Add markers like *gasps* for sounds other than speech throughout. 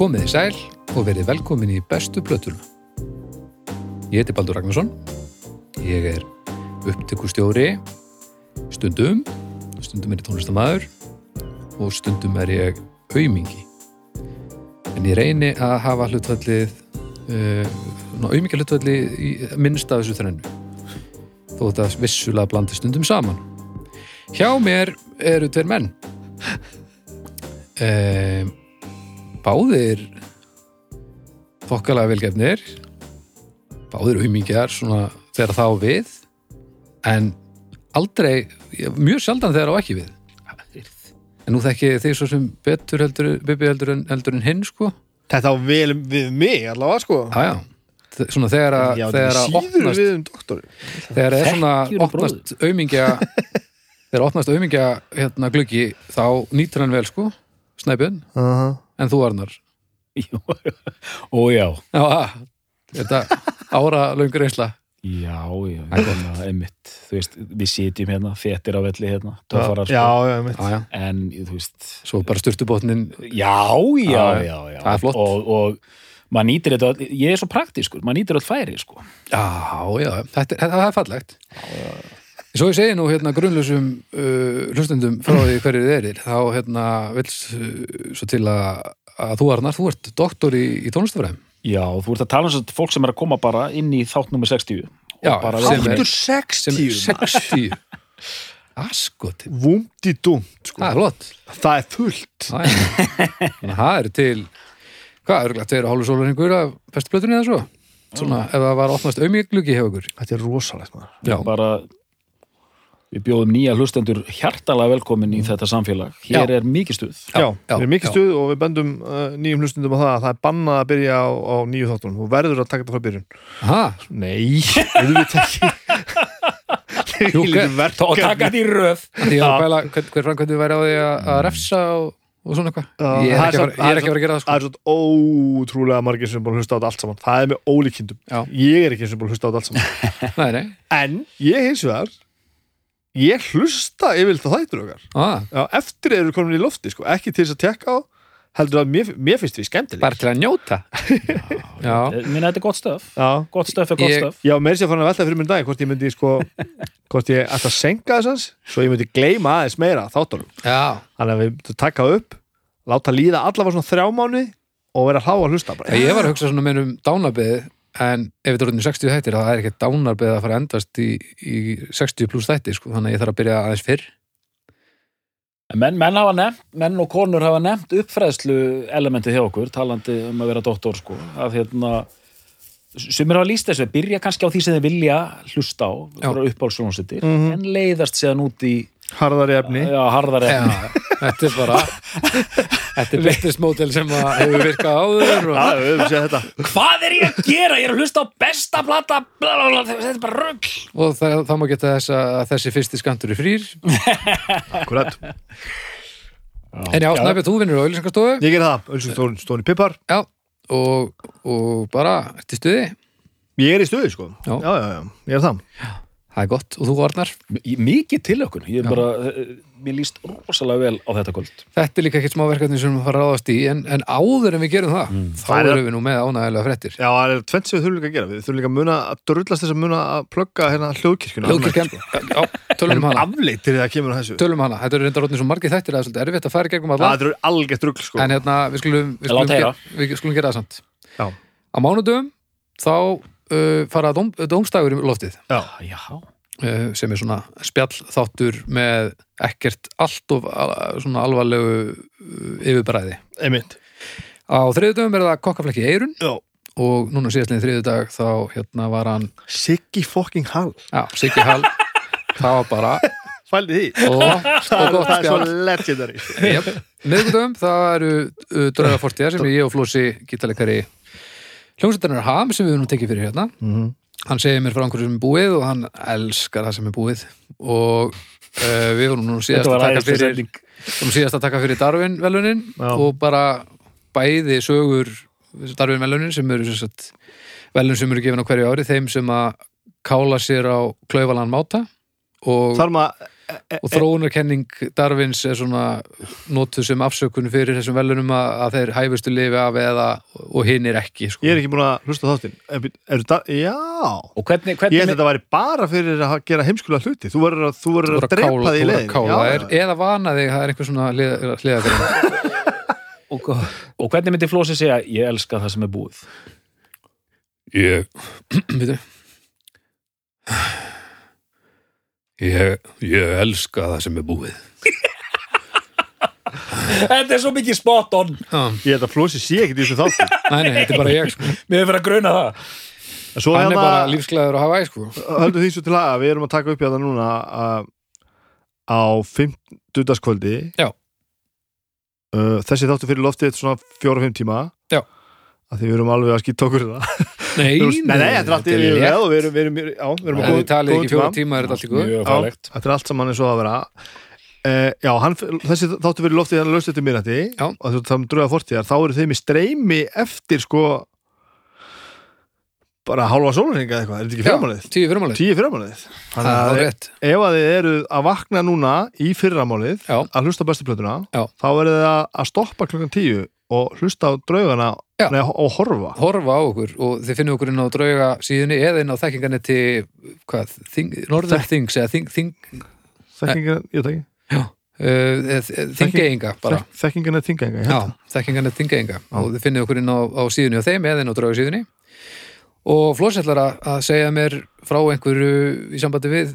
Komið í sæl og verið velkomin í bestu plötuna. Ég heiti Baldur Ragnarsson. Ég er upptökustjóri stundum, stundum er ég tónlistamæður og stundum er ég aumingi. En ég reyni að hafa hlutfallið, uh, aumingja hlutfallið í minnst af þessu þrennu. Þó þetta vissulega blandi stundum saman. Hjá mér eru tveir menn. Um, báðir þokkalega velgefnir. Báðir svona þegar þá við. En aldrei, mjög sjaldan þegar á ekki við. En nú þekki þið svo sem betur heldur, Bibi heldur en, heldur en hinn sko. Þetta á vel við mig allavega sko. Já, já. svona þegar að, opnast við um þegar er svona opnast aumingja *laughs* þegar opnast aumingja hérna gluggi þá nýtur hann vel sko snæpjön, uh -huh. En þú Arnar? *laughs* Jú, Ó já, já, að, þetta ára löngur einsla já, já, já einmitt, þú veist, við sitjum hérna fettir á velli hérna, töffarar Já, sko. já, mitt já, já. en þú veist, svo bara styrtubotnin já, já, Já, já, já það er og, og maður nýtir þetta, ég er svo praktískur maður nýtir öll færi, sko. Já, já, þetta, þetta, það er fallegt Svo ég segi nú hérna grunnlausum uh, hlustendum frá því hverju þið erir þá hérna vils uh, svo til að, að þú Arnar, þú ert doktor í, í tónlistafræðum Já, þú ert að tala um svo fólk sem er að koma bara inn í þátt nummer 60 og Já, Þáttur sem 60 er 60 Askoti, Vúmdi dumt sko. það er flott. Það er fullt. Er- að það er til hvað, er tveir og hálfu sólaringur af bestu plötunni eða svo? Svona, ef það var opnast auðmíklugi hjá ykkur. Þetta er rosalegt maður. Já. bara við bjóðum nýja hlustendur hjartalega velkomin í þetta samfélag. Hér Já. er mikið stuð. Já, já, við erum mikið já. stuð og við bendum uh, nýjum hlustundum á það að það er bannað að byrja á, á nýju þáttunum. Og verður að taka þetta frá byrjun. Aha, Nei, við við ekki. Jú, og taka þetta í röð. Því ég var að pæla hver, framkvæmdu væri á því að, að refsa og, og svona eitthvað? Já, ég er ekki að er ekki að gera það sko. Það er svona ótrúlega margir sem er búin að hlusta á þetta allt saman. Það *laughs* er með ólíkindum Já. Ég að hlusta yfirleitt á þættur okkar. Ah, Já, eftir eru komin í lofti sko. Ekki til þess að tekka á Heldur að mér, mér finnst við skemmtileg. Bara til að njóta. *laughs* Já, minna þetta er gott stöf Já, gott stöf er gott Ég- stöf Já, meir sér fann að velta fyrir mér dag hvort ég myndi sko, *laughs* hvort ég ætti að senka þessans svo ég myndi gleyma aðeins meira þáttunum. Já, þannig að við myndum taka upp láta líða allavega svona þrjá mánu og vera hlá að hlusta bara. ég var að hugsa svona með um dánarbeð en ef þetta er orðinu 60 þættir þá er ekki dánarbeð að fara að endast í, í 60 pluss þættir sko, þannig að ég þarf að byrja aðeins fyrr. En menn, menn, hafa nefnt, menn og konur hafa nefnt uppfræðslu elementið hjá okkur talandi um að vera doktor sko. Að hérna sumir hafa líst þessu, byrja kannski á því sem þeir vilja hlusta á, Já. fyrir uppáhaldsjónsettir Mhm. en leiðast séðan út í harðari efni. Já, harðar já, efni þetta er bara þetta er model sem að hefur virkað áður og, þetta. Hvað er ég að gera? Ég er að hlusta á besta plata bla, bla, bla, þetta er bara rugg og það, það má geta þess að þessi fyrsti skantur er frýr. Akkurat. en já, Snæfið, þú vinnur á auðlýsingastofu Ég ger það, Stóni Pippar. Já, og, og bara eftir stuði, Ég er í stuði sko. Já. já, já, já, ég er það það er gott. Og þú Arnar, Mikið til okkur Ég er bara, eh, mér líst rosalega vel á þetta kvöld. Þetta er líka ekkert smá verkefni sem við fara að ráðast í, en, en áður en við gerum það þá Það er- erum við nú með ánægilega fréttir. Já, það er tvent sem við þurfum líka að gera. Við þurfum líka að muna að drullast þess að muna að plugga hérna hljóðkirkjuna. Hljóðkirkjan, já, tölum um hana. Afleitir þegar kemur að þessu. Tölum um hana, þetta eru reyndar rótnir svo margir þættir að það er svolítið erfitt að fara í gegnum Það alla er algjört rugl sko. En hérna, við skulum, við Lát skulum, heyra. gera, við skulum gera það samt. Já. á mánudum þá uh, fara dóm, dómstægur í loftið. Já, Já, sem er svona spjall þáttur með ekkert allt of svona alvarlegu uh, yfirbræði einmitt. Á þriðudöfum er það kokkaflekki í eirun Já. og núna síðastlega þriðudag þá hérna var hann Siggi fucking Hall. Já, Siggi Hall. Það var bara Fældi því. Og Það gott það er svo legendary. Yep. miðgudöfum það eru uh, draugafortið sem ég og Flósi gítalegari hljómsveitarnar Ham sem við höfum tekið fyrir hérna. Mhm. Hann segir mér frá einhverju sem er búið og hann elskar það sem er búið og uh, við vorum nú síðast að taka fyrir vorum síðast að taka fyrir Darwin velunin Já. og bara bæði sögur Darwin velunin sem eru sem sagt, velun sem eru gefin á hverju ári þeim sem að kála sér á klaufalan máta og Þar maður og þróunarkenning Darwins er svona notuð sem afsökun fyrir þessum velunum að, að þeir hæfustu lifi af eða og hinn er ekki sko. Ég er ekki búin að hlusta þáttinn. Já. Og hvernig, Ég hvernig held að þetta væri bara fyrir að gera heimskulega hluti. Þú verður að, þú Þú verður voru að drepa kála- því þú voru leið að kála þér eða vana þig, það er einhver svona hliðagrein *laughs* og, og hvernig myndi Flósi segja ég elska það sem er búið Ég, veitu Ég, ég elska það sem er búið *laughs* þetta er svo mikið spot on Ég held að Flósi sé ekki í þessu þáttin *laughs* nei, nei, þetta er bara ég sko. mér er fyrir að gruna það Svo Hann er hérna bara lífsglæður að hafa æ sko. höldum því svo til að við erum að taka upp hérna núna að, á 50. kvöldi Já. uh, Þessi þáttu fyrir loftið svona 4-5 tíma Já. að því við erum alveg að skýta okkur það Nei, Nei, nei, þetta er allt í við og við erum, við erum, já, við erum að þið talið góðum ekki fjóra tíma. tíma er þetta allt í góð mjög Já, fælegt Þetta er allt saman eins og að vera uh, Já, hann, þessi þáttu fyrir loftið hérna laust eftir minnati Já. og það dröða fortíðar, þá eru þeim í streymi eftir sko bara hálfa sólurringa eða eitthvað, er þetta ekki fyrramálið? Tíu fyrirmálið Tíu fyrramálið Þannig Það að er rétt ef að þið eru að vakna núna í fyrramálið Já. að hlusta á bestu plötuna Já. þá verður þið að, að stoppa klukkan tíu og hlusta á draugana Já. nei, og horfa. Horfa á okkur og þið finnum okkur inn á drauga síðunni eða inn á þekkingarnetti hvað, þing, Northern Things eða þing, þing, þekkingar, ég veit ekki. Uh, þingeinga bara. Þek- þekkingarnet þingenga Já, þekkingarnet þingeinga og þið finnum okkur inn á, á síðunni á þeim eða inn á drauga síðunni og Flós ætlar að, segja mér frá einhverju í sambandi við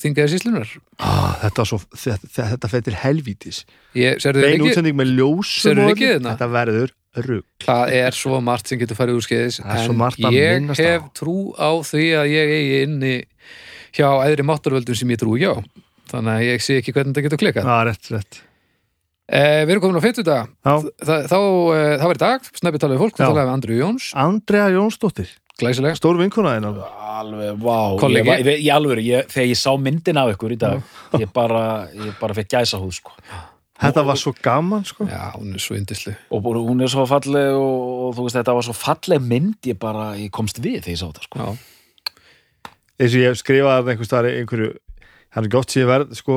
þingaði síslunar ah, þetta, er svo, þetta, þetta fættir helvítis. Bein útsending með ljósum hérna? þetta verður rugg það er svo margt sem getur farið úr skeiðis er en ég hef trú á því að ég eigi inni hjá æðri máttarvöldum sem ég trú hjá. Þannig að ég sé ekki hvernig þetta getur klikkað. Ah, rétt, rétt. Eh, Við erum komin á 50 dag. Þa, þá, eh, var í dag, snabbi talaði fólk. Við talaði við Andru Jóns, Andrea Jónsdóttir, glæsileg stór vinkuna þinn alveg, vá, Kollegi. ég, var- í alvöru ég, þegar ég sá myndin af ykkur í dag ég bara, ég bara fekk gæsa húð sko. þetta var svo gaman sko. Já, hún er svo yndisleg og bara- hún er svo falleg og, og þú veist, þetta var svo falleg mynd ég bara, ég komst við þegar ég sá þetta sko. Já, eins og ég skrifaði að einhver staðar í einhverju hann er gott sér verð sko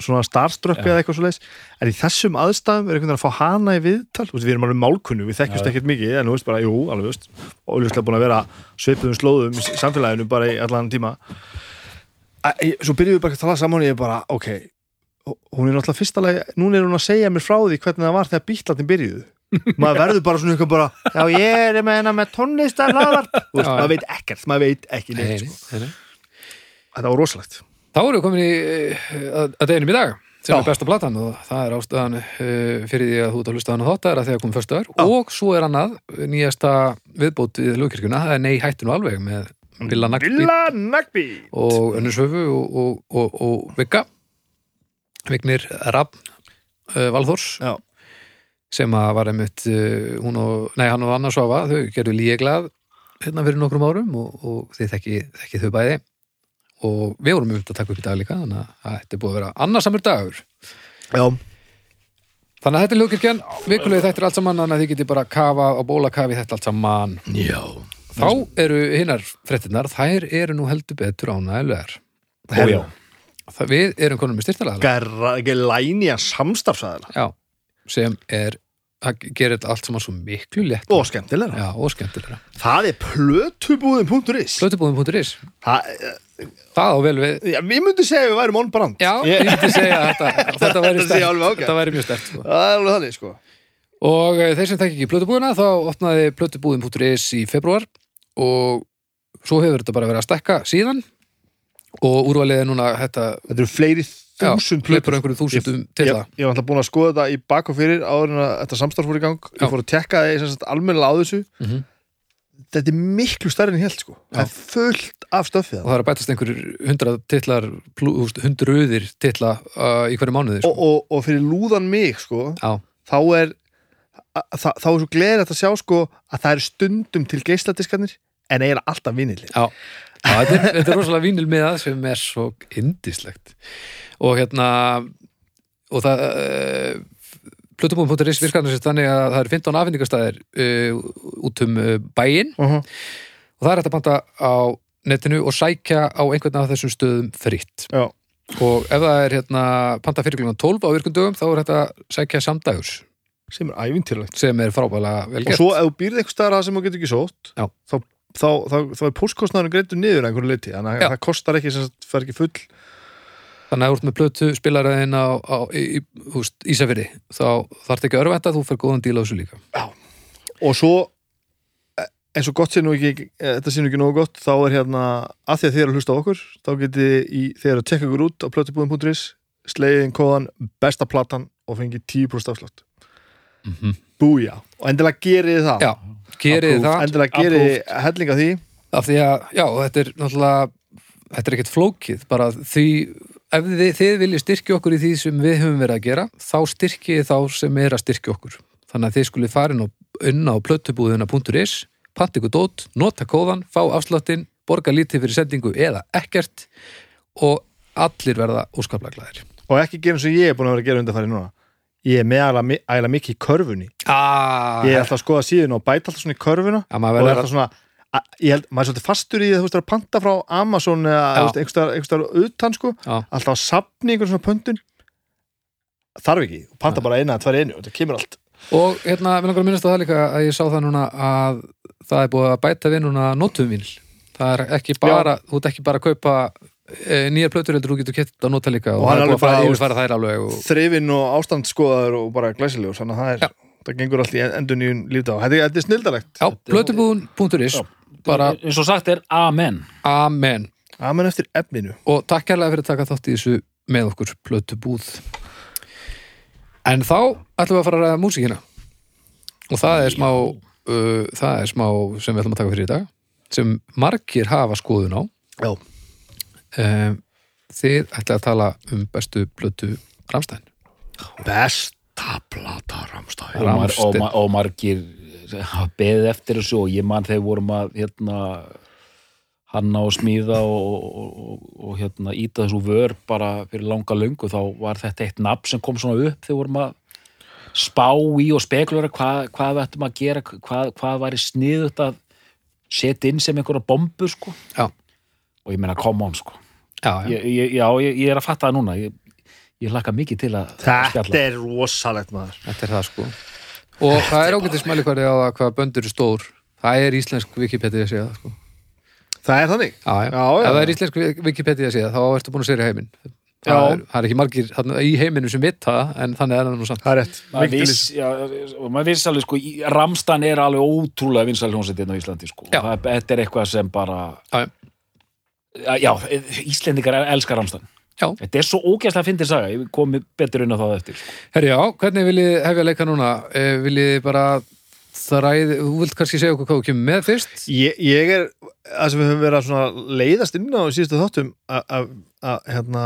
svona starstruck Já. eða eitthvað svo leis en í þessum aðstæðum er einhvern veginn að fá hana í viðtal. Veist, við erum alveg málkunnu, við þekkjumst ekkert mikið en þú veist bara, jú, alveg veist og auðvitað búin að vera svipuðum slóðum í samfélaginu bara í allan tíma. Æ, ég- svo byrjuðum við bara að tala saman og ég bara, ok hún er náttúrulega fyrsta lagi, núna er hún að segja mér frá því hvernig það var þegar bítlatin byrjuðu. *laughs* Maður verður bara svona eitthvað bara já ég er með hennar með tónlistar maður veit ekkert, maður veit ekki nei, neitt nei, sko. þetta var rosalegt Þá erum við komin í eh, að, að deginum í dag sem Já. er besta platan og það er ástæðan uh, fyrir því að þú ert að hlusta á hana þátt er að því að komum fyrstu öður og svo er annað nýjasta viðbót við lúkirkjuna, það er nei hættu nú alveg með Villa Nagby. Og Önnur Söfu og, og, og, og Vigga. Vignir Rapp uh, Valþórs. Já. sem að var einmitt uh, hún og, nei hann og Anna Svafa þau gerðu líeglað hérna fyrir nokkrum árum og, og þið þekki, þekki þau bæði og við vorum um að taka upp í dag líka þannig að þetta er búið að vera annarsamur dagur. Já, þannig að þetta er ljókirkjan, vikulegu þetta er allt saman þannig að þið geti bara kafa og bóla kafi þetta allt saman. Já. þá eru hinnar fréttinnar, þær eru nú heldur betur ánægilegar Ó, já. Það, við erum konum með ekki lænja samstarfsæðala Já, sem er að gera þetta allt saman svo miklu létt og skemmtilega Það er plötubúðin.is Plötubúðum.is, Það, það á vel við. Já, Við myndum segja að við værum on brand. Já, ég myndi segja að þetta, *laughs* þetta væri stert ágætt. Þetta væri mjög stert sko. Það er alveg þannig sko. Og eh, þeir sem þekki ekki plötubúðina þá opnaði plötubúðin.is í februar og svo hefur þetta bara verið að stekka síðan. Og úrvalið er núna þetta Þetta eru fleiri þúsund hleypur á einhverjum þúsundum til Ég, það. ég var alltaf búin að skoða þetta í bak og fyrir áður en að þetta samstarf fór í gang. Ég fór að tekka það almennilega á þessu. Mhm. Þetta er miklu stærri en ég held sko. Það er fullt af stöfið og það er að bætast einhverjur hundra titlar hundruðir titla uh, í hverju mánuði sko. og, og, og fyrir lúðan mig sko Já, þá er það, þá er svo gleðilegt að sjá sko að það eru stundum til geisladiskarnir en eiginlega alltaf vinilli Já, Já þetta, er, þetta er rosalega vínil með það sem er svo indislegt og hérna og það uh, Plutubúin.is virkar þess þannig að það eru 15 afhendingastæðir uh, út um uh, bæinn. Uh -huh. og það er hægt að panta á netinu og sækja á einhvern af þessum stöðum fritt. Já, og ef það er hérna panta fyrir klukkan 12 á virkundögum þá er þetta sækja samdægurs sem er ævintýrlegt sem er frábælega vel og gert. svo ef þú býrð eitthvað staðar að sem þú getur ekki sótt þá, þá, þá, þá er póstkostnaðurinn greittur niður að einhverju leiti, þannig að það kostar ekki sem sagt, fer ekki full þannig að þú ert með plötu spilaræðin á, á í, í, húst, Ísafirði þá þarf ekki að örvænta þú fer góðan díl á þessu líka. Og svo e, eins og gott sé nú ekki e, þetta sé nú ekki nógu gott, þá er hérna að því að þið eru að hlusta á okkur, þá geti í, þið eru að tekka ykkur út á plötubúðum.is sleiðin kóðan besta platan og fengi 10% afslátt. Mm -hmm. búja, og endilega gerið það. Já, gerið það. Endilega gerið hellinga því. Af því að, já, þetta er náttúrulega þetta er ekkert flókið bara því, ef þið, þið viljið styrkja okkur í því sem við höfum verið að gera þá styrkið þá sem er að styrkja okkur. Þannig að þið skulið farin og unna á plötubúðuna.is panta ykkur dót, nota kóðan, fá afsláttinn borga lítið fyrir sendingu eða ekkert og allir verða óskaplega glæðir og ekki gera eins og ég er búin að vera að gera undarfæri núna. Ég er með ægilega mikið í körfunni. Ah, ég er alltaf að skoða síðan og bæta alltaf svona í körfuna og alltaf svona ég held, maður er svolítið fastur í því að þú veist að panta frá Amazon eða Já. einhverstaðar einhverstaðar utan sko, Já. alltaf að sapni einhver svona pöntun. Þarf ekki, panta bara eina, tvær einu og það kemur allt. Og hérna, við langar að minnast á það líka að ég sá það núna að það er búið að bæta við núna notumvíl það er ekki bara, þú ert ekki bara að kaupa e, nýjar plötur heldur, þú getur kett að nota líka og, Og það er búið að bara, yfirfæra þær alveg og, þrifin og ástandskoðaður og bara glæsilegur þannig að það er, það gengur allt í endur nýjum lífdá þetta, þetta er snildalegt já, plötubúðun.is bara eins og sagt er amen. Amen. Amen eftir efninu. Og takk kærlega fyrir að taka þátt í þessu með okkur plötubúð en þá ætlum við að fara að ræða músíkina. Og það er smá uh, það er smá sem við ætlum að taka fyrir í dag sem margir hafa skoðun á. Já. um, þið ætlaði að tala um bestu plötu Ramstein besta plata Ramstæð og, mar, og, Ramsteinn. ma- og margir beðið eftir þessu og ég man þegar vorum að hérna, hanna og smíða og, og, og, og hérna, íta þessu vör bara fyrir langa löngu þá var þetta eitt nafn sem kom svona upp þegar vorum að spá í og spekulera hvað, hvað við ættum að gera hvað, hvað væri sniðut að setja inn sem einhverja bombu sko. Já. og ég meina come on sko. já, já. ég, ég, já, ég, ég er að fatta það núna ég, ég hlakka mikið til að þetta er rosalegt maður þetta er það sko og það er ágætið smælikværi á það hvað böndur er stór. Það er íslensk Wikipedia að segja það sko. Það er þannig? Já, já. Já, já. ef það er íslensk Wikipedia að segja þá ertu búin að segja heiminn. Það er, það er ekki margir þarna, í heiminu sem vita það en þannig er það nú samt. Það er rétt. Maður viss, já, og maður viss alveg sko í- Ramstan er alveg ótrúlega vinsæl hljómsveit hérna á Íslandi sko. Það, þetta er eitthvað sem bara Já. já, já Íslendingar elskar Ramstan Já. þetta er svo ógæslega fyndið saga ég komi betur inn á það eftir sko. Herri, já, hvernig viljið hefja leika núna? Eh, viljið þið bara þræði, þú vilt kannski segja okkur hvað þú kemur með fyrst? Ég, ég er, það sem við höfum verið að svona leiðast inn á síðustu þáttum að, að, að hérna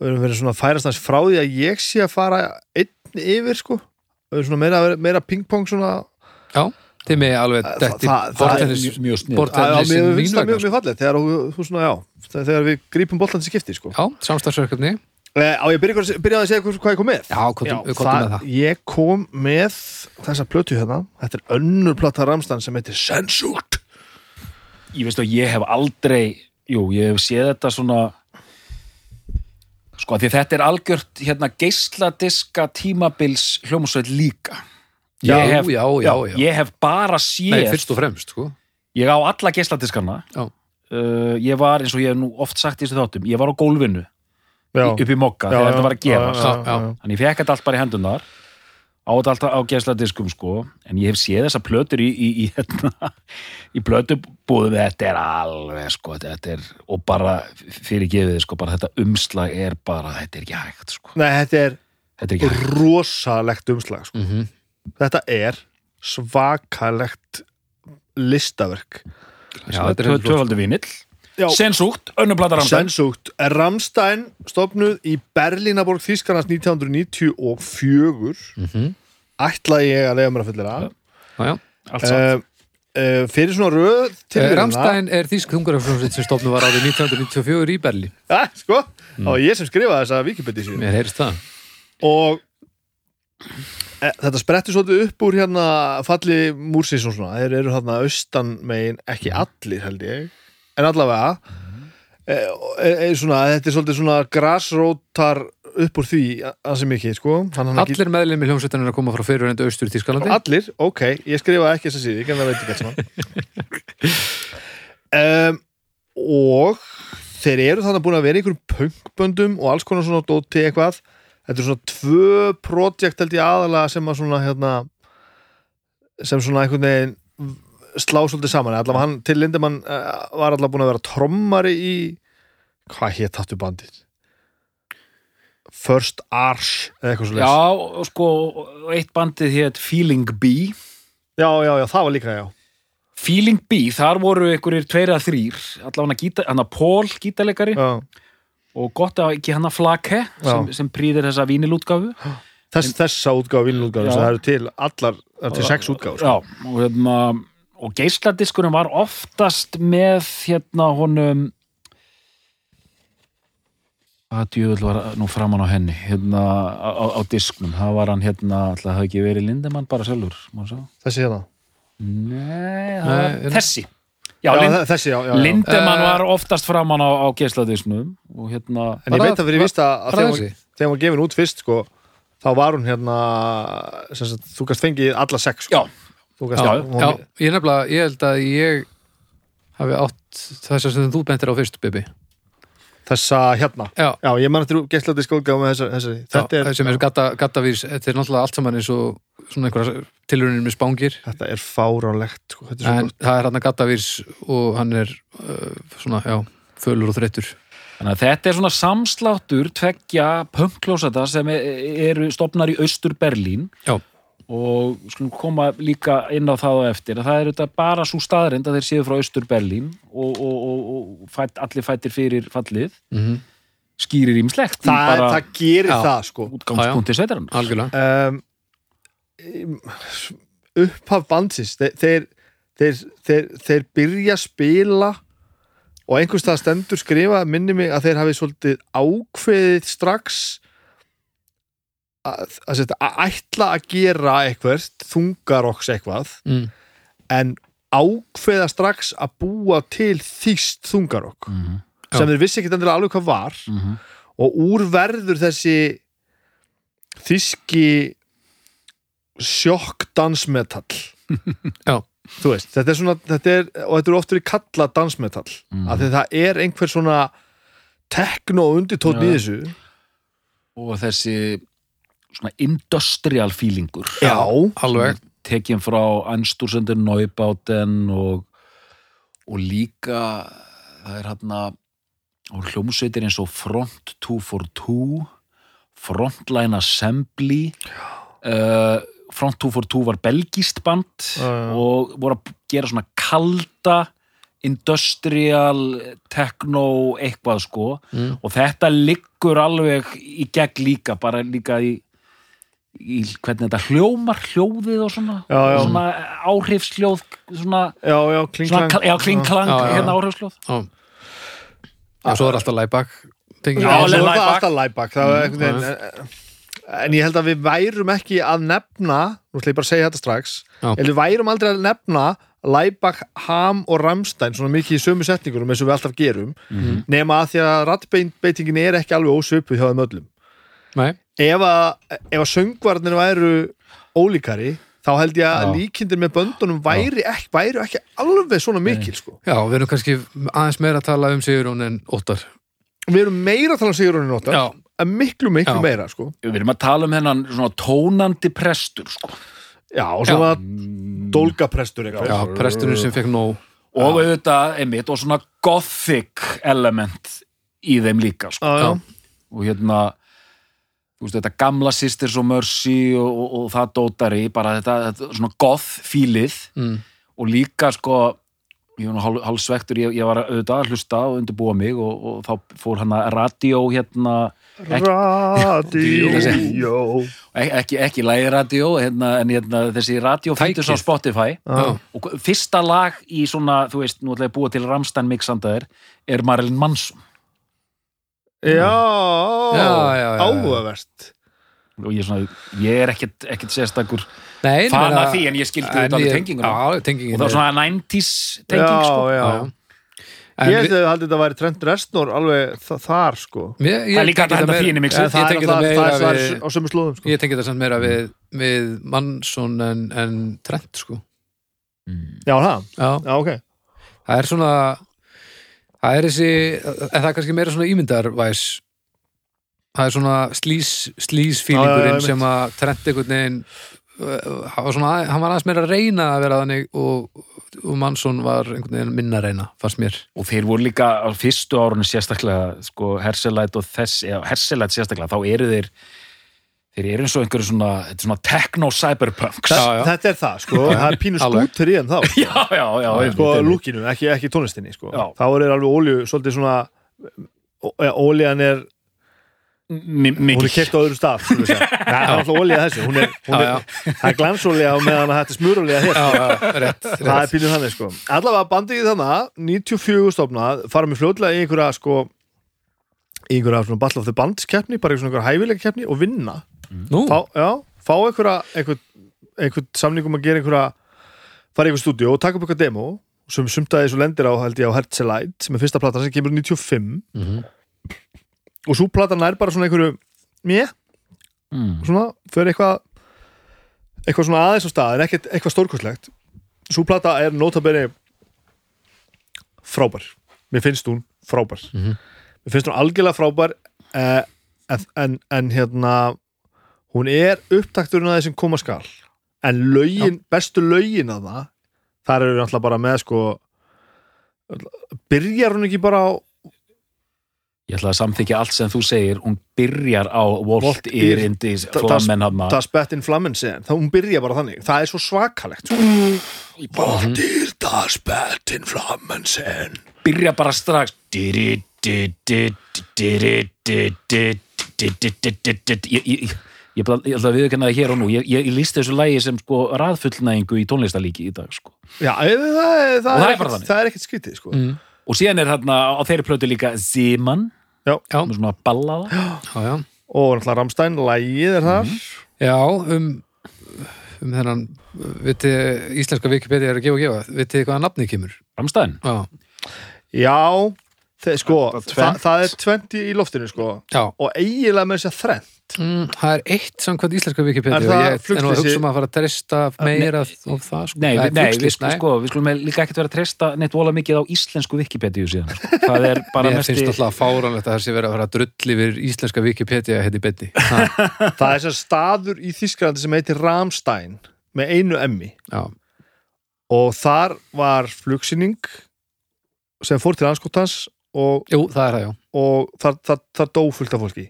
við höfum verið svona að færast hans frá því að ég sé að fara einn yfir sko við höfum svona meira, meira pingpong svona Já, þið með alveg detti er bortennis, mjög, mjög snið að, að bortennis mér finnst það mjög, mjög fallið þegar, þú- þú svona, já, þegar við grípum boltan til skipti sko. Já, samstarfsverkefni. Eh, Á ég að byrja, að segja hvað hvað ég kom með. Já, við komum með það. Ég kom með þessa plötu hérna. Þetta er önnur plata Ramstan sem heitir Sensult. Ég veist að ég hef aldrei jú, ég hef séð þetta svona sko, því þetta er algjört hérna geisladiska tímabils hljómsveit líka Já, Ég hef- já, já, já. ég hef bara séð Nei, fyrst og fremst, sko. ég á alla geisladiskarna Já. uh, ég var, eins og ég hef nú oft sagt í þessu þáttum, ég var á gólfinu Já, upp í mokka þegar þetta var að já, já. þannig ég fekk þetta allt bara í hendunar á þetta alltaf á geisladiskum sko en ég hef séð þessa plötur í í, í, hérna, *laughs* í plötubúðum þetta er alveg sko þetta er, og bara fyrir gefið sko bara þetta umslag er bara þetta er ekki hægt sko, Nei, þetta er þetta er ekki hægt rosalegt umslag sko. Mm Þetta er svakalegt listaverk Já, þetta er Tvö- heldur flott. tvöfaldur vínill Já, sensúkt, önnur plata ramstæn Sensúkt Ramstein stopnuð í Berlínaborg Þýskarnas 1994 Mhm. ætlaði ég að leiða mér að fullera Já, já. allt uh, fyrir svona röð Eh, tilvíðina Ramstein er þýsk þungarafljómsveit sem stofnu var árið 1994 í Berlín. ja, *laughs* sko, það var ég sem skrifaði þessa Wikipedia síðan Mér heyrist það. og þetta sprettur svolítið upp úr hérna falli múrsins og svona. Þeir eru hérna austan megin ekki allir held ég en allavega. E, e, e, svona, þetta er svolítið svona grassrótar upp úr því að sem ekki, sko. Hann, hann Allir meðlum í hljómsveitin er að koma frá fyrirvendu austur í Tískalandi Allir, ok, ég skrifaði ekki þess að síði, en það veit ekki alls *laughs* um, og þeir eru þannig búin að vera í einhverjum punkböndum og alls konar svona dóti eitthvað þetta er svona tvö projekt held ég aðalega sem að svona hérna sem svona einhvern veginn slá svolítið saman, allavega hann til Lindemann uh, var allavega búin að vera trommari í hvað hétt hattu bandið? First Arch eða eitthvað svo Já, og sko, eitt bandið hétt Feeling B. Já, já, já, það var líka, já. Feeling B, þar voru einhverjir tveir að þrýr allavega hann að Paul, gítarleikari Já, og gott að ekki hann að Flake sem, sem prýðir þessa vínilútgáfu. *gasps* Þess, þessa útgáfa, vinnlútgáfa, Já. það eru til allar, það eru til sex útgáfa Já, og hérna og geisladiskurinn var oftast með hérna honum að djöfull var nú framan á henni hérna á, á, á disknum, það var hann hérna alltaf hafi ekki verið Lindemann bara sjálfur má sjá. Þessi hérna? Nei, það Nei, hérna- þessi Já, já, Lind, þe- Þessi, já, já, já. Lindemann Eh, var oftast framan á, á geisladisnum og hérna En ég veit að fyrir víst að, að þegar, hún- þegar hún var gefin út fyrst sko, þá var hún hérna sagt, þú gast fengið alla sex sko. Gast, Já, hún, já, ég nefnilega, ég held að ég hafi átt þessar sem þú bentir á fyrst, Bibi Þessa hérna Já, Já, ég man eftir gæstlandi skóðgáð með þessa, þessa. Þetta, já, er, sem er gata, gatavís þetta er náttúrulega allt saman eins og svona einhverja tilrunir með spángir þetta er fáránlegt sko. Þetta er svo en gott það er hann að gatavís og hann er uh, svona, já, fölur og þreyttur Þannig að þetta er svona samsláttur tveggja punkklósata sem e- eru stopnar í Austur Berlín Já. Og skulum koma líka inn á það og eftir að það er þetta bara svo staðrind að þeir séu frá Austur Berlín og, og, og, og fætt, allir fættir fyrir fallið mm -hmm. skýrir ímslegt það, bara það gerir Já. það sko útgangspunkti sveitarann algjörlega um, upphaf bandsins þeir, þeir, þeir, þeir, þeir byrja að spila og einhvers það stendur skrifa minni mig að þeir hafi svolítið ákveðið strax að, að, að ætla að gera eitthvað þungaroks eitthvað mm. en ákveða strax að búa til þýst þungarokk mm -hmm. sem þeir vissi ekki endilega alveg hvað var. Og úr verður þessi þíski sjokk dansmetall *laughs* Já. þú veist, þetta er svona þetta er, og þetta er oft verið kallað dansmetall. Af því það er einhver svona tekno undirtótt í þessu. Og þessi svona industrial feelingur. Já, alveg. Tekinn frá Anstúrsendur Neubáten og, og líka það er hérna hljómsveitir eins og Front 242 Frontline Assembly uh, Front 242 var belgist band Já, já. og voru að gera svona kalda industrial techno eitthvað sko. Mm. og þetta liggur alveg í gegn líka, bara líka í, í hvernig þetta hljómar hljóðið og svona, Já, já. svona áhrifsljóð svona, já, klingklang kl- já, klingklang, Já, já, já. hérna áhrifsljóð. Já. og svo er alltaf læbak tenging. Já, svo er alltaf læbak það er einhvern veginn en, en ég held að við værum ekki að nefna nú ætla ég bara að segja þetta strax að við værum aldrei að nefna Læbak, Ham og Ramstein svona mikið í sömu setningurum eins og við alltaf gerum Mhm. nema að því að rattbeitingin er ekki alveg ósvipuð hjá þeim öllum. Nei, ef að, ef að söngvarnir væru ólíkari þá held ég að Já. líkindir með böndunum væri ekki, væri ekki alveg svona mikil sko. já, við erum kannski aðeins meira að tala um Sigurún en Óttar við erum meira að tala um Sigurðurinn Óttar Já, en miklu, miklu Já. meira sko. við erum að tala um hennan svona tónandi prestur sko. já, og svona dólgaprestur eitthvað já, presturinn sem fekk nóg og auðvitað, einmitt, og svona gothic element í þeim líka sko. Já, já. og hérna veist, þetta gamla Sisters og Mercy og, og, og það dótari, bara þetta, þetta svona goth fílið mm. og líka sko ég var hálf, hálf svektur, ég, ég var auðvitað að hlusta og undirbúa mig og, og þá fór hann að radio hérna Radio ek, ekki, ekki lægi radio hérna, en hérna, þessi radio á Tækið. Spotify Já. og fyrsta lag í svona, þú veist, nú ætla ég að búa til Ramstein mixandaðir, er Marilyn Manson Já, áhugavert. Og ég er svona, ég er ekkert, ekkert sérstakur Nei, fan af því en ég skildi þetta alveg tenginguna. Og það var svona 90's tenging sko. já, já. Ég held að þetta væri Trent Reznor alveg þar sko. Ég, ég Það er líka þetta með þínum ykkur Ég tengi þetta samt meira við, við Mansson en, en Trent sko. Mm. Já, það? Já, ok. Það er svona það er þessi það er kannski meira svona ímyndarvæs. Það er svona slís Já, já, já, slísfílingurinn sem að Trent einhvern veginn uh, hann var svona, hann var aðeins meira að reyna að vera þannig og, og Mansson var einhvern veginn minna að reyna, fannst mér. Og þeir voru líka á fyrstu árunni sérstaklega sko, Herselæt og þess eða Herselæt sérstaklega, þá eru þeir þeir eru eins og einhverju svona, þetta er svona techno-cyberpunks Já, já. Þetta er það, sko, það er pínu skútur í en þá *laughs* já, já, já, einmitt, sko, lúkinu, ekki, ekki tónlistinni sko. Já. þá er alveg ólju, svolítið svona ó- ja, ólían er Mi- hún er kert á öðrum stað við. *laughs* Nei, það er alltaf ólíða þessu. Hún er, hún Já, er, það er glansólíða og meðan þetta er smurólíða hér. Já, já, rétt, það er rétt. pínu þannig sko. Allavega bandið í þannig, 94 stofnað fara með fljótlega í einhverja sko í einhverja svona Battle of the Bands keppni bara einhverja hæfilega keppni og vinna Nú, fá, já, fá einhver, einhver samning um að gera einhverja fara í einhver stúdíu og taka upp eitthvað demo sem sumtaði svo lendir á, held ég, á Herzlite sem er fyrsta platan sem kemur 95 Mhm. og svo platan er bara svona einhverju mér, mm. svona, fyrir eitthvað eitthvað svona aðeins á stað en ekkert eitthvað stórkostlegt svo plata er notabene frábær mér finnst hún frábær Mhm. mér finnst hún algjörlega frábær eh, en, en, en hérna hún er upptakturinn að þessum koma skal en lögin, bestu lögin að það þar eru náttúrulega bara með sko byrjar hún ekki bara á ég ætla að samþykja allt sem þú segir hún byrjar á Walt Ear in this Flamin það spett in Flamin hún byrjar bara þannig, það er svo svakalegt Walt Ear það spett in Flamin byrja bara strax ég ég- ætla að viðurkenna það hér og nú. Ég, ég, lísti þessu lægi sem sko raðfullnæðingu í tónlistalíki í dag sko. Já, það, er- það, er, það er bara ekkert, þannig. það er ekkert skrítið sko. Mm. og síðan er þarna á þeirri plötu líka með svona ballaða. Já, já. og náttúrulega Ramstein, lægið er þar. Já, um um þennan, viti, íslenska Wikipedia er að gefa og gefa, viti hvað nafnið kemur? Ramstein Já, Já, þeir, sko, Það- það, það- það, er 20 í loftinu sko. já. Og eiginlega með þess að þrenn mm, það er eitt samkvæmt íslenska Wikipedia Er og það ég er nú að hugsa um að fara að treysta meira og það sko. Nei, við, nei, við, flugslys, sko, við skulum líka ekkert vera að treysta neitt vola mikið á íslensku Wikipedia síðan. Sko. það er bara Mér mesti finnst alltaf fáranlegt að það sé verið að fara að drull yfir íslenska Wikipedia heiti beti *laughs* Það er þess staður í Þísklandi sem heitir Ramstein með einu emmi Já, og þar var flugsýning sem fór til anskotans og, jú, það er það, já. og þar, þar, þar dó fullt af fólki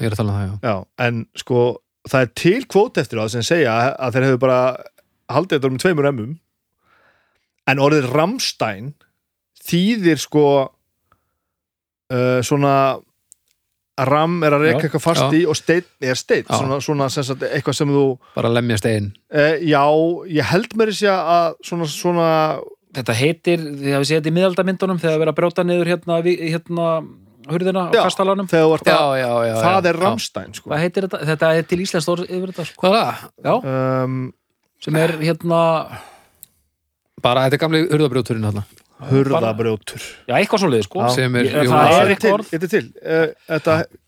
Ég er að tala um það, já Já, en sko það er til kvót eftir það sem segja að þeir hefur bara haldið þetta um tveimur emmum en orðið Ramstein þýðir sko uh, svona ram er að reka Já, eitthvað fast já. í og steinn er steinn Já. svona, svona sem sagt, eitthvað sem þú Bara lemja stein uh, já, ég held mér þessi að svona, svona þetta heitir, þið hafið séð þetta í miðaldamyndunum þegar verið að brjóta niður hérna, hérna hurðina á kastalanum. Það er Ramstein sko. þetta? þetta er til Íslands stór yfir þetta sko. hvað er það? Um, sem er hérna bara þetta er gamli hurðabrjóturinn hérna hurðabrjótur. Já eitthvað svo leið sko er, það er eitthvað þetta er til þetta eh,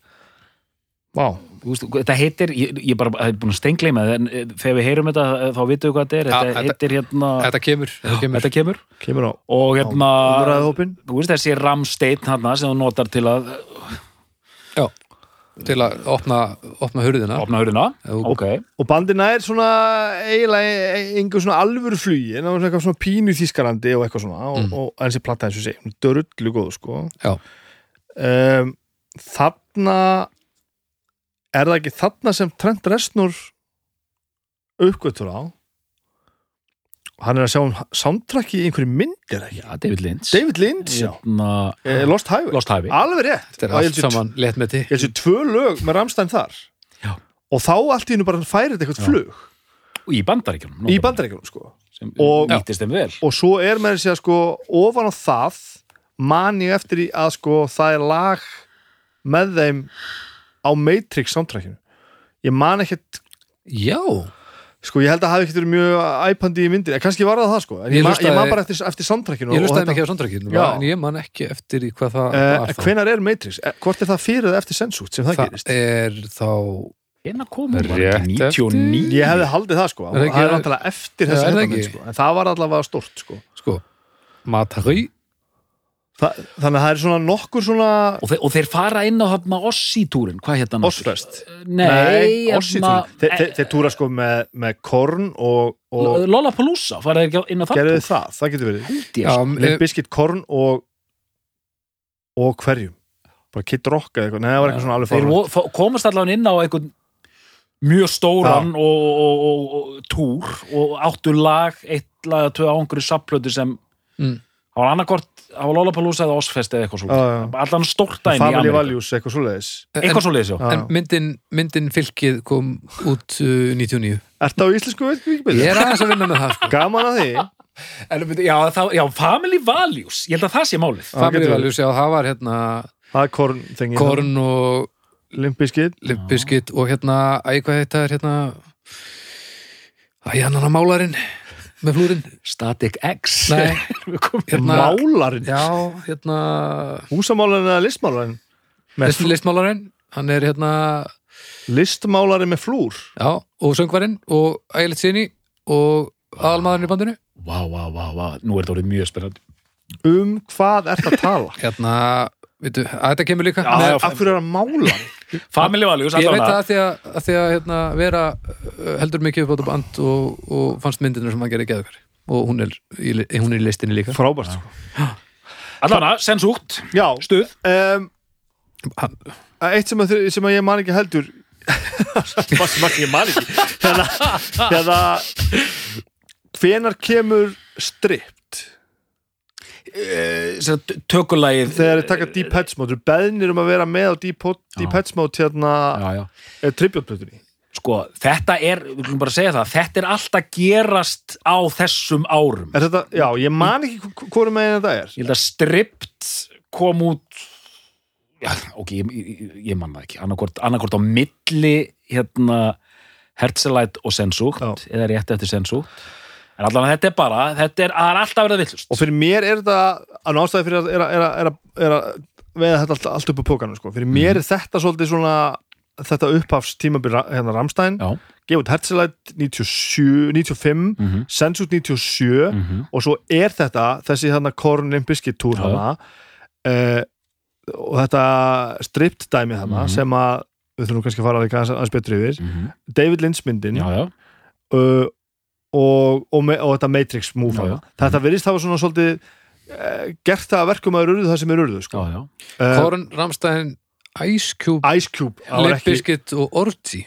Vá þetta heitir, ég, ég bara það er búin að steingleima það, en eh, þegar við heyrum þetta eh, þá vitum við hvað þetta er, þetta þetta- heitir hérna Þetta kemur, þetta kemur. þetta kemur. Kemur á og hérna, þú veist þessi ramsteinn hérna sem þú notar til að Já, til að opna, opna hurðina. Opna hurðina, Ef þú- ok. Og bandina er svona eiginlega einhver svona alvöru flugi en það var eitthvað svona pínu Þískarandi og eitthvað svona og, Mm. og en þessi platta eins og segi, hún er dörullu góð sko. Um, þarna er það ekki þarna sem Trent Reznor uppgötur á? Hann er að sjá um soundtracki í einhverju myndir ekki? Já, David Lynch. David Lynch, já, hérna, eh, Lost Highway. Lost Highway. Alveg rétt. Þetta er ég allt sé- saman létt með ég held sér tvö lög með Ramstein þar. Já. og þá allt í hennu bara færið eitthvað flug. Og í bandaríkjunum í bandarækjunum sko. Sem Og- nýttist þeim vel. Og svo er með þessi að sko ofan á það man ég eftir í að sko það er lag með þeim á Matrix soundtrackinu. Ég man ekkert Já, Sko, ég held að það hafi ekkert verið mjög æpandi í myndin, en kannski var það það sko. En Ég ég, ma hlustaði- ég man bara eftir, eftir soundtrackinu Ég þetta- mikið á Já. en ég man ekki eftir hvað það Eh, var þá Hvenær er Matrix? Eh, Hvort er það fyrir eða eftir Sensút sem það, Það gerist? er þá komum var Rétt ekki 99 Ég hefði haldið það sko, það er ekki- náttúrulega eftir ekki? sko, en það var allavega stort sko. Sko Matari Þa, Þannig að það er svona nokkur svona og, þeir, og þeir fara inn á Ossi-túrin hvað hérna Ossfest Nei, Ossi hérna Þeir þeir- þeir túra sko með, með Korn og, og Lollapalooza, fara þeir ekki inn á það gerðu þið það, það getur verið. Limp eh, Korn og og hverjum. Bara Kid Rock eða eitthvað, nei það var eitthvað svona alveg fá- komast allavega inn á einhvern mjög stóran og, og, og, og túr og áttu lag, eitt lag að tvö á einhverju sapplötu sem Mm. Það var annarkort, það var Lollapalooza eða Ozfest eða eitthvað svo Já, já. allan stórt dæmi í Family Ameríku. Values, eitthvað svoleiðis. Eitthvað svo leiðis, já. En myndin, myndin fylkið kom út uh, 99 Ertu á íslensku Ég Wikipedia? er aðeins að vinna með það sko. Gaman að því. En, já, það, já, Family Values, ég held að það sé málið. Family getur Values, já, það var hérna Það er Korn þengið Korn og Limp Bizkit. Limpiskit og hérna, æ, hvað þetta er hérna? Æ, hann hann málarinn með flúrin Static X. Nei, *laughs* hérna Málarinn, Já, hérna húsamálarinn eða listmálarinn list, listmálarinn, hann er hérna Listmálarinn með flúr? Já, og söngvarinn og ægilegt sinni og aðalmaðurinn í bandinu. Vá, vá, vá, vá, nú er þetta orðið mjög spennandi. Um hvað ert að tala? hérna, veitu, að þetta kemur líka. Já, Af hverju er að mála? Family Values, ég veit það að því að, að, því að hérna, vera uh, heldur mikið upp á þetta band og, og fannst myndinu sem hann gerði geðugar og hún er, hún er í listinni líka. Frábært sko. Allavega, sensúkt, Já, stuð. Um, hann, eitt sem að, sem að ég man ekki heldur. Hvað sem að ég man ekki. Hérna, hérna Hvenar kemur stript? Tökulagið Þegar þið taka Deep Heads Mode beðnir um að vera með á Deep, Deep Heads Mode hérna eh, tribute-plötunni Sko, þetta er, við viljum bara segja það þetta er alltaf gerast á þessum árum. Þetta, já, ég man ekki hv- hvort meginn þetta er. Ég held að Stript kom út Já, ok, ég, ég, ég man það ekki. Annarkort, á milli hérna Herzlite og Sensúkt eða rétt eftir Sensúkt en allan þetta er bara, þetta er, það er alltaf verið villust og fyrir mér er þetta að nástæði fyrir að, er að, er að, er að, að veða þetta allt, allt upp á pókanum sko. fyrir mér er þetta svolítið svona þetta upphafs tímabil hérna Ramstein Já, gefið 97, 95 Mhm. Sensut 97 mhm, og svo er þetta þessi hérna Korn Limbiskit túr hana uh, og þetta stript dæmi hana Mhm. sem að við þurfum kannski að fara líka aðeins, aðeins betri yfir mhm. David Lynch myndin Já, já, uh, og, og, og þetta Matrix move Já, já. þetta virðist hafa svona svolítið uh, gert það að verkum að urðu það sem er urðu já, sko. já. uh, Korn, Ramstein, Ice Cube Ice Cube var ekki- og Orti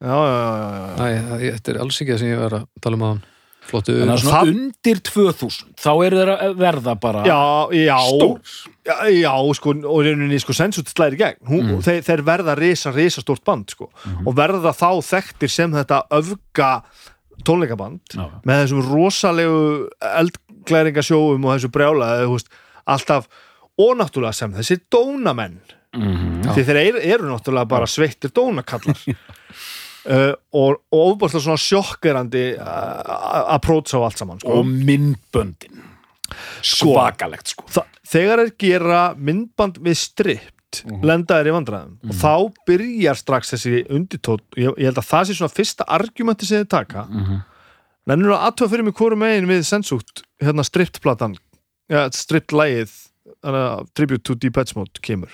já, já, já, já, já. Æ, það- þetta er alls ekki það sem ég var að tala um aðan flottu Þannig að svona það- undir 2000 þá eru þeir að verða bara Já, já, stór já, já, sko, og rauninni sko Sensut slæri gegn, Hún, Mm. þeir, þeir verða risa, risa stórt band, sko Mhm. og verða þá þekktir sem þetta öfga tónleikaband Já, með þessum rosalegu eldglæringasjóum og þessu brjála alltaf, og náttúrulega sem þessi dónamenn mhm. Já. því þeir eru, eru náttúrulega bara sveittir dónakallar uh, *laughs* og, og ofbærslega svona sjokkerandi uh, approach á allt saman sko. og myndböndin Sko. svakalegt sko Þa, þegar þeir gera myndband við stript Mhm. lenda þeir í vandræðum og þá byrjar strax þessi undirtótt ég, ég held að það sé svona fyrsta argumenti sem þeir taka Mhm. nennur að aðtöfa fyrir mig hvori megin við sensúkt hérna stript platan ja, stript lægið uh, Tribute to Deep Edge Mode kemur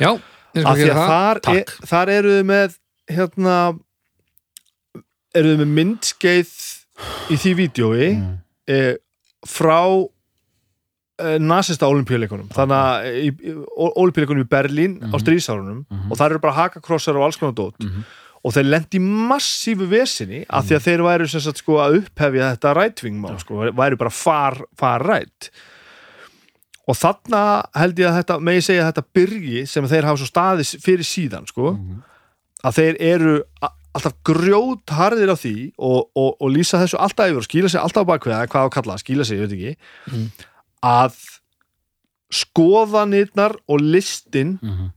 Já, ég skal gera að það þar, er, þar eru þið með hérna eru þið með myndskeið í því vídjói Mm. eh, frá eh, nasista olimpíuleikunum þannig að í, olimpíuleikunum í Berlín á Mhm. stríðsárunum Mhm. og þar eru bara hakakrossar og alls konar dót Mhm. og þeir lendi massífu vesinni af því að þeir væru sem sagt sko að upphefja þetta rætvingmál sko, væru bara far, far rætt og þarna held ég að þetta megi segja þetta byrgi sem þeir hafa svo staðis fyrir síðan sko Mhm. að þeir eru alltaf grjót harðir á því og, og, og lýsa þessu alltaf yfir og skýla sig alltaf á bakveða, hvað á kalla, það, skýla sig, ég veit ekki Mm. Að skoðanirnar og listin Mhm.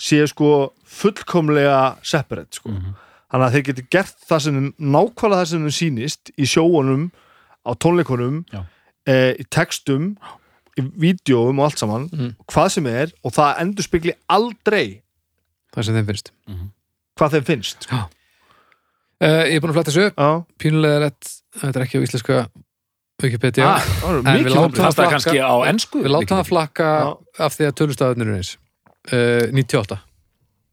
séu sko fullkomlega separate sko. Mhm. þannig að þeir geti gert það sem nákvæmlega það sem þeim sýnist í sjóunum, á tónleikunum e, í textum í vídjóum og allt saman Mhm. hvað sem er og það endur spekli aldrei það sem þeim finnst hvað þeim finnst uh, Ég er búin að flætta þessu upp Pínulega er þetta, þetta er ekki á íslenska Wikipedia. Ah, er En við látum það flakka. kannski á ensku Við látum það flakka Já. af því að tölustafnir er eins. Uh, 98,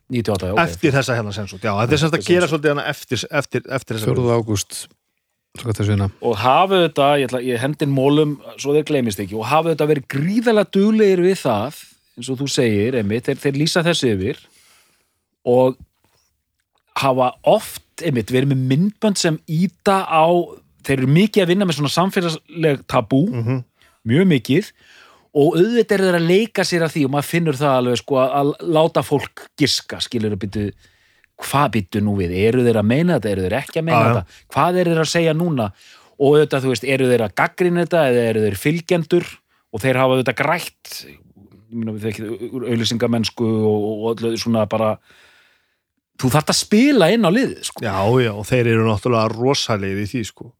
98, ok. Eftir þessa hérna sensút, já, þetta er semst að gera svolítið hana eftir, eftir, eftir þessa 4. ágúst og hafu þetta, ég, ætla, ég hendin mólum svo þeir gleymist ekki, og hafu þetta verið gríðalega duglegir við það eins og þú segir, einmitt, þeir, þeir lýsa þessu yfir. Og hafa oft, einmitt, verið með myndbönd sem íta á þeir eru mikið að vinna með svona samfélagsleg tabú, Mhm. mjög mikið og auðvitað eru þeir að leika sér að því og maður finnur það alveg sko að, láta fólk giska, skilur að byttu hvað byttu nú við, eru þeir að meina þetta? Eru þeir ekki að meina þetta, hvað eru þeir að segja núna? Og auðvitað, þú veist, eru þeir að gaggrina þetta eða eru þeir fylgjendur? Og þeir hafa auðvitað grætt auðlýsingamennsku og, og öllu svona bara þú þarft að spila inn á liðið sko. Já, já, og þeir eru náttúrulega rosalegir í því, sko.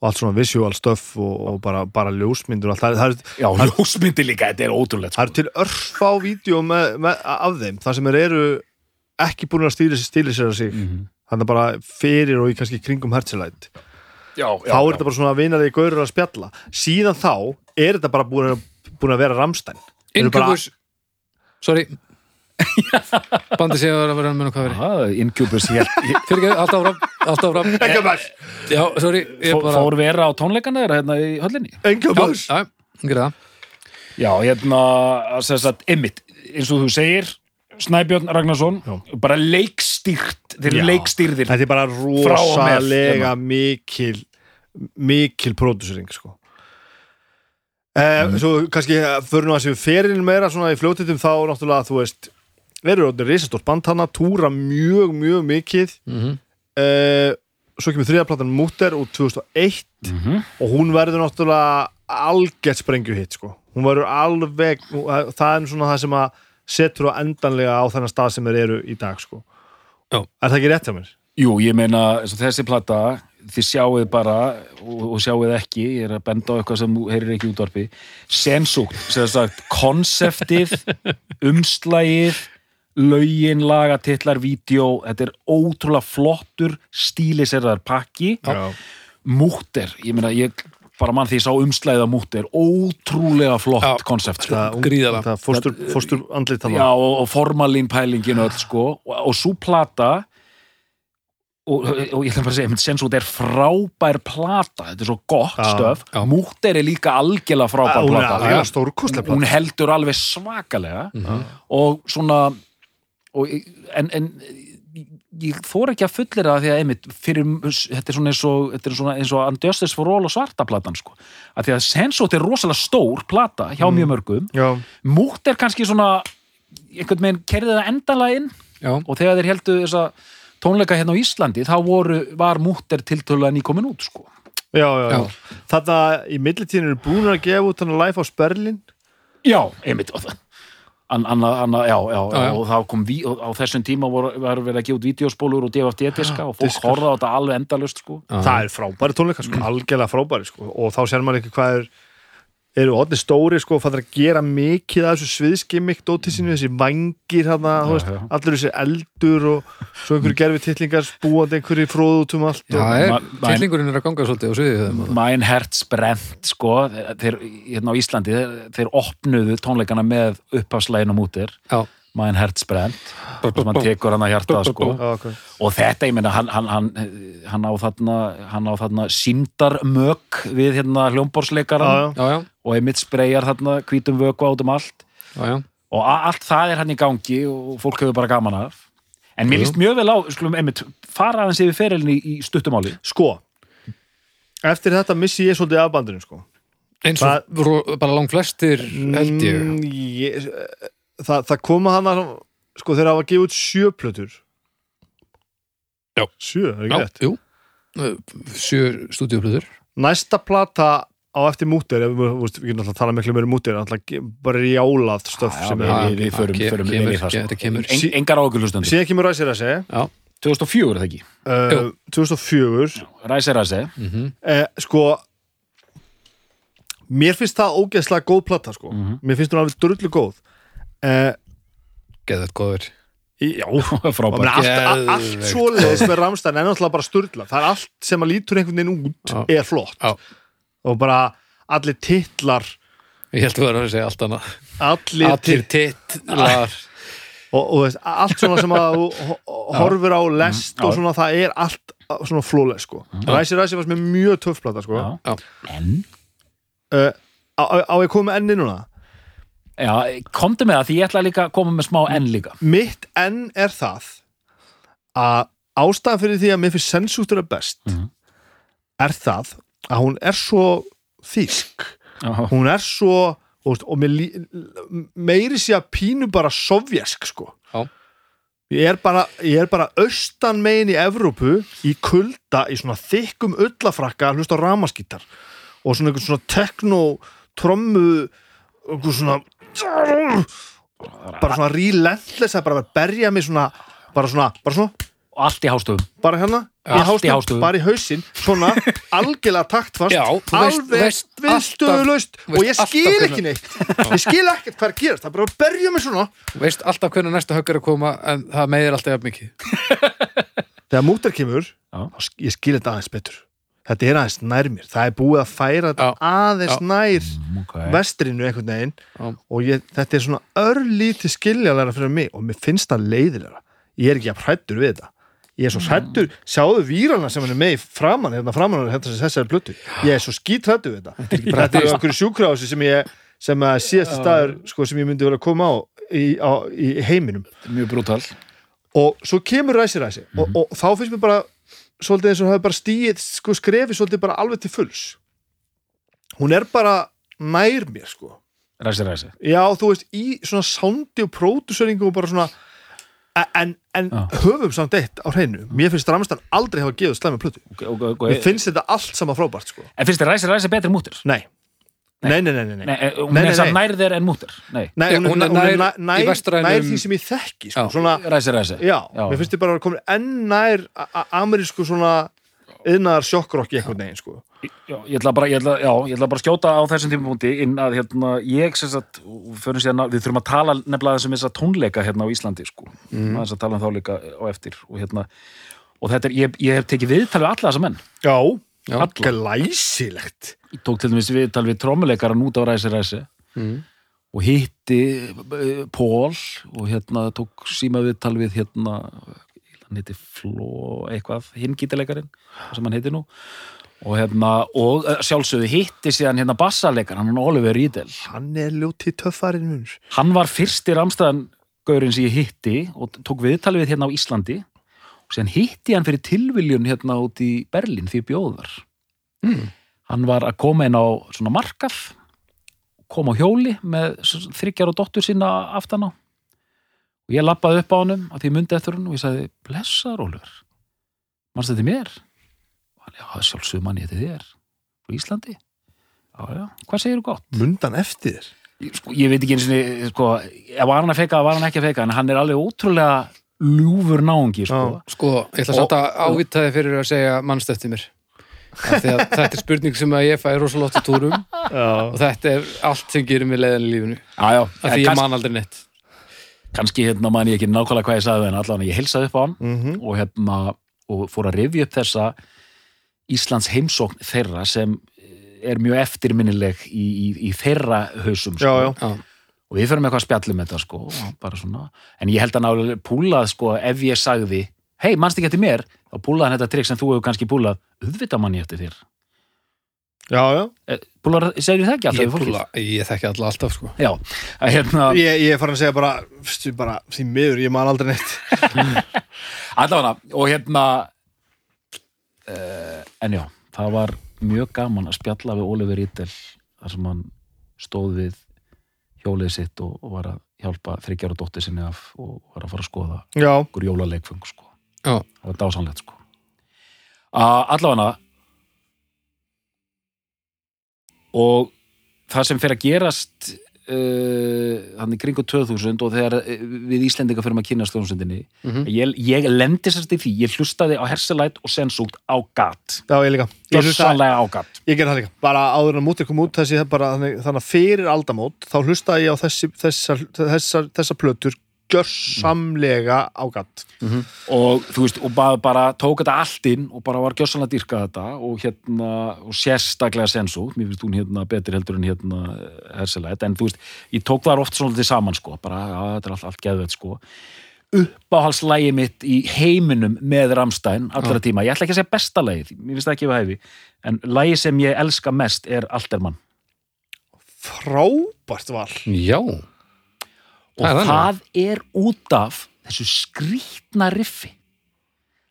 Og allt svona visual stuff og, og bara, bara ljósmyndur og allt, það, það, já, ljósmyndi líka, þetta er ótrúlegt það sko. er til örfá vídeo með, með, af þeim, það sem þeir eru ekki búin að stíla sér að sig. Mhm. þannig bara fyrir og í kannski kringum hertsilæt já, þá er þetta bara svona vinarið gaurur að spjalla. Síðan þá er þetta bara búin að, búin að vera ramstæn eru bara- Sorry Bandi sé að vera menna hvað veri Aha, Incubus hér Fyrir ekki, allt áfram Allt áfram. Engabæs, Já, sorry bara fór vera á tónleikana þeirra hérna í höllinni? Já, engabæs já, það. Já, hérna, sem sagt, Emmitt, eins og þú segir, Snæbjörn Ragnarsson, bara leikstýrt, þeir eru Já. leikstýrðir. Þetta er bara með, rosalega mikil mikil pródúsering sko. Eh, Svo kannski fyrir nú að séu ferinn meira svona í fljótitum þá náttúrulega þú veist verður orðin risastórt band hana, túra mjög mjög mikið Mhm. eh, svo kemur þriðaplatan Múter úr 2001 Mhm. og hún verður náttúrulega algjört sprengju hitt sko hún verður alveg, það er svona það sem að setur á endanlega á þennan stað sem þeir eru í dag sko. Er það ekki rétt hjá mér? Jú, ég meina, þessi plata, þið sjáuð bara, og, sjáuð ekki, ég er að benda á eitthvað sem heyrir ekki í útvarpi, sensúkt, sem sagt, konseptið, umslægið, lögin, lagatitlar, vídeo, þetta er ótrúlega flottur, stíliserðar pakki, Já. múter, ég meina, ég bara mann því ég sá umslæðið á múter, ótrúlega flott Já. konsept, sko. Það, Gríðarlega. það fórstur, fórstur andlit Já, þarna. og, og formalín pælingin öll, sko, og, og svo plata og, og ég ætla bara að segja, einmitt, sensút er frábær plata, þetta er svo gott stöf, Já. múter er líka algjörlega frábær Hún er plata, alveg stórkostlega hún heldur alveg svakalega Mhm. og svona og, en, en ég þóra ekki að fullir það því að einmitt fyrir, þetta er svona eins og er eins og Unjustice for All og svarta platan sko, að því að Sensot er rosalega stór plata hjá Mm. mjög mörgum Já, Mútt er kannski svona einhvern veginn kerði það endanlega inn Já, og þegar þeir heldu þessa tónleika hérna á Íslandi þá voru, var Mútt er tiltölulega nýkomin út sko. já, já, já. Já. Þetta í millitíðinu eru búin að gefa út hann live á Sperlin Já, einmitt og það Anna, anna, já, já, já, Já, og það kom ví, og á þessum tíma voru, var verið að gefa út vídeospólur og DFT-diska og fólk horfði á þetta alveg endalust sko. Það er frábæri tónleika, sko, algjörlega frábæri sko. og þá sér maður ekki hvað er eru odni stóri, sko, og fattar að gera mikið af þessu sviðskimmikt dótið sínu þessi vangir, hana, þú veist, já. allir þessi eldur og svo einhverju gerfi titlingar spúandi einhverju fróð út um allt Já, og, er, ma- tillingurinn er að ganga svolítið á sviðið þeim Mein Herz brennt sko, þeir, hérna á Íslandi þeir, þeir opnuðu tónleikana með upphafslegin og mútir. Já, Mein Herz brennt og mann tekur hann að hjarta *laughs* sko. Já, ok. og þetta, ég meina, hann, hann, hann, hann á þarna, hann á þarna síndarmök við hérna hljómborsleikaran já. já, já, og einmitt spreyjar þarna hvítum vöku át um allt já, já. og allt það er hann í gangi og fólk hefur bara gaman af en mér líst mjög vel á, skulum einmitt fara aðeins yfir ferilin í, í stuttumáli Sko, eftir þetta missi ég svolítið af bandinu, sko Eins og bara langt flestir held ég Mm, ég það, það koma hana sko þeir hafa gefið út sjö plötur. Já. sjö, er ekki Já, rétt? jú. Sjö stúdíuplöður næsta plata á eftir mútir ef við, við getum alltaf að tala miklu meira um mútir bara jálað stöf Já, sem við- er Já, við- við förum- ke- förum kemur, inn í það, sko. þetta kemur Sí- en, engar ágjörlustundur síðan kemur ræsir að segja Já, 2004 er það ekki? Uh, Jú. 2004 Ræse Ræse mm uh, sko mér finnst það ógeðslega góð plata sko. Mhm. mér finnst hún alveg drullu góð uh, Geðvægt góður já, *laughs* frábært allt, allt, svoleiðis með Ramstein er náttúrulega bara sturla það er allt sem að lítur einhvern veginn út Já. er flott Já. og bara allir titlar Ég held að vera að segja allt annað allir, Allir tit, titlar *laughs* og, og veist, allt svona sem að þú ho- horfir á lest Já. og svona það er allt svona flólega sko. Ræsi Ræsi var sem er mjög töff plata sko. Já. Já. En uh, á, á á ég komið enni núna Já, komdu með það því ég ætla líka að koma með smá enn líka mitt enn er það að ástæðan fyrir því að mér finnst sensútur er best Mhm. er það að hún er svo þýsk Já, hún er svo og, og meiri sé að pínu bara sovjesk sko Já. ég er bara, ég er bara austan megin í Evrópu í kulda í svona þykkum ullafrakka að hlusta á ramaskítar og svona svona tekno trommu einhvern svona bara svona relentless að bara berja mig svona bara svona, bara svona, og allt í hástöfum. Bara hérna í hástöfum. bara í hausinn, svona *laughs* algjörlega taktfast, Já, alveg alltaf- og ég skil ekki neitt. Ég skil ekkert hvað er að gerast, það er bara að berja mig svona. Þú veist alltaf hvernig næsta högg er að koma en það meðir alltaf mikið. Þegar mútar kemur, Já. ég skil þetta aðeins betur þetta er aðeins nær mér, það er búið að færa þetta Já. aðeins Já. nær okay. vestrinu einhvern veginn. Og ég, þetta er svona örlítið skiljalega fyrir mig og mér finnst það leiðilega ég er ekki að hrættur við þetta. Ég er svo hrættur, sjáðu výrana sem hann er með í framan, hérna framan hérna sem þessari blötu ég er svo skítrættur við þetta. Þetta er okkur sjúkrási sem ég sem að síðasti staður sko, sem ég myndi vera að koma á í, á, í heiminum. Mjög brútal. Og svo kemur ræsi ræsi. Og, og þá finnst mér bara svolítið eins og hefur bara stíið sko, skrefið svolítið bara alveg til fulls. Hún er bara nær mér sko. Ræsi Ræsi. Já, þú veist, í svona soundi og próduseringu og bara svona en, en Já. höfum samt eitt á hreinu. Mér finnst Ramstan aldrei hafa gefið slæmi plötu. Okay, okay, mér okay. finnst þetta allt sama frábært sko. En finnst þér Ræsi Ræsi betri mútur? Nei, nei, nei, nei, nei, nei. Nei, hún Nei, er nei, samt nei. nær þér en mútur Nei, hún, er, nær, því sem ég þekki sko. Já. svona, Ræsi Ræsi já, Já. mér finnst þið bara að koma enn nær amerísku svona yðnaðar sjokkrokki einhvern veginn sko Já, ég ætla bara, ég ætla, já, ég ætla bara að skjóta á þessum tímapunkti inn að hérna, ég sem sagt, að við þurfum að tala nefnilega þessum þess að tónleika hérna á Íslandi, sko, mm. að þess að tala um þá líka á eftir og hérna og þetta er, ég, ég hef tekið viðtal við alla þessa menn Já, Já. alla, glæsilegt ég tók til dæmis viðtal við trommuleikara nút á Ræsi Ræsi mm. og hitti eh, Pól og hérna tók síma viðtal við hérna hann heiti Fló eitthvað, hinn gítileikarinn sem hann heiti nú. Og hérna, og eh, sjálfsögðu hitti síðan hérna bassaleikar, hann er Oliver Riedel. Hann er ljóti töffarinn hann var fyrsti ramstæðan gaurinn sem ég hitti og tók viðtalið við hérna á Íslandi síðan hitti hann fyrir tilviljun hérna út í Berlín því ég bjóð þar. Mm. hann var að koma inn á svona markað kom á hjóli með þryggjar og dóttur sína aftan á. Og ég lappaði upp á honum að því myndi eftir hann og ég sagði blessaður Ólfur mannst þetta mér? Og hann, já, sjálfsögum mann ég þetta þér. Frá Íslandi. Já, já, hvað segirðu gott? Mundan eftir sko, ég veit ekki eins og sko, var hann að feika, var hann ekki að feika en hann er alveg ótrúlega ljúfur náungi sko. Sko, ég ætla samt að ávita þið fyrir að segja mannst eftir mér? Af því að þetta er spurning sem að ég fæ rosalótt í túrum. Já, og þetta er allt sem gerir mig leiðan í lífinu. Já, já, af því ég kanns, man aldrei neitt. Kannski hérna man ég ekki nákvæmlega hvað ég sagði en allan ég heilsaði upp á hann mhm. og hérna og fór að rifja upp þessa Íslands heimsókn þeirra sem er mjög eftirminnileg í, í, í þeirra hausum sko. Já, já. Og við fyrir með eitthvað spjallum þetta sko, og bara svona, en ég held að nálega púlað sko, ef ég sagði hei, mannst ekki eftir mér, þá púlaði hann þetta trikk sem þú hefur kannski púlað, auðvitað mann ég eftir þér. Já, já. Púlar, segir það ekki alltaf púla, ég þekki alla alltaf sko. Já, að hérna, Ég, ég er farin að segja bara, stu, bara því miður, ég man aldrei neitt. *laughs* Allavega og hérna uh, en já, það var mjög gaman að spjalla við Oliver Íttel þar sem hann stóð við hjólið sitt og, og var að hjálpa þryggjára dóttir sinni af og var að fara að skoða okkur jólaleikfung sko. Það var dásanlegt sko. allavega og það sem fer að gerast uh, hann í kringu 2000 og þegar eh, við Íslendinga fyrir að kynast hljómsveitinni Mhm. ég, ég lendi sérst í því, ég hlustaði á Herselæt og Sensúkt á gat. Já, ég líka. Ég, hlusta, Gjörsanlega á gat. Ég gerði það líka. Bara áður en mútið kom út þessi bara, þannig, þannig að fyrir aldamót þá hlustaði ég á þessi, þessar, þessar, þessar plötur gjörsamlega ágatt og þú veist, og bara, bara tók þetta allt inn og bara var gjörsanlega að dyrka þetta og hérna, og sérstaklega Sensúkt, mér finnst hún hérna betri heldur en hérna Herselæt, en þú veist ég tók það oft svona til saman sko bara, já, þetta er allt, allt geðveit sko. Uppáhalslægi mitt í heiminum með Ramstein allra tíma, ég ætla ekki að segja besta lægi mér finnst það ekki við hæfi, en lægi sem ég elska mest er Altermann. Frábært val. Já, og Það er það er út af þessu skrítna riffi.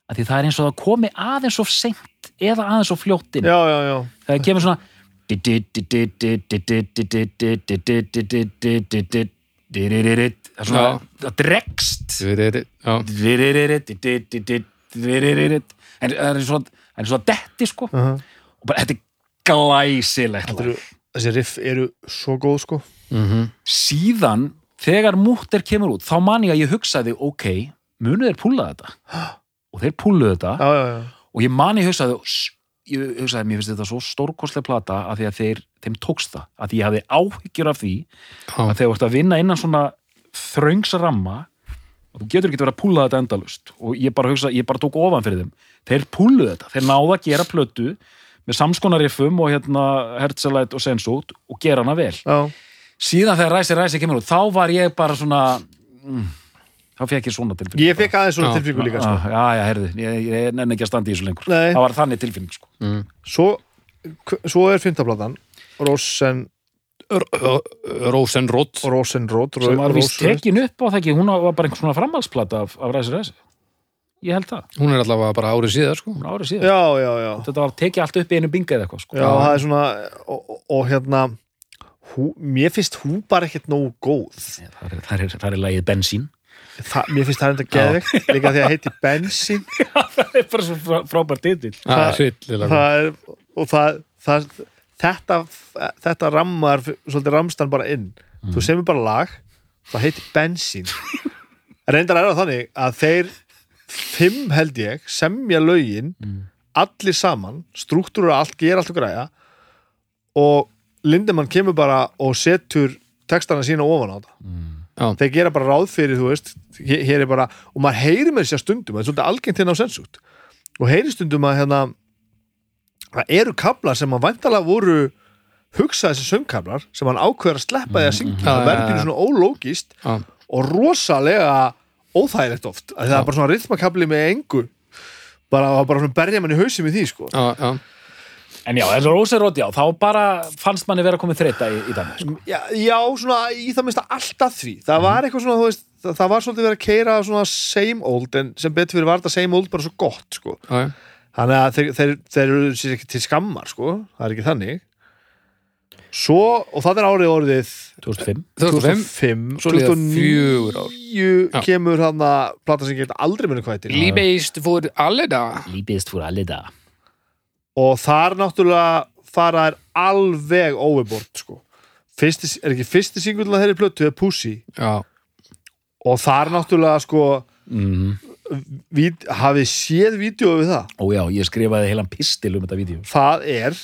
Að því það er eins og það komi aðeins of seint eða aðeins of fljóttin Já, já, já. Það kemur svona það er svona, það dregst. En það er svona það er svona detti sko. Og bara þetta er glæsilegt Þessi riff eru svo góð sko. Mhm, síðan þegar múttir kemur út þá man ég að ég hugsaði ok, munu þeir púla þetta? Og þeir púluðu þetta. Já, já, já. Og ég man ég hugsaði "S- ég hugsaði, mér finnst þetta svo stórkostlega plata að því að þeir, þeim tókst það. Að því ég hafði áhyggjur af því já, að þegar þú ert að vinna innan svona þröngsramma og þú getur ekki verið að púla þetta endalust og ég bara hugsa, ég bara tók ofan fyrir þeim. Þeir púluðu þetta, þeir náðu að gera plötu með samskonariffum og hérna Herzelæt og Sensút og gera hana vel. Já, síðan þegar Ræsi Ræsi kemur út þá var ég bara svona mm, þá fekk ég svona tilfinning ég fekk aðeins svona Já. tilfinningu líka sko. ah, já, já, herði, ég, ég nenni ekki að standa í þessu lengur Nei. það var þannig tilfinning sko. mm. Svo, svo er fyndaplatan Rosen, Rosenrod Rosenrod sem var vist Rosen- tekin upp á það ekki, hún var bara einhvern svona framhaldsplata af, af Ræsi Ræsi ég held það, Hún er allavega bara árið síðar sko. hún árið síðan Já, já, já þetta var tekið allt upp í einu binga eða eitthvað sko. Já, það er svona og, og, og hérna hú, mér finnst hún bara ekkert nógu góð. Það er, það er, það er lagið bensín. Þa, mér finnst það enda geðveikt *laughs* líka því að heiti bensín. Það er bara svo frá, frábær titil Það Það- hryllilega það er, og það, það þetta, þetta rammar svolítið ramstan bara inn. Þú semur bara lag, það heiti bensín. Reyndar er það þannig að þeir fimm held ég semja lögin allir saman, struktúra allt, gera allt og græja og Lindemann kemur bara og setur textana sína ofan á þetta. Já. þeir gera bara ráð fyrir, þú veist hér er bara, og maður heyri með sér stundum það er svolítið algengt hérna á sensútt. Og heyri stundum að hérna það eru kablar sem að væntalega voru hugsa þessi söngkablar sem hann ákveður að sleppa því að syngja. Já, það verður pínu svona ólógist Já. og rosalega óþægilegt oft. Að það er bara svona rithmakabli með engu. Bara, bara berja mann í hausi með því sko. Já, já, en já, þessu Róserót, já, þá bara fannst manni vera komið þreita í, í dæmi sko. já, já, svona í það minnst alltaf því. Það var eitthvað svona, þú veist það, það var svolítið verið að keira svona same old en sem betur fyrir var þetta same old bara svo gott sko. Þannig að þeir, þeir, þeir eru sér ekki til skammar sko, það er ekki þannig. Svo, og það er árið orðið 2005 2005 2005 Svo líða fjögur ár. 2009 Já. kemur hann að plata sem geta aldrei muni hvað heitir Líbeist fór allir það Líbiðist fór allir það og þar náttúrulega fara er alveg overbort sko. fyrsti, er ekki fyrsti singull að þeirri plötu er Pussy Já, og þar náttúrulega sko mm. vid, hafið séð vídeo við það Ó já, ég skrifaði heilan pistil um þetta vídeo það er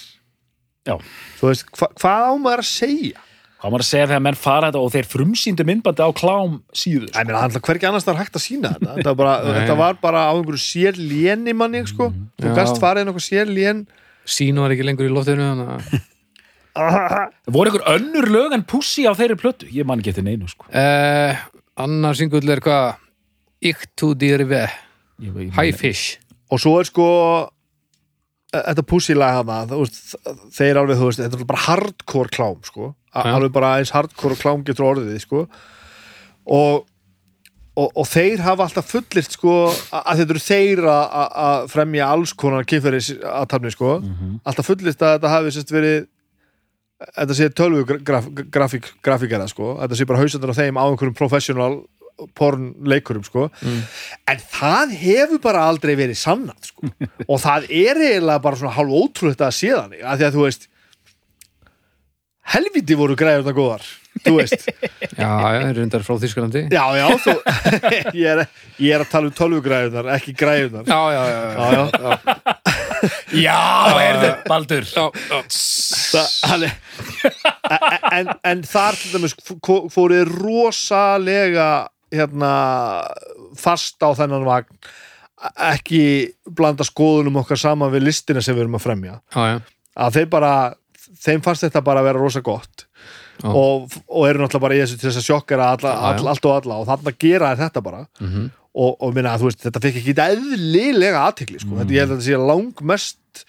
Já. þú veist, hva, hvað á maður að segja Hvað maður að segja þegar menn fara þetta og þeir frumsýndu myndbandi á klám síðu Ég meina, það er hvergi annars það er hægt að sína þetta. Þetta var bara, þetta var bara á einhverju sér léni manni, sko. Þú Já. gast farið okkur sér lén sín var ekki lengur í loftinu *laughs* voru einhver önnur lög en pussi á þeirri plötu? Ég man ekki eftir neinu sko. Eh, Annar singull er hvað? Íkt to dýrfi Ég- ég- High fish. Og svo er sko þetta pussilega hana þeir alveg, þú veist, þetta er bara hardcore klám, sko, A Já. alveg bara eins hardcore klám getur orðið, sko og Og, og þeir hafa alltaf fullirt sko að að þetta eru þeir að- að að fremja alls konar kynferðis aðtafni sko Mhm. alltaf fullist að þetta hafi sérst verið þetta sé tölvu graf, grafík, grafíkara sko, þetta sé bara hausandur á þeim á einhverjum professional porn leikurum sko, Mm. en það hefur bara aldrei verið sannat sko. *laughs* Og það er eiginlega bara svona hálf ótrúlega að sé þannig, að því að þú veist helviti voru græður það góðar þú veist, *laughs* Já, já, reyndar frá Þískalandi já, já þú, *laughs* ég, er, ég er að tala um tölvugræðunar ekki græðunar Já, já, já, já, já. Já, heyrðu, Baldur. Já, já. Það, hann er, en, en þar fóruð rosalega hérna fast á þennan vagn ekki blanda skoðunum okkar saman við listina sem við erum að fremja. Já. að þeir bara þeim fannst þetta bara að vera rosa gott. Já. og, og eru náttúrulega bara í þessu til þess að sjokkara alla, já. all, allt og alla. Og þannig að gera þetta bara. Mhm. og, og minna að þú veist, þetta fikk ekki eðlilega aðtikli, sko, þetta ég held að þetta sé langmest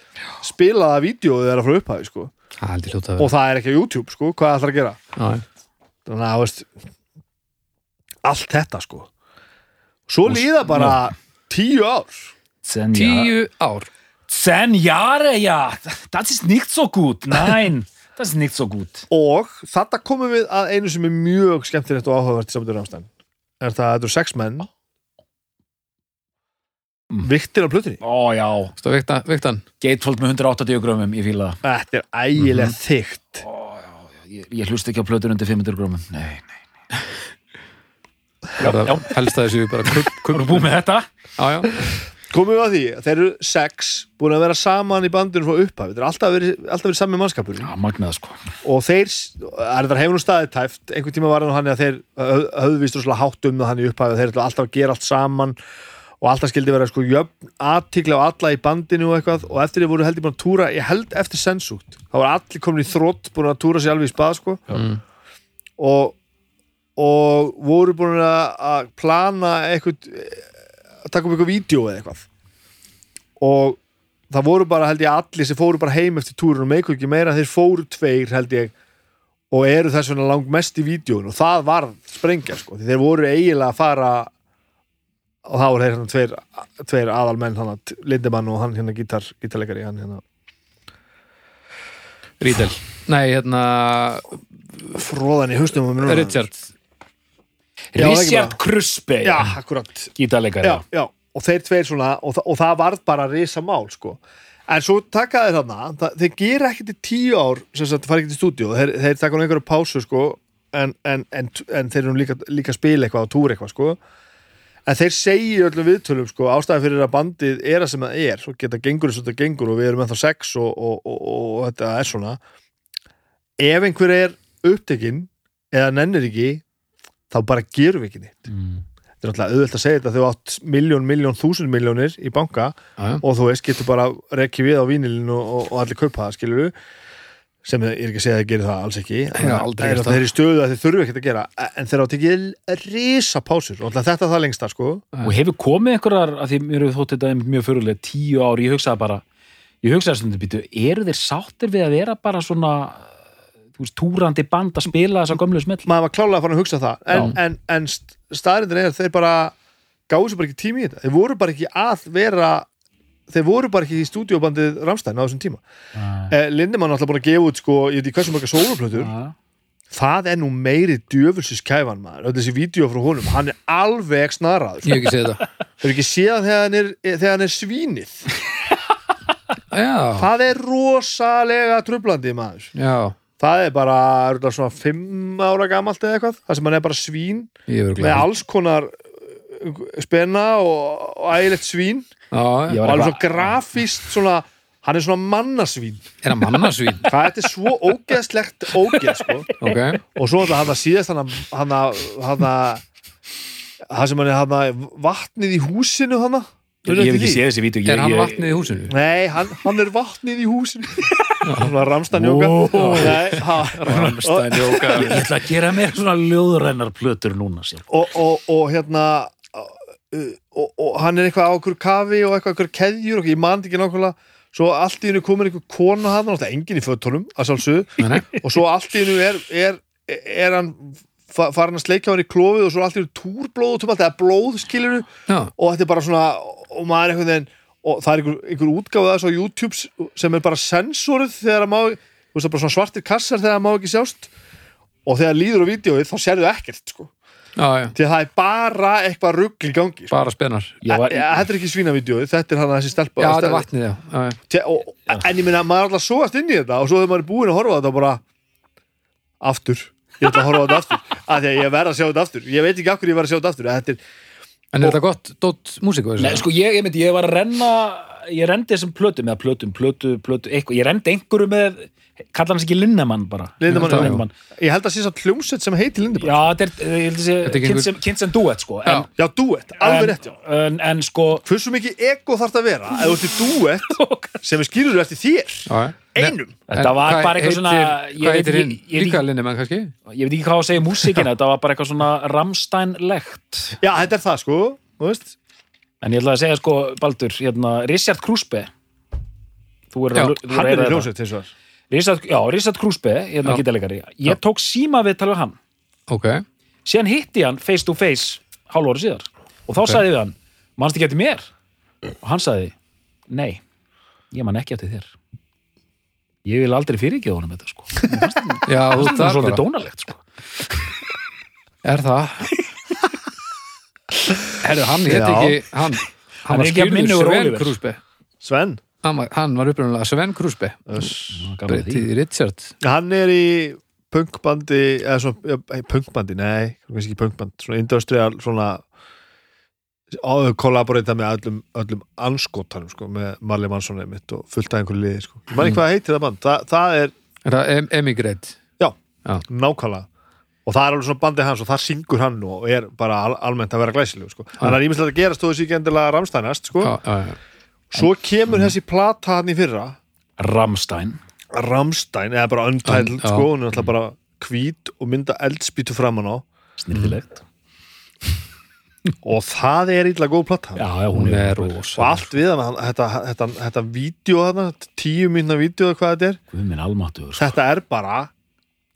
spilaða vídjóðu þeirra frá upphæði, sko, og það er ekki á YouTube, sko, hvað ætlar að gera? Þannig að, þú veist allt þetta, sko svo líða bara tíu ár. Tíu ár Sen Jahre, ja. Das ist nicht so gut. Nein, *laughs* das ist nicht so gut. og þetta komum við að einu sem er mjög skemmtilegt og áhugavert í samtöður ástæðan er það að þetta eru sex menn Mm. viktir á plötunni Ó, já. Vikta, viktan Gatefold með 180 grömmum, ég fíla það. þetta er ægilega þygt Ég, ég hlust ekki á plötur undir 500 grömmum. Nei, nei. Helst að þessu bara erum búið með þetta? Já, já, komum við að því, þeir eru sex búin að vera saman í bandinu frá upphaf þetta er alltaf verið, alltaf verið sami mannskapur Já, magnað, sko. og þeir, er þetta hefur nú staðið tæft. Einhvern tíma var það hann að þeir höf- höfðu víst rosalega hátt um það hann í upphæðu þeir ætlu alltaf að gera allt saman. Og alltaf skildi vera sko jöfn aðtikla á alla í bandinu og eitthvað. Og eftir því voru heldur búin að túra, ég held eftir sensúkt þá var allir komin í þrótt búin að túra sér alveg í spað sko. Mm. og og voru búin að að plana eitthvað að taka upp eitthvað vídeo eða eitthvað. Og það voru bara held ég allir sem fóru bara heim eftir túrun og meikur ekki meira þeir fóru tveir held ég og eru þess vegna langt mest í vídjóun og það var sprengja sko því þeir voru eiginlega að fara og voru þeir hérna tveir, tveir aðalmenn hann Lindemann og hann hérna gítar, gítarleikari hann hérna. Rídel Nei, hérna, fróðan í núna. Richard Já, það er ekki Richard Kruspe. já, akkurat já, og þeir tveir svona og, og það varð bara risa mál sko. en svo taka þeir þarna það, þeir gera ekkert í tíu ár sem sagt, fara ekkert í stúdíu þeir, þeir taka nú einhverju pásu sko, en, en, en, en þeir eru líka, líka að spila eitthvað og túra eitthvað sko. en þeir segi í öllum viðtölum sko, ástæðan fyrir að bandið er að sem það er og geta gengur eins og þetta gengur og við erum ennþá sex og, og, og, og, þetta er svona ef einhver er upptekinn eða nennir ekki þá bara gerum við ekki neitt. Mm. þetta er náttúrulega auðvelt að segja þetta þegar þú átt miljón, miljón, þúsund miljónir í banka já, og þú veist, getur bara rekki við á vínilinu og, og, allir kaupa það, skilur sem ég er ekki að segja að það gerir það alls ekki. Það er í stöðu að þeir þurfu ekkert að gera. En þeir átt ekki risa pásur og náttúrulega þetta það lengsta, sko. Og hefur komið einhverjar, að því mér hefur þótt þetta mjög fyrirlega, tíu ár, ég hugsaði bara, ég hugsaði stundum, býtu, eru þeir sáttir við að vera bara svona, túrandi band að spila þessa gömlu smell? maður var klálega að fara að hugsa það. En, en, en staðrindin er að þeir bara gáðu sér bara ekki tími í þetta. Þeir voru bara ekki að vera þeir voru bara ekki í stúdíobandið Ramstein á þessum tíma. Eh, Lindemann er alltaf búin að gefa út sko, ég veit ekki hversu marga sóluplötur það er nú meiri djöfulsis kæfan maður, öll þessi vídeo frá honum. Hann er alveg snaraður ég hef ekki séð þetta þau eru ekki séð þegar hann er, þegar hann er svínið? Já, það er rosalega trublandi maður. Já, það er bara örugglega svona fimm ára gamalt eða eitthvað, það sem hann er bara svín með alls konar uh, spenna og, og ægilegt svín. Já, og alveg svo grafíst svona, hann er svona mannasvín er hann mannasvín *laughs* það þetta er svo ógeðslegt ógeð sko. Ok, og svo hann að síðast hann að það sem hann er hann að vatnið í húsinu hann að Ég hef ekki séð þessi vídeo. er hann vatnið í húsinu? Nei, hann, hann er vatnið í húsinu. *laughs* Svona ramstanjóka Ó. Nei, ha, Ramstein jóka Ég ætla að gera mér svona ljóðrennar plötur núna sér. og, og, og hérna uh, og, og hann er eitthvað á okkur kafi og eitthvað okkur keðjur og ég man þetta ekki nákvæmlega. Svo allt í hennu komin einhver kona hann náttúrulega engin í fötunum að sjálfsögðu. Nei, nei, og svo allt í hennu er, er, er hann fa- farin að sleikja hann í klófið og svo hennu túrblóð og tóma þetta blóð skilur og þetta er bara svona og maður er einhvern veginn og það er einhver, einhver útgáfa þess á YouTube sem er bara sensorið þegar það má þú veist það er bara svona svartir kassar þegar það má ekki sjást. Og þegar líður á vídeoið þá sérðu ekkert sko. Já, já. Því að það er bara eitthvað rugl í gangi sko. Bara spennar. Var, þetta er ekki svínavídeóið, þetta er hann að þessi stelpa. Já, þetta er vatnið, já, já, já. Te- og, en ég minna, maður er alltaf sóast inn í þetta og svo þegar maður er búinn að horfa á þetta bara aftur ég ætla að horfa á þetta aftur. Af því að ég verð að sjá þetta aftur. Ég veit ekki af hverju ég verð að sjá þetta aftur. Þetta er, En er þetta gott dótt músíku? Nei, sko, ég, ég, myndi, ég var að renna ég rendi þessum plötum, eða plötum, plötu, plötu eitthvað, ég rendi einhverju með kallar hans ekki Linnemann bara? Lindemann, Já, já, Lindemann. ég held að sé satt hljómsveit sem heiti Lindemann. Já, þetta er, ég held að Þetta er sé Kids sem- Kids and Duet, sko. En, já, duett, alveg rétt já. en, en sko hversu mikið ego þarf þetta að vera ef þú ert í duett *laughs* sem er skilur eftir þér? Já, einum. Þetta En var bara eitthvað svona ég Hvað veit heitir ekki- hinn? Líka Linnemann kannski? ég veit ekki hvað að segja í músíkina þetta var bara eitthvað svona Rammstein-legt. Já, þetta er það sko þú veist. En ég ætla að segja sko, Baldur, hérna Richard Kruspe. Þú er Já, að þú að er Richard, já, Richard Kruspe, hérna Já. gítarleikari. Ég tók síma við tala við hann. Ok, síðan hitti ég hann face to face hálf ári síðar. Og þá sagði ég við hann mannst ekki eftir mér? Og hann sagði, nei ég man ekki eftir þér. Ég vil aldrei fyrirgeða honum þetta sko. *laughs* Já, þú það er svolítið dónalegt sko. Er það? Herðu, hann hétt Já. ekki Hann, hann Hann var minnugur Sven. Kruspe. Sven Hann var, hann var upprunalega Sven. Breyti Richard hann er í punkbandi eða svona, punkbandi, nei kannski ekki punkband, svona industrial svona kollaborita með öllum, öllum anskotanum sko, með Marley Manson mitt og fullt af einhverju liði sko. manni hvað heitir það band, Þa, það er Er það em Emigrate? já, Já. nákvæmlega og það er alveg svona bandið hans og það syngur hann og er bara al almennt að vera glæsilegu sko. þannig að ímislegt að gera stóðu sér ekki endilega ramstænast sko. Já, já, já. Svo kemur þessi plata hann í fyrra. Rammstein. Ramstein, eða bara Untitled sko, hún er alltaf bara hvít og mynda eldspýtu framan á. Snirðilegt *laughs* og það er illa góð plata. Já, já, hún, Hún er og rosa allt við hann, þetta, þetta, þetta vídeo þarna, tíu mínna vídeo eða hvað þetta er, Guð minn almáttugur sko. þetta er bara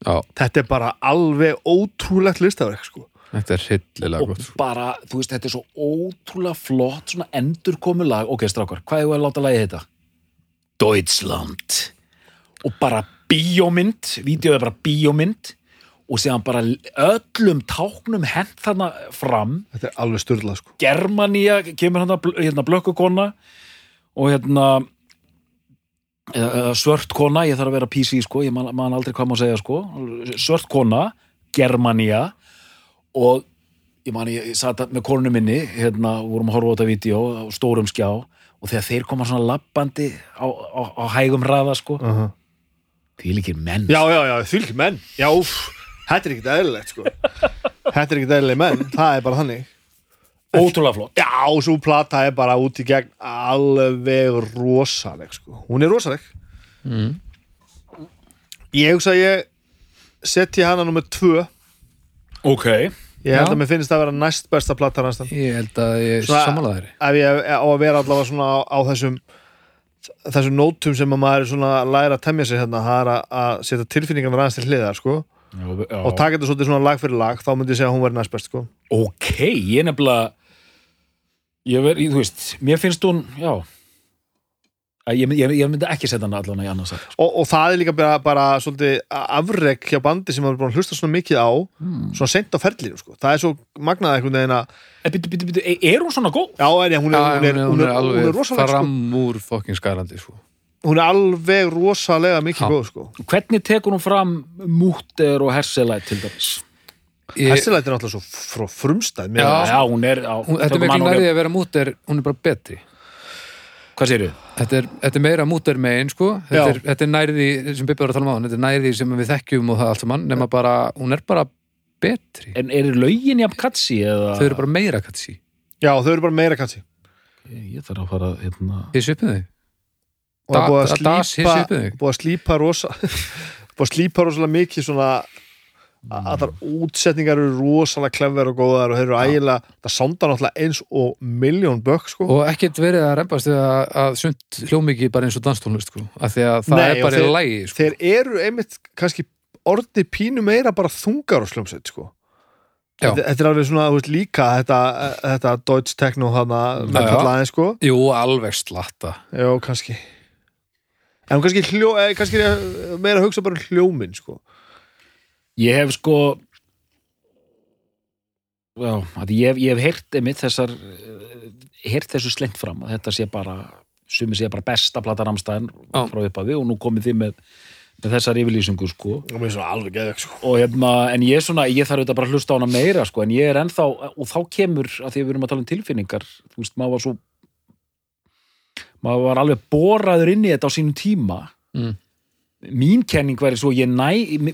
Já, þetta er bara alveg ótrúlegt listaverk sko. Þetta er hillilega og gott sko. bara, þú veist, þetta er svo ótrúlega flott svona endurkomu lag ok, strákar, hvað er að láta lagið þetta? Deutschland. Og bara bíómynd vídeoð er bara bíómynd. Og séðan bara öllum táknum hent þarna fram. Þetta er alveg styrla sko. Germanía kemur hann að hérna, blökkukona. Og hérna eða, eða svört kona, ég þarf að vera PC sko, ég man, man aldrei hvað má segja sko. Svört kona, Germanía og ég man ég, ég sat með konunum minni hérna, vorum að horfa á þetta vídeo á stórum skjá og þegar þeir koma svona labbandi á, á, á hægum hraða sko uh -huh. því líkir menn já, já, já, þylg menn já, úff, þetta er ekkert eðlilegt sko. þetta er ekkert eðlileg menn það er bara þannig ótrúlega flott já, og svo plata er bara út í gegn alveg rosaleg sko. hún er rosaleg mm. ég hugsa að ég setji hana nummer tvö ok, ég held Já. að mér finnst það að vera næst besta plata hans Ég held að ég samanlega þeirri ef ég á að vera allavega svona á, á þessum þessum nótum sem að maður er svona að læra að temja sig hérna, það er að, að setja tilfinningarna aðeins til hliðar sko, já, já. og taka þetta svolítið svona lag fyrir lag þá myndi ég segja að hún verði næst best sko. ok, ég nefnilega ég verð, þú veist mér finnst hún, já ég, ég, ég myndi ekki setja hana allan í annars að og, og það er líka bara, bara svolítið afrek hjá bandi sem er búin að hlusta svona mikið á hmm. svona sent á ferlinu sko. það er svo magnað einhvern veginn að byttu, byttu, byttu, er hún svona góð? já, en, hún, er, hún, er, hún, er, hún er alveg rosalega sko. fram úr fokkin skarandi sko. hún er alveg rosalega mikið góð sko. hvernig tekur hún fram múter og herselæt til dæmis? ég, Hessilætt er náttúrulega svo frá frumstæð Já. já, hún er á, hún, Þetta er miklu nærði að vera múter hún er bara betri hvað þú? Þetta er, þetta er meira múter megin sko. þetta, er, þetta er nærði sem Bibbi var að tala um á þetta er nærði sem við þekkjum og það allt saman nema bara, hún er bara betri. En er lögin jafn katsi eða? Þau eru bara meira katsi já, þau eru bara meira katsi ég þarf að fara hérna. Þið svipið þau. Og það er búið að slípa rosa *laughs* búið að slípa rosalega mikið svona að þar útsetningar eru rosalega klefver og góðar og þeir eru ægilega það sándar náttúrulega eins og miljón bökk sko og ekkert verið að reymbast að, að sund hljómiki bara eins og danstónlist sko. af því að það Nei, er bara í lægi sko. þeir eru einmitt kannski orði pínu meira bara þungar og slumsett sko Já. þetta, er alveg svona, þú veist, líka þetta, þetta Deutsch Techno hana með Já, já. kallaði sko jú, alveg slatta já, kannski en kannski, hljó, eh, kannski meira hugsa bara um hljóminn sko ég hef sko já, að ég, hef- ég hef heyrt einmitt þessar eh, heyrt þessu slengt fram að þetta sé bara sumi sé bara besta plata Ramstein Já. frá upphafi og nú komið þið með með þessar yfirlýsingu sko og mér er svona alveg geðveg sko. og hérna, en ég er svona, ég þarf auðvitað bara að hlusta á hana meira sko, en ég er ennþá, og þá kemur að því að við erum að tala um tilfinningar þú veist, maður var svo maður var alveg boraður inn í þetta á sínum tíma Mm. Mín kenning væri svo, ég næ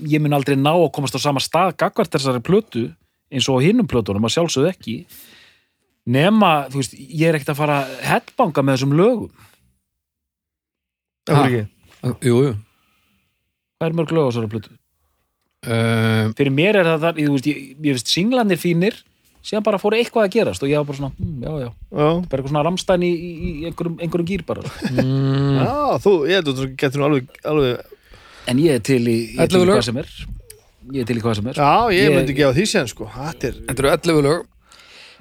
ég mun aldrei ná að komast á sama stað gagvart þessari plötu, eins og hinnum plötunum að sjálfsögðu ekki. Nema, þú veist, ég er ekkert að fara headbanga með þessum lögum. Það er ekki. Jú, jú. Hvað er mörg lög á þessari plötu? um, fyrir mér er það, það þú veist, ég, ég veist singlanir fínir síðan bara fór eitthvað að gerast og ég var bara svona, hm, já, já, Já. bara eitthvað svona ramstæn í, í, í einhverjum, einhverjum gýr bara. Mm, Já, þú, ég held að þú getur nú alveg, alveg en ég er til í, ég er til 11 í hvað sem er. Ég er til í hvað sem er. Já, ég, Ég- myndi gefa því sér sko. Þetta er, Þetta eru 11 lög.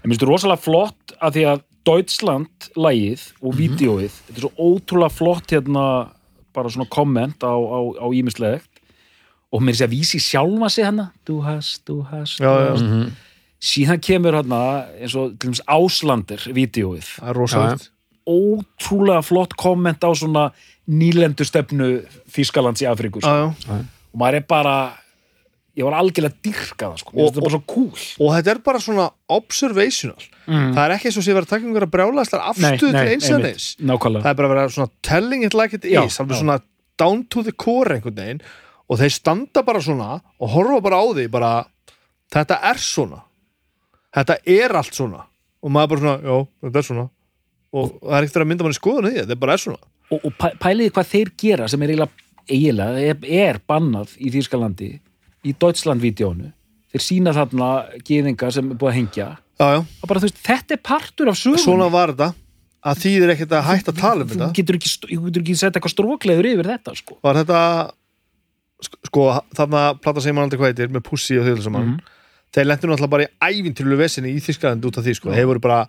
En minnstu rosalega flott að því að Deutschland lægið og Mhm. vídeóið þetta er svo ótrúlega flott hérna bara svona komment á, á, á ímislegt og mér sé að vísi sjálfa sig hana du hast, du hast, Já, du já. hast. Mhm. síðan kemur hérna eins og til dæmis Áslander vídeóið. Það er rosalegt. Ótrúlega flott komment á svona nýlendu stefnu Þískalands í Afríku Já, sko. já. og maður er bara ég var algjörlega dyrka það sko. Og- svo cool. Og þetta er bara svona observational. Mm. Það er ekki eins og sé verið að taka einhverja brjálæðslar afstöð til eins en eins Það er bara að vera svona telling it like it Já, is alveg já. svona down to the core einhvern veginn. Og þeir standa bara svona og horfa bara á því bara þetta er svona. Þetta er allt svona. Og maður bara svona, já, þetta er svona. Og það er ekkert að mynda manni skoðun í því, þetta bara er svona og, og pæ- pæliði hvað þeir gera sem er eiginlega, er, er bannað í Þískalandi í Deutschland-vídeónu þeir sína þarna gýðinga sem er búið að hengja. Já, já, og bara þú veist, þetta er partur af sögunni. Svona var þetta. Að þýðir ekkert að hætta að tala um þetta. ekki, þú getur ekki sett eitthvað strókleður yfir þetta sko. var þetta sk- sko, þarna plata sem mann aldrei hvað heitir með Pussy og þau saman Mhm. Þeir lendur náttúrulega bara í ævintýrlu vesinni í Þísklandi út af því, sko, bara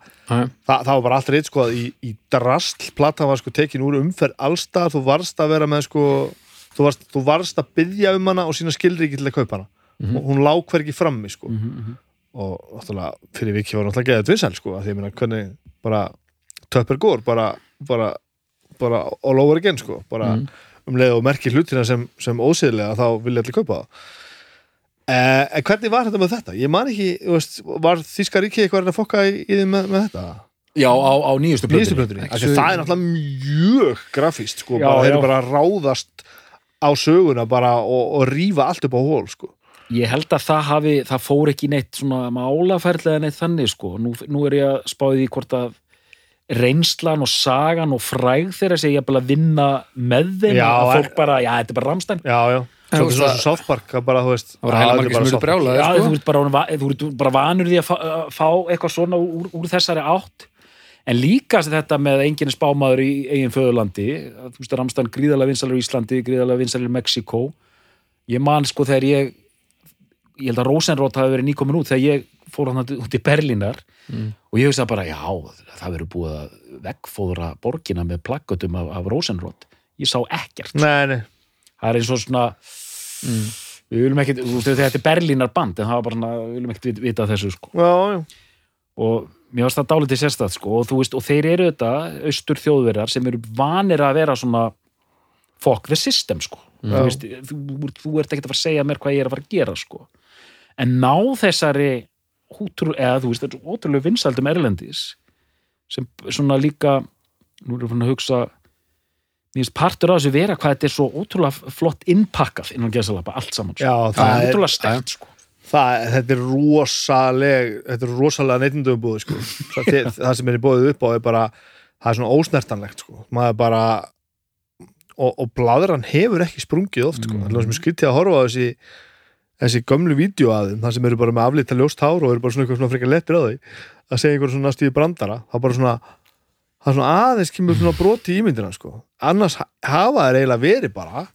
það, það var bara allt reitt sko að í, í drastl platan var sko tekin úr umferð allstað þú varst að vera með sko þú varst, þú varst að byggja um hana og sína skilri ekki til að kaupa hana. Og hún lá hvergi frammi sko. Og náttúrulega fyrir viki var náttúrulega geðið vinsæl sko að því ég meina hvernig bara töpper gór bara, bara, bara all over again sko. Bara Mhm. um leið og merki hlutina sem, sem ósýðlega þá vilja allir kaupa það eh, en hvernig var þetta með þetta? Ég man ekki, þú veist, var Þíska ríki eitthvað að fokka í, í því með, með þetta? já, á, á nýjustu því sögu. það er náttúrulega mjög grafíst sko, Já, já. eru bara að ráðast á söguna bara og, og rífa allt upp á hól sko. Ég held að það hafi, það fór ekki neitt svona málaferðlega neitt þannig sko. Nú, nú er ég að spáði því hvort að reynslan og sagan og fræg þeirra sé ég að vinna með þeim Já, að fólk bara, já, þetta er bara ramstæn já, já, svo veist svona Park það bara, þú veist Það voru heila margir bara sem eru brjálaðir, Já, sko. þú ert bara, bara vanur því að fá, að fá eitthvað svona úr, úr þessari átt. En líka þetta með enginn spámaður í eigin föðurlandi. Að þú veist að ramstæn gríðarlega vinsalir í Íslandi gríðarlega vinsalir í Mexiko ég man sko þegar ég ég held að Rosenrot hafi verið nýkomin út þegar ég fór hann út í Berlínar. Mm. og ég hugsa bara, já, það verður búið að vegfóðra borgina með plaggatum af, af Rosenrot. Ég sá ekkert. Nei, nei, það er eins og svona Mm. við viljum ekkit, þú veist, þetta er Berlínar band en það var bara svona, við viljum ekkit vit- vita þessu sko. já, já og mér varst það dálítið sérstætt sko, og, þú veist, og þeir eru þetta, austur þjóðverjar sem eru vanir að vera svona fuck the system sko. Já. þú, veist, þú, þú ert ekkert að fara að segja mér hvað ég er að fara að gera sko. en ná þessari útrú, eða þú veist, þetta er ótrúlega vinsaldum erlendis sem svona líka nú erum við að hugsa finnst partur af þessu vera hvað þetta er svo ótrúlega flott innpakkað innan gesalapa allt saman sko. Já, það er ótrúlega stert sko. það, þetta er rosaleg þetta er rosalega neytindum búið sko. það, *laughs* það sem er búið upp á er bara það er svona ósnertanlegt sko. maður bara og, og bladran hefur ekki sprungið oft sko. Mm. mm. sem er skrítið að horfa á þessi þessi gömlu vídeo að þeim það sem eru bara með aflita ljóst hár og eru bara svona eitthvað svona frekar lettir á því að segja einhver svona stíði brandara er bara svona það er svona aðeins kemur svona broti í ímyndina sko. annars ha- hafa þeir eiginlega verið bara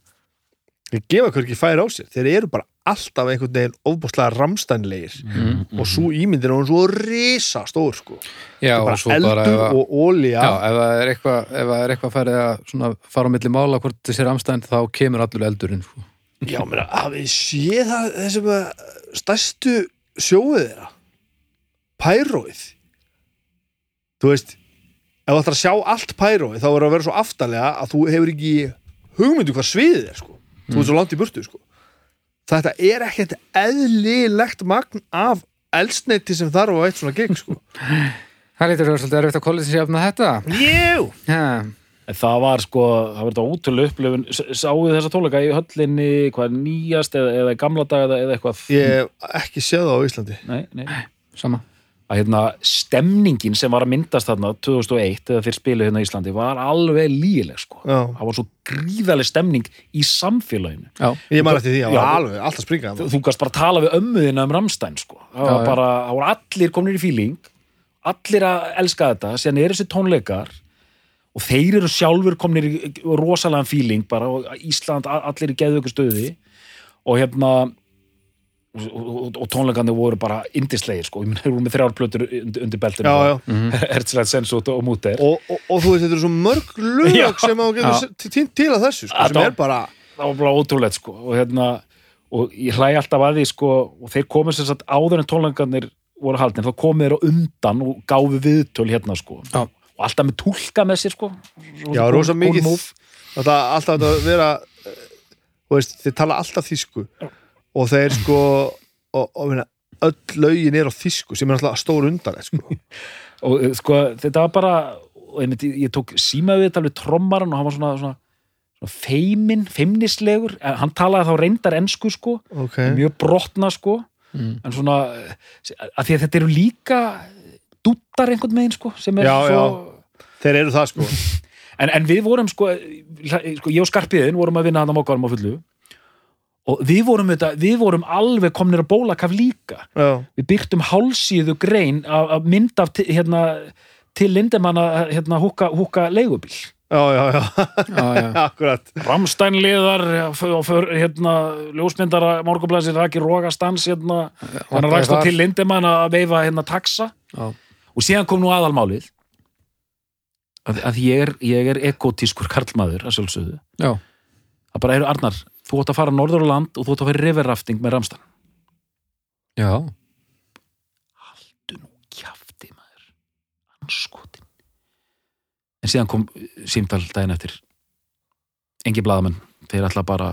þeir gefa hver ekki færi á sér þeir eru bara alltaf einhvern veginn ofbúslega ramstænlegir Mm. og svo ímyndin er svo risa stór sko. Já, bara eldur bara ef að- og ólía Já, ef það er eitthvað, ef það er eitthvað færið að fara á milli mála hvort þessi ramstænd þá kemur allur eldurinn sko. Já, mér hafið séð það þessum að stærstu sjóið þeirra Pæróið Þú veist ef þú ætlar að sjá allt pæróið þá er að vera svo aftarlega að þú hefur ekki hugmyndu hvað sviðið er sko þú ert svo langt í burtu sko. þetta er ekkert eðlilegt magn af eldsneiti sem þarf á eitt svona gig sko. *laughs* Það lítur að vera svolítið erfitt að kollið sem jafna þetta. Jú! En það var sko, það var þetta ótrúlega upplifun Sáuð þessa tónleika í höllinni hvað nýjast eða, eða gamla dag eða, eða eitthvað Ég hef ekki séð það á Íslandi Nei, nei sama. Að hérna stemningin sem var að myndast þarna 2001 eða þeir spilu hérna í Íslandi var alveg lígileg sko. Já. það var svo gríðaleg stemning í samfélaginu. Já, Ég maður eftir því, það var alveg, alltaf springa þú, þú gast bara tala við ömmuðina um Ramstein sko. Það var bara, það voru allir komin í fíling allir að elska þetta síðan eru þessi tónleikar og þeir eru sjálfur komin í rosalega fíling bara og Ísland allir í geðvöku stöði og hérna og, og, og tónleikandi voru bara indislegir sko, ég minn, þeir voru með þrjár plötur undir, undir beltinu Já, já. Herzleit, Sensut og Múter og, og, og þú veist, þetta eru svo mörg lög Já. sem á getur týnt til að þessu sko, sem Þetta- er bara það var bara ótrúlegt sko. Og hérna og ég hlæ alltaf að því sko og þeir komið sem sagt áður en tónleikarnir voru haldin, þá komið þeir á undan og gáfu viðtöl hérna sko. Já. og alltaf með túlka með sér sko. Já, rosa mikið alltaf þetta að vera eh, þú veist, þeir tala alltaf þýsku og þeir sko og, og minna, öll lögin er á þýsku sem er alltaf stór undan sko. *laughs* og eh, sko þetta var bara einmitt, ég, tók símaðið þetta alveg trommaran og hann var svona, svona, svona feimin, feimnislegur. En hann talaði þá reyndar ensku sko. Ok, mjög brotna sko. Mm. en svona að því að þetta eru líka dúttar einhvern megin sko sem er Já, svo þeir eru það sko. *laughs* En, en við vorum sko, sko ég og Skarpiðin vorum að vinna hann á mókarum á fullu og við vorum, þetta, við vorum alveg komnir að bólakaf líka já, við byrktum hálsíðu grein af, af mynd af ti- hérna, til Lindemann að hérna, húka, húka leigubíl já, já, já. já, já. *laughs* akkurat Ramstænliðar hérna, ljósmyndara morgunblæsir Raki Rógastans hérna, hann rakst á til Lindemann að veifa hérna taxa Já. og síðan kom nú aðalmálið að, að ég er, ég er ekotískur karlmaður að sjálfsögðu Já. það bara eru Arnar, þú átt að fara norður á land og þú átt að fara riverrafting með Ramstan Já. haldu nú kjafti maður. Anskotin en síðan kom símtal daginn eftir. Engi blaðamenn. Þeir ætla bara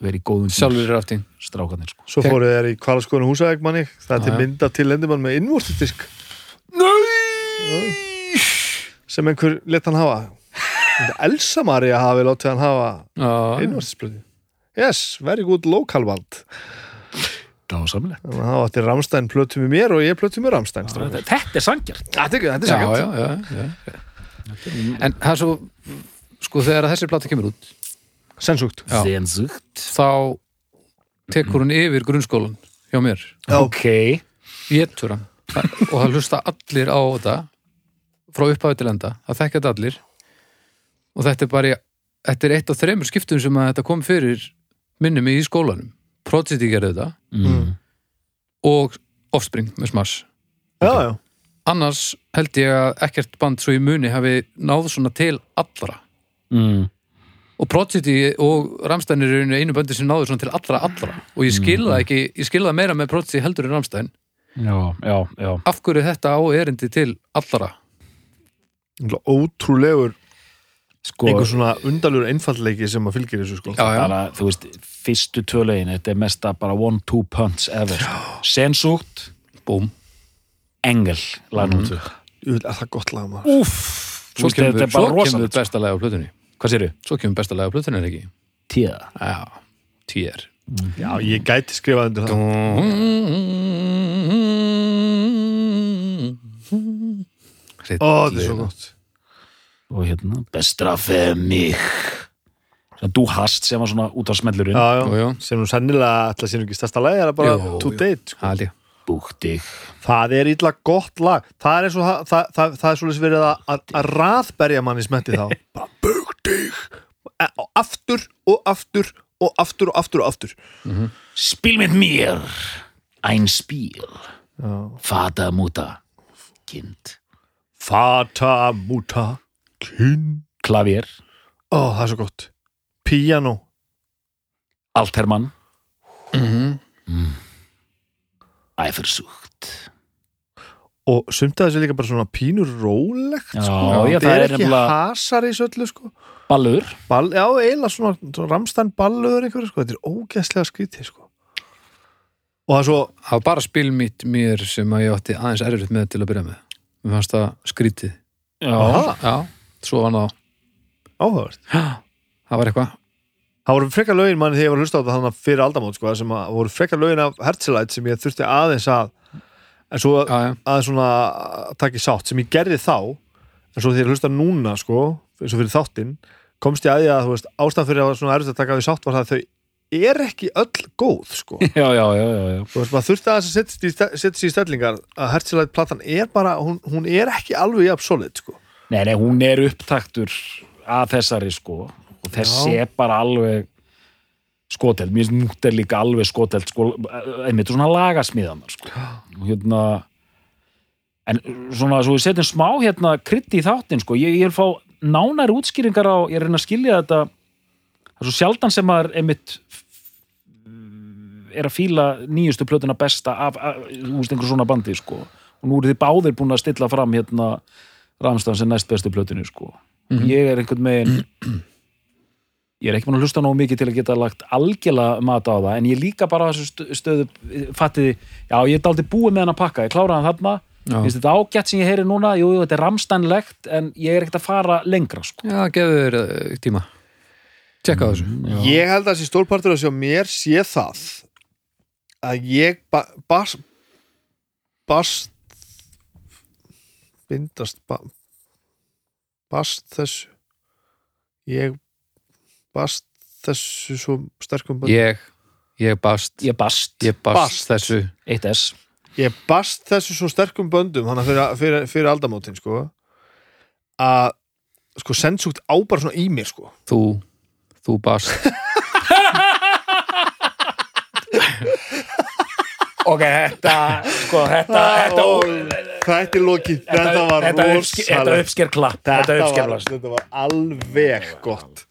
vera í góðum gír, Sjálfur rafting. strákarnir sko. svo fóru þeir í kvalaskoðun húsæk manni það er til mynda til endimann með innvortidisk Nei! sem einhver let hann hafa. Elsa Maria hafi látið hann hafa Já. innvortisblöði yes, very good local band að það átti Ramstein plötu með mér og ég plötu með Ramstein Þetta, þetta er sangjart Þetta er, er Já, já, já, já. En það er svo, sko, þegar að þessi plata kemur út, Sensúkt Já. Sensugt þá tekur hún yfir grunnskólan hjá mér. Ok Jétur hann. Og það hlusta allir á þetta frá upphafi til enda. Það þekkja þetta allir. Og þetta er bara, þetta er eitt af þremur skiptum sem að þetta kom fyrir minnum í skólanum. Prodigy gerði þetta mm. og Offspring með Smash. Já, já Annars held ég að ekkert band svo í muni hafi náð svona til allra. Mm. og Prodigy og Ramstein er í rauninni einu böndi sem náður svona til allra allra og ég skil það ekki, ég skil það meira með Prodigy heldur en Ramstein Já, já, já af hverju þetta á erindi til allra Ótrúlegur Sko, einhver svona undalur einfallleiki sem að fylgir þessu sko. Já, já, bara, þú veist, fyrstu tölegin þetta er mesta bara one two punch ever Sensugt, búm. Engel lagnum mm. Jú, er það gott lag maður? Úff, svo þetta kemur, er rosalegt sko. besta lag á plötunni. Hvað séru? svo kemur besta lag á plötunni er ekki? Tíða. Já, týr Já, ég gæti skrifað undir það. Ó, þetta er svo gott og hérna, bestra fyrir mig. Svona Du hast sem var svona út á smellurinn. Já, Jú, jú. já, sem nú sennilega alltaf sem ekki stærsta lag, er bara Jú, to jú. date sko. Búktig Það er illa gott lag. Það er, eins og, það, það, það, það er svolítið verið að, að, að raðberja manni smetti þá. *laughs* Bara bug dig og aftur og aftur og aftur og aftur og aftur. Spiel mit mir Ein Spiel Já. Fata Muta. Kind. Fata muta kinn. Klavier Ó, það er svo gott. Piano Altermann. Mhm. Eifersucht og sumt að þessi líka bara svona pínur rólegt Já, sko. já, það er er ekki hasar í söllu sko. ballur. Ball, já, eiginlega svona, svona ramstæn ballöður einhverju, sko. þetta er ógeðslega skrítið sko. og það er svo það var bara spil mitt mér sem að ég átti aðeins erfitt með til að byrja með. Mér fannst það skrítið. Já, já, svo var það áhugavert. Það var eitthvað. Það voru frekar lögin manni þegar ég var að hlusta á þetta þannig að fyrir aldamót sko, sem að voru frekar lögin af Herzlite sem ég þurfti aðeins að en svo já, já, aðeins svona að taka í sátt sem ég gerði þá en svo þegar ég hlusta núna sko eins og fyrir þáttinn komst ég að því að þú veist, ástæðan fyrir að svona erfitt að taka við sátt var það að þau er ekki öll góð sko. *laughs* Já, já, já, já, já. þú veist, maður þurfti aðeins að setja sig í stellingar að Herzlite platan er bara hún, hún er ekki alveg jafn solid sko Nei, nei, hún er upptaktur að þessari sko. Og þessi Já. er bara alveg skoteld, mér finnst mútt er líka alveg skoteld sko, einmitt svona lagasmíðanar sko. Og hérna en svona svo við setjum smá hérna krydd í þáttinn sko, ég, ég vil fá nánari útskýringar á, ég er reyna að skilja þetta. Það er svo sjaldan sem maður einmitt er að fíla nýjustu plötuna besta af, af þú veist, einhver svona bandi sko. Og nú eru þið báðir búin að stilla fram hérna Ramstan sem næst bestu plötinu sko. ég er einhvern megin *clears throat* ég er ekki búin að hlusta nógu mikið til að geta lagt algjörlega mat á það en ég líka bara þessu stöðu fattiði, já ég er dálítið búið með hann að pakka ég kláraði hann þarna, finnst þetta ágætt sem ég heyri núna, jú, jú, þetta er ramstænlegt en ég er ekkert að fara lengra sko. já, gefðu þér uh, tíma tjekka á þessu já. ég held að þessi stórpartur að sjá mér sé það að ég ba bas bast bindast ba bast þessu. Ég bast þessu svo sterkum böndum. Ég, ég bast. Ég bast, ég bast, Bast. þessu. 1S ég bast þessu svo sterkum böndum þannig að fyrir, fyrir, fyrir aldamótin sko að sko sendsúkt á bara svona í mér sko. Þú, þú bast *laughs* ok, þetta, sko, þetta þetta, Ó, þetta er lokið. Þetta var þetta, uppsker, þetta uppsker klapp þetta þetta uppsker var, klapp þetta var alveg gott.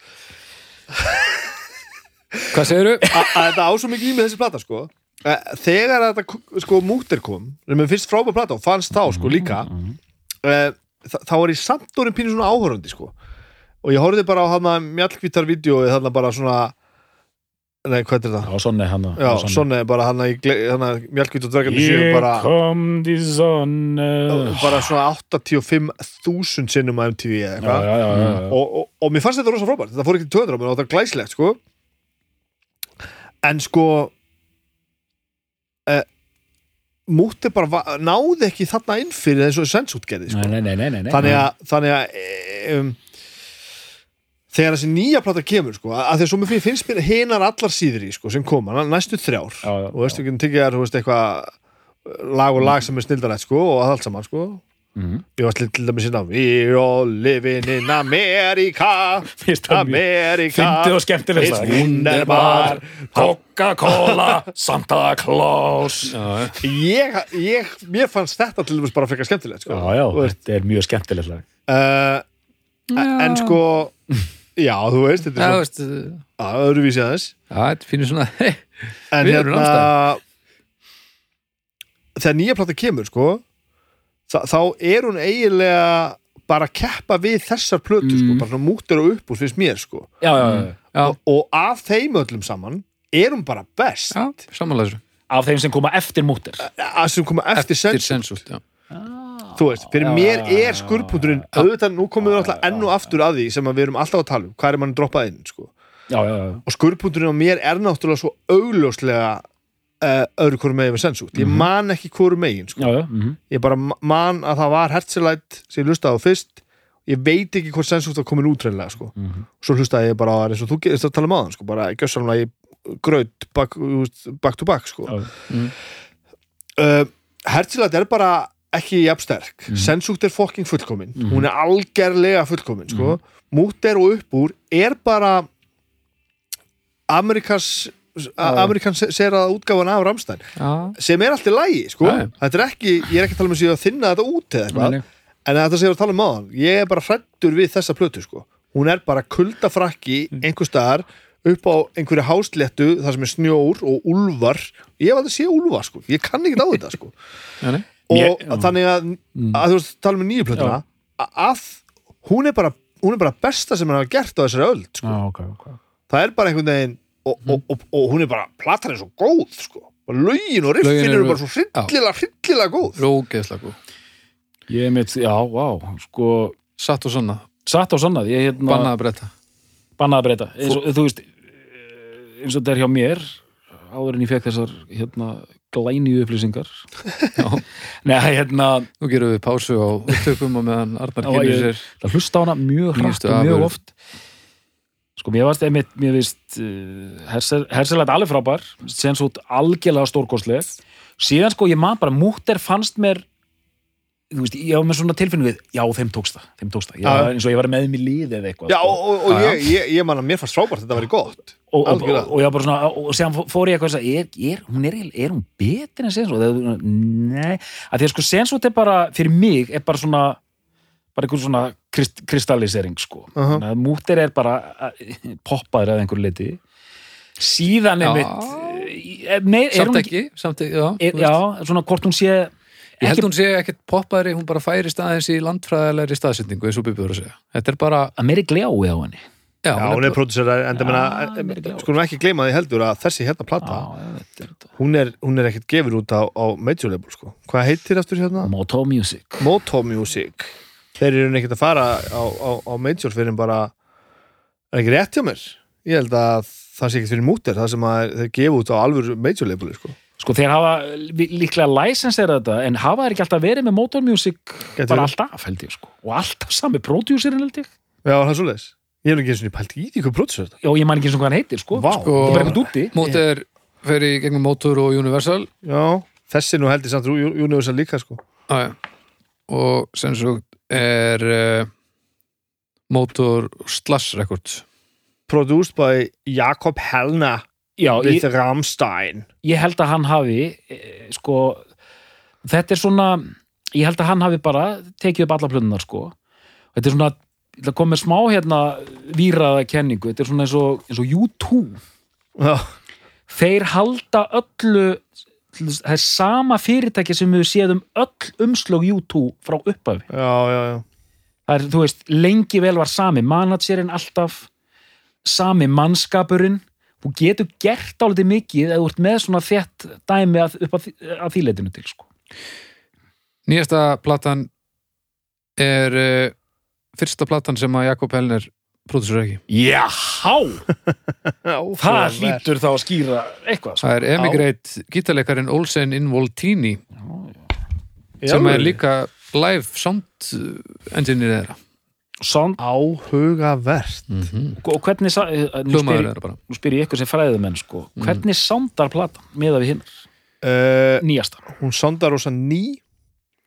Hvað segirðu? A- að þetta á svo mikið í með þessi plata sko. Eh, þegar þetta sko mútir kom sem er fyrst frábæð plata og fannst þá sko líka uh, þá var ég samt orðin pínu svona áhörandi sko. Og ég horfði bara á hana mjallkvítar vídjói þarna bara svona nei, hvað er það? já, svona er hann Já, svona bara hana, hana mjallkvítar dvergandi séu bara come the sun uh, bara svona 85.000 sinnum á MTV eða eitthvað já, já, já, já. og, og, og mér fannst þetta rosa frábært þetta fór ekki til töður á mér og þetta er glæslegt sko en sko uh, mútið bara va- náði ekki þarna inn fyrir þessu sensútgerði sko. Nei, nei, nei, nei, nei. þannig að, þannig að um, þegar þessi nýja plata kemur sko, að því að mér finnst mér hinar allar síður í sko, sem koma, næstu þrjár. Já, já, og veistu ekki, þú veist, eitthvað lag og lag sem er snildarætt sko, og allt saman sko. Mhm. ég var til til dæmis hérna We all living in America *laughs* það America. It's wunderbar Coca-Cola *laughs* Santa Claus. Já, ég, ég, mér fannst þetta til dæmis bara frekar skemmtilegt sko. Já, já, þetta er mjög skemmtilegt uh, en sko *laughs* já, þú veist, þetta er þú svo veist uh, að öðruvísi aðeins. Já, þetta finnir svona *laughs* en erum hérna þegar nýja plata kemur sko þa þá er hún eiginlega bara að keppa við þessar plötu sko, Mm. bara svona mútur og upp úr finnst mér sko. Já, já, já, já, og, og af þeim öllum saman er hún bara best. Já, samanlega þessu. Af þeim sem koma eftir mútir að sem koma eftir, eftir eftir sensult já. Þú veist, fyrir mér er skurputurinn auðvitað, nú komum við alltaf enn og aftur að því sem við erum alltaf að tala um, hvað er mann droppað inn sko. Já, já, já, og skurputurinn á mér er náttúrulega svo augljóslega uh, öðru hvoru megin við sensút, ég man ekki hvoru megin sko. já, já mhm. ég bara ma- man að það var Herzlite sem ég hlustaði á fyrst ég veit ekki hvort sensút var komin útrænlega sko. Mhm. svo hlustaði ég bara eins og þú gerist að tala um aðan sko, bara gjössamlega í gröð back, back to back sko. Já. uh, Herzlite er bara ekki jafn sterk. Mm. Sensúkt er fokking fullkomin. Hún er algerlega fullkomin sko. Múter og uppúr er bara Amerikas Amerikans seraða útgáfan af Ramstein já, sem er alltaf lægi sko. Þetta er ekki, ég er ekki að tala um að sé að þinna þetta út eða eitthvað, en þetta sé að tala um aðan ég er bara hrættur við þessa plötu sko. hún er bara kuldafrakki einhver staðar upp á einhverju hásléttu þar sem er snjór og úlfar. Ég hef aldrei séð úlfar sko, ég kann ekki á þetta sko. Og Mér- þannig að, Mm. að þú veist, tala með nýju plötuna að, hún er bara hún er bara besta sem hann hafa gert á þessari öld sko. Já, ok, ok. Það er bara einhvern veginn og, og, og, og hún er bara, platan er svo góð sko. Bara lögin og riffin eru bara svo hryllilega, hryllilega góð. Rógeðslega góð. Ég er mitt, já, vá, sko Satt og sanna, Satt á sannað, ég hérna bannaði að breyta. Bannað að breyta. Eins og, Þú veist, eh, eins og þetta er hjá mér áður en ég fekk þessar hérna glæni upplýsingar. *laughs* Nei, hérna Nú gerum við pásu á upptökum og meðan Arnar kynir sér það hlusta á hana mjög Nýjustu og mjög oft. Sko mér varst einmitt mér vist uh, hersilætt alveg frábær sen svo algjörlega stórkostleg. Síðan sko ég man bara múttir fannst mér þú veist, ég var með svona tilfinningu við, já þeim tókst það, þeim tókst það ég, Já. eins og ég var með mér lið eða eitthvað Já, sko. og, og, og ég, ég, ég man að mér fannst frábært þetta væri gott og, og, og, algjörlega. og ég var bara svona og, síðan fór ég eitthvað að segja, er, er, hún er, er hún betur en Sensot? Nei, að því að sko Sensot er bara, fyrir mig er bara svona bara einhver svona krist, kristallisering sko, uh. -huh. mútir er bara eh, poppaður eða einhver liti síðan er mitt er, er Samt ekki, samt ekki, já, er, já, svona hvort hún sé Ég held hún sé ekkert poppaðri, hún bara færi staðins í landfræðilegri staðsetningu eins og Bibi voru að segja. Þetta er bara, að meiri gljái á henni Já, já, hún er pródusera, en það meina er gljáð. skulum ekki gleyma því heldur að þessi hérna plata Já, hún er, hún er ekkert gefin út á, á major label sko. hvað heitir aftur hérna? Moto Music Moto Music þeir eru ekkert að fara á, á, á major fyrir bara er ekki rétt hjá mér ég held að það sé ekkert fyrir mútir það sem að þeir gefa út á alvöru major label sko. Sko þeir hafa líklega læsensera þetta en hafa þeir ekki alltaf verið með Motor Music Gæti bara alltaf held ég sko. Og alltaf sami pródjúsirinn held ég. Já, það er svoleiðis. Ég hef ekki eins og pælt í því hvað pródusera þetta. Og ég man ekki eins og hvað hann heitir sko, Vá. sko. það er bara eitthvað úti fer í gegnum Motor og Universal. Já, þessi nú heldur samt Ú- Universal líka sko. Æ, og sem svo er uh, Motor Slash Records. Produced by Jakob Helna Já, with ég, Rammstein. Ég held að hann hafi e, sko þetta er svona ég held að hann hafi bara tekið upp alla plöðunar sko. Þetta er svona ég ætla að koma með smá hérna víraða kenningu, þetta er svona eins og, eins og U2 já, þeir halda öllu það er sama fyrirtæki sem við séðum öll umslög U2 frá upphafi. Já, já, já. Það er, þú veist, lengi vel var sami managerinn alltaf sami mannskapurinn þú getur gert álítið mikið eða þú ert með svona þett dæmi að, upp að, að þýleitinu til sko. Nýjasta platan er uh, fyrsta platan sem að Jakob Helner pródusur ekki. Jáhá! *laughs* það hlýtur þá að skýra eitthvað sko. Það er Emigrate gítarleikarin Olsen Involtini sem er líka live sound engineer þeirra. Áhugavert. Mm -hmm. og hvernig sa- eh, nú spyr, nú spyr ég ykkur sem fræðumenn sko. hvernig soundar platan með að við hinn uh, nýjasta. hún sondar rosa ný.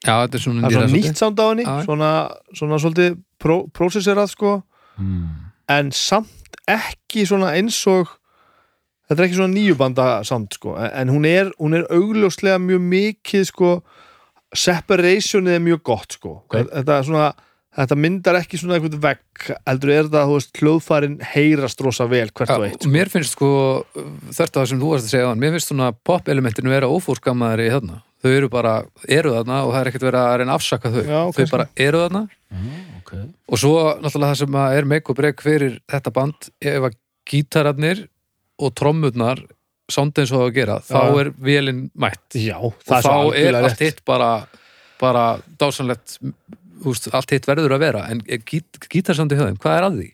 Já, þetta er svona það er svona nýtt sound á henni svona, svona svolítið pró prósesserað sko. Hmm. en samt ekki svona eins og þetta er ekki svona nýjubanda sound sko. En, en hún er, hún er augljóslega mjög mikið sko separationið er mjög gott sko. Ok. þetta er svona Þetta myndar ekki svona einhvern vegg heldur er það, þú veist, hljóðfærin heyrast rosa vel hvert og eitt Já, mér finnst sko þert að það sem þú varst að segja mér finnst svona pop-elementinu vera ófórskammaðari í þarna þau eru bara, eru þarna og það er ekkert verið að reyna að afsaka þau, Já, þau kannski. bara eru þarna okay. og svo náttúrulega það sem að er make og break fyrir þetta band, ef að gítararnir og trommurnar og það að gera, þá Já. er vélinn mætt Já, og það er þá svo er allt hitt bara bara dásanlegt úst, allt hitt verður að vera en gít, gítarsandi höfðum, hvað er að því?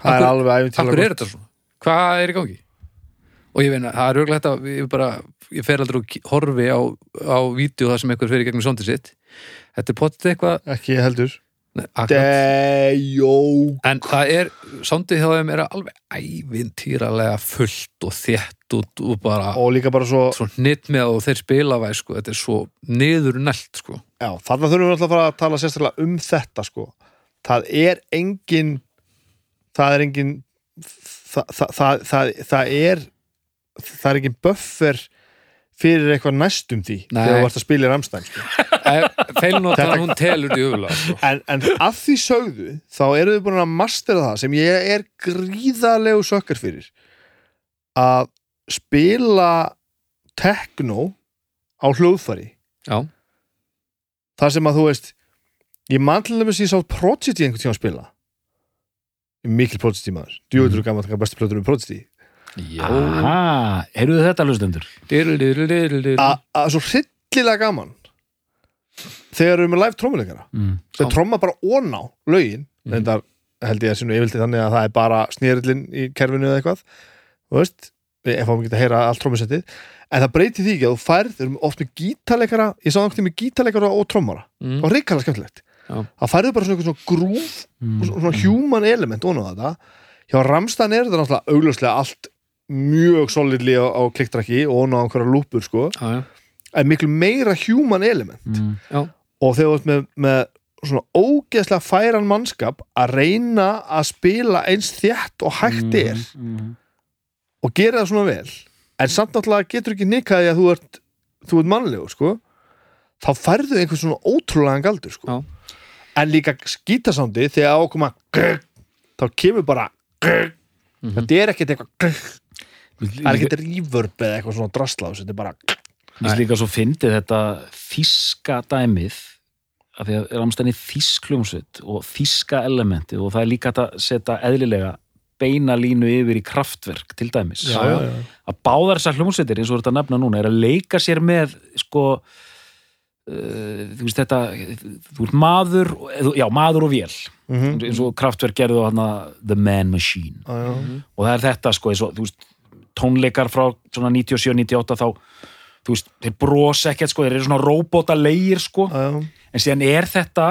Það er alveg æfintilega Akkur er þetta svona? Hvað er í gangi? Og ég veina, það er auðvitað þetta ég, bara, ég fer aldrei og horfi á, á vídeo það sem einhver fyrir gegnum sondið sitt Þetta er potið eitthvað Ekki heldur Nei, akkurat. Dejó En það er, sondið hjá þeim er alveg ævintýralega fullt og þétt og, og bara Og líka bara svo svo hnitt með og þeir spila væg sko, þetta er svo niður nælt sko. Já, þarna þurfum við alltaf að fara að tala sérstaklega um þetta sko. Það er engin það er engin það, það, það, það, það er það er engin buffer fyrir eitthvað næstum því Nei. þegar þú ert að spila í Ramstein sko. Feilnóttan hún telur djöfulega sko. en, en að því sögðu þá eru þið búin að mastera það sem ég er gríðarlegu sökkar fyrir að spila techno á hljóðfæri Já, það sem að þú veist ég man til dæmis ég sá Prodigy einhvern tíma að spila er mikil Prodigy maður djúvöldur mm. gaman að taka bestu plötur um Prodigy Já. Aha, heyrðu þetta. A- að svo hryllilega gaman þegar við erum með live trommuleikara Mm. þau tromma bara ón á lögin mm. reyndar held ég að sinu yfirldi þannig að það er bara snýrillin í kerfinu eða eitthvað þú veist, við fáum ekki að heyra allt trommusettið en það breytir því ekki að þú færð við erum oft með gítarleikara, ég sá náttúrulega með gítarleikara og trommara, Mm. það var reikala skemmtilegt Já. það færðu bara svona eitthvað svona grúf Mm. og svona human element ón á þetta hjá Ramstein er þetta náttúrulega augljóslega allt mjög solidly á, á kliktrakki og ón á einhverja lúpur sko Já, já. en miklu meira human element Mm. og þegar þú ert með, með svona ógeðslega færan mannskap að reyna að spila eins þétt og hægt er Mm. og gera það svona vel en samt náttúrulega getur ekki nikaði að þú ert þú ert mannlegur sko þá færðu einhvern svona ótrúlegan galdur sko Já. en líka skítasándi þegar ákoma þá kemur bara Mhm. þetta er ekkert eitthvað það er ekkert reverb eða eitthvað svona drastlás þetta er bara Mér finnst líka svo fyndið þetta þíska dæmið af því að Ramstein er þísk hljómsveit og þíska elementið og það er líka að setja eðlilega beina línu yfir í kraftverk til dæmis já, já, já. að báðar þessar hljómsveitir eins og þetta nefna núna er að leika sér með sko uh, þú veist þetta þú ert maður, eða- já maður og vél Mhm. eins og kraftverk gerðu á hana The Man Machine Já, já. og það er þetta sko eins og þú veist, tónleikar frá svona 97-98 þá þú veist, þeir brosa ekkert sko, þeir eru svona róbóta leir sko, Já, já. en síðan er þetta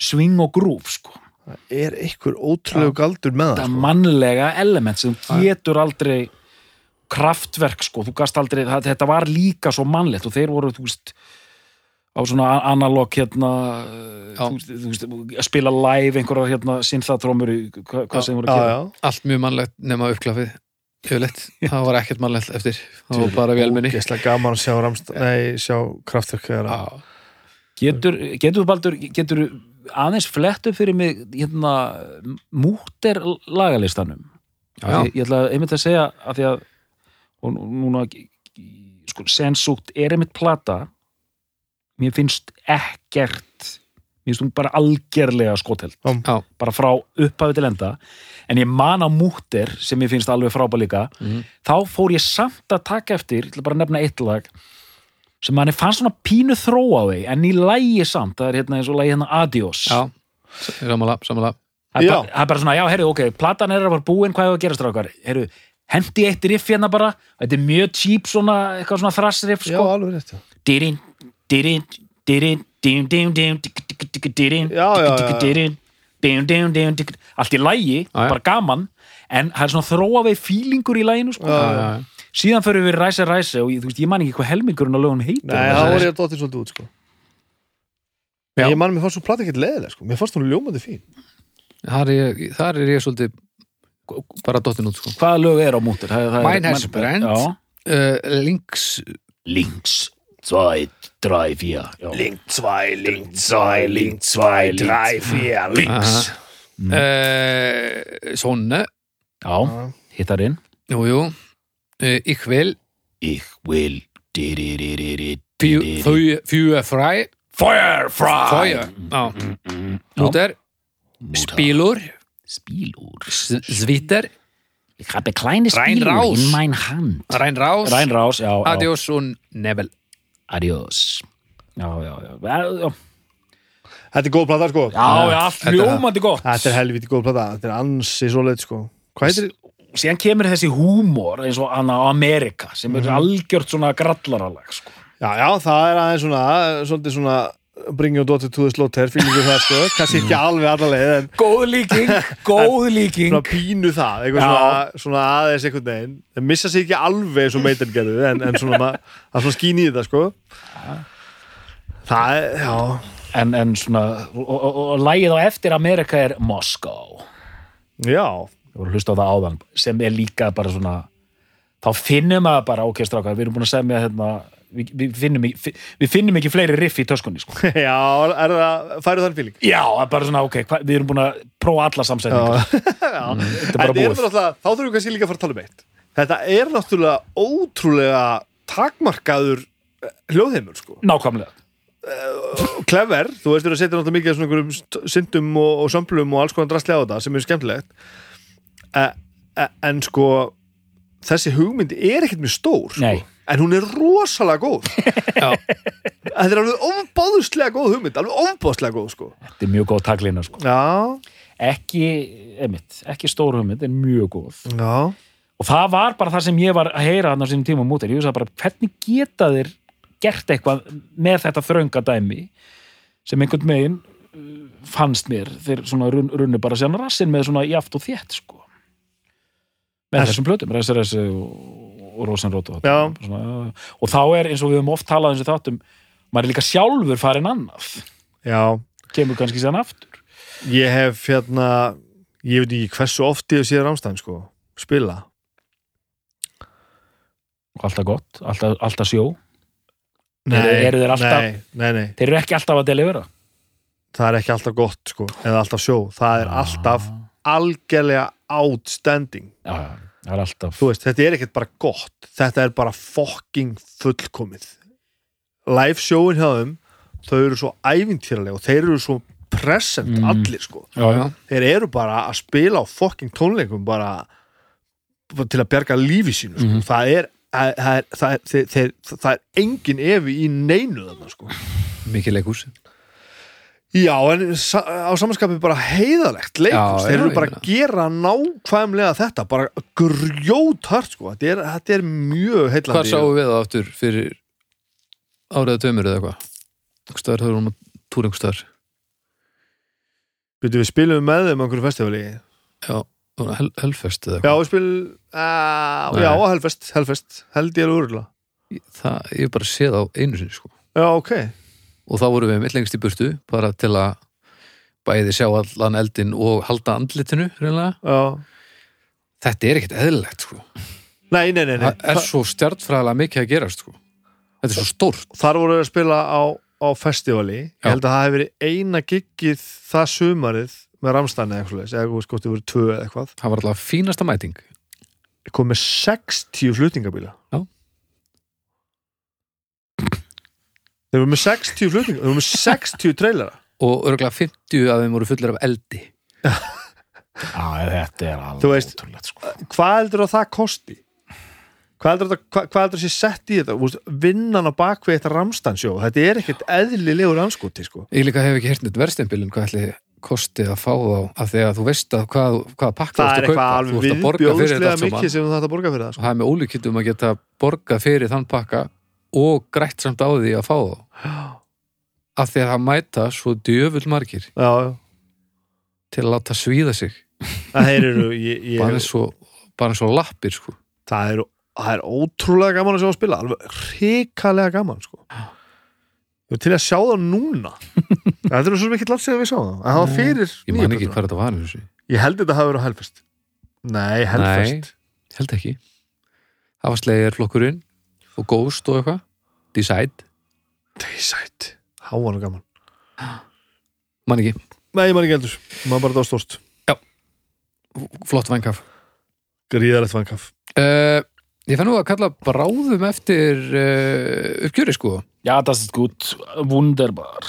swing og grúf sko Það er einhver ótrúlegu galdur með það þetta sko. mannlega element sem getur aldrei kraftverk sko, þú gast aldrei það, þetta var líka svo mannlegt og þeir voru þú veist á svona analog hérna Já. þú þú veist, að spila live einhverja hérna synthatrómur hvað, hvað sem voru að já, gera já. Allt mjög mannlegt nema uppklafið Yfirleitt, það var ekkert mannlegt eftir. Það var bara velminni Ógeðslega gaman að sjá, Ramst, nei, sjá kraftverk Getur, getur þú Baldur, getur aðeins flett upp fyrir mig hérna múter lagalistanum? Ég, ég ætla einmitt að segja að því að og núna sko, sensúkt er einmitt plata. Mér finnst ekkert finnst hún bara algerlega skotheld. Já, bara frá upphafi til enda. En ég man á múter sem ég finnst alveg frábæð líka Mhm. þá fór ég samt að taka eftir ég ætla bara að nefna eitt lag sem manni fannst svona pínu þró á því en í lægi samt, það er hérna eins og lægi hérna Adios já. Samanlega, samanlega það er, Já. bara, bara svona, já, heyrðu, ok, platan er að vera búin hvað er að gera strákar, heyrðu hendi eitt riff hérna bara, þetta er mjög cheap svona, eitthvað svona þrassriff Já, sko. alveg rétt, já. Dirin, dirin, allt í lægi, bara gaman en það er svona þróa við fílingur í læginu sko. Já, já, já. síðan fyrir við ræse ræse og ég, þú veist, ég man ekki hvað helmingurinn á lögum heitir Nei, það voru ég að dóttir svolítið út, sko. Ég man, mér fannst svo plata ekkert leðileg, sko Mér fannst hún ljómandi fín Þar er ég, þar er ég svolítið bara dottin út sko. hvaða lög er á mútur? Það, það Mine er, has. Já. uh, Links Links, 2, 3, 4 Link 2, Link 2, Link 2, 3, 4 Links. Uh, Sonne. Já, hittarinn Jú, jú uh, Ich vil Ich will. Di-di-di-di-di- Fjö fræ Firefly Feuer Já Múter Spílur Spielur Svitter Ich habe kleine Rein Spielur raus. in mein Hand. Rænrás Reinrás, já, já. Adios og Nebel Adios Já, já, já. Já, Þetta er góð plata, sko. Já, já allt Þetta- ljómandi gott. Þetta er helviti góð plata Þetta er ansi svo leitt, sko. Hvað heitir Síðan kemur þessi húmor eins og hana á Amerika sem er algjört svona grallaralag sko. Já, já, það er aðeins svona Svolítið svona Bring your daughter to the slaughter Fílingu það, sko. *laughs* Kannski ekki alveg alla leið En Góð líking, *laughs* góð líking. svona pínu það svona, svona aðeins einhvern veginn. Það missa sig ekki alveg eins og meitin gerðu En, en svona, það er svona skín í þetta, sko. Það er, já. En, en svona og, og, og, og lagið á eftir Amerika er Moskó Já, ég voru að hlusta á það áðan sem er líka bara svona þá finnum maður bara, ok strákar við erum búin að semja hérna við, við, finnum, ekki- við finnum ekki fleiri riff í töskunni sko. *laughs* já, er það Færðu þann fíling? já, bara svona, ok, hva, við erum búin að prófa alla samsetningar *laughs* Já, þetta er bara búið þá þurfum við kannski líka að fara að tala um eitt Þetta er náttúrulega ótrúlega takmarkaður eh, hljóðheimur sko. nákvæmlega clever, þú veist, þú setja náttúrulega mikið svona einhverjum syndum og, og sömplum og alls konar drastlega á þetta sem er skemmtilegt e, e, en sko þessi hugmynd er ekkert mjög stór sko. Nei. En hún er rosalega góð. Já. þetta er alveg ofbáðuslega góð hugmynd alveg ofbáðuslega góð sko. Þetta er mjög góð taglina sko. já, Ekki, einmitt, ekki stór hugmynd en mjög góð. Já, og það var bara það sem ég var að heyra hann á sínum tíma mútir, ég veist bara hvernig geta þeir gert eitthvað með þetta þrönga dæmi sem einhvern megin uh, fannst mér? Þeir svona run, runnu bara sér rassin með svona jaft og þétt sko. Með Þess- þessum plötum, RSRS og, og Rosenrot og, þetta. og þá er eins og við höfum oft talað eins og þáttum, maður er líka sjálfur farin annað, já. Kemur kannski sér aftur. Ég hef hérna ég veit ekki hversu oft ég sé Rámstæn sko, spila. Alltaf gott, alltaf, alltaf sjó. Eru- eru þeir alltaf- nei, nei, nei, þeir eru ekki alltaf að delivera? Það er ekki alltaf gott sko, eða alltaf sjó. Það er alltaf algjörlega outstanding. Já, já, það er alltaf þú veist, þetta er ekkert bara gott þetta er bara fucking fullkomið live sjóin hjá þeim þau eru svo ævintýralega og þeir eru svo present Mm. allir sko já, já. þeir eru bara að spila á fucking tónleikum bara, bara til að bjarga lífi sínu sko. Mhm. það er það er, það, er, þeir, það er engin efi í neinu þarna sko mikið leikhús Já, en á samanskapi bara heiðalegt leikus, Já, þeir já, eru bara að gera nákvæmlega þetta, bara grjóthart sko, þetta er, þetta er mjög heillandi. hvað sáum við það aftur fyrir árið að tveimur eða eitthvað? Einhverstaðar höfum við túr einhverstaðar Byrju, við spilum með þeim á einhverju festivali. Já, hel, helfest eða Já, eitthvað. við spilum uh. Já, Helfest, Helfest, held ég er úrla ég hef bara séð á einu sinni sko. Já, ok og þá vorum við mitt lengst í burtu bara til að bæði sjá allan eldin og halda andlitinu þetta er ekkert eðlilegt sko. Nei, nei, nei, nei. það er svo stjartfræðilega mikið að gerast sko. þetta er svo stórt Þar voru við að spila á, á festivali Ég Já. held að það hefði verið eina giggið það sumarið með Ramstæni eða eitthvað, eða sko, það voru tvö eða eitthvað það var alltaf fínasta mæting Ég kom með 60 flutningabíla Já. Þeir voru með 60 flutninga Þeir voru með 60 trailera og örgulega 50 af þeim voru fullir af eldi Já, þetta er alveg Þú veist- ótrúlegt sko. Hvað heldur að það kosti? Hvað heldur að, hvað, hvað heldur að sé sett í þetta? Þú veist, Vinnan á bakvið þetta ramstansjó Þetta er ekkert eðlilegur anskoti sko. ég líka hef ekki hert neitt verðstempilin hvað ætli kosti að fá þá af því að þú veist að hvað, hvað pakka Það þú er ert að eitthvað kaupa þú alveg ert að borga fyrir þetta viðbjóðslega allt saman mikið sem þú þetta borga fyrir það sko. það er með ólíkjöndum að geta borgað fyrir þann pakka og grætt samt á því að fá þá. Af því að það mæta svo djöfull margir Já, já. til að láta svíða sig. Það eru ég, ég, bara eins og, lappir sko. það, er, það er ótrúlega gaman að sjá að spila alveg hrikalega gaman sko. Til að sjá *laughs* það núna. Það er svo mikið langt sér að við sáum það. Það var fyrir ég man ekki hvað þetta var. Ég held þetta hafi verið á Hellfest. Nei, Hellfest. Held ekki. Það var slegir flokkurinn og Ghost og eitthvað. Decide, Dayside Há var nú gaman. Man ekki. Nei, man ekki heldur. Maður bara það var stórst flott vængaf Gríðarlegt vankaf. Uh, ég fann nú að kalla bráðum eftir uh, uppgjöri sko. Já, das ist gut, wunderbar.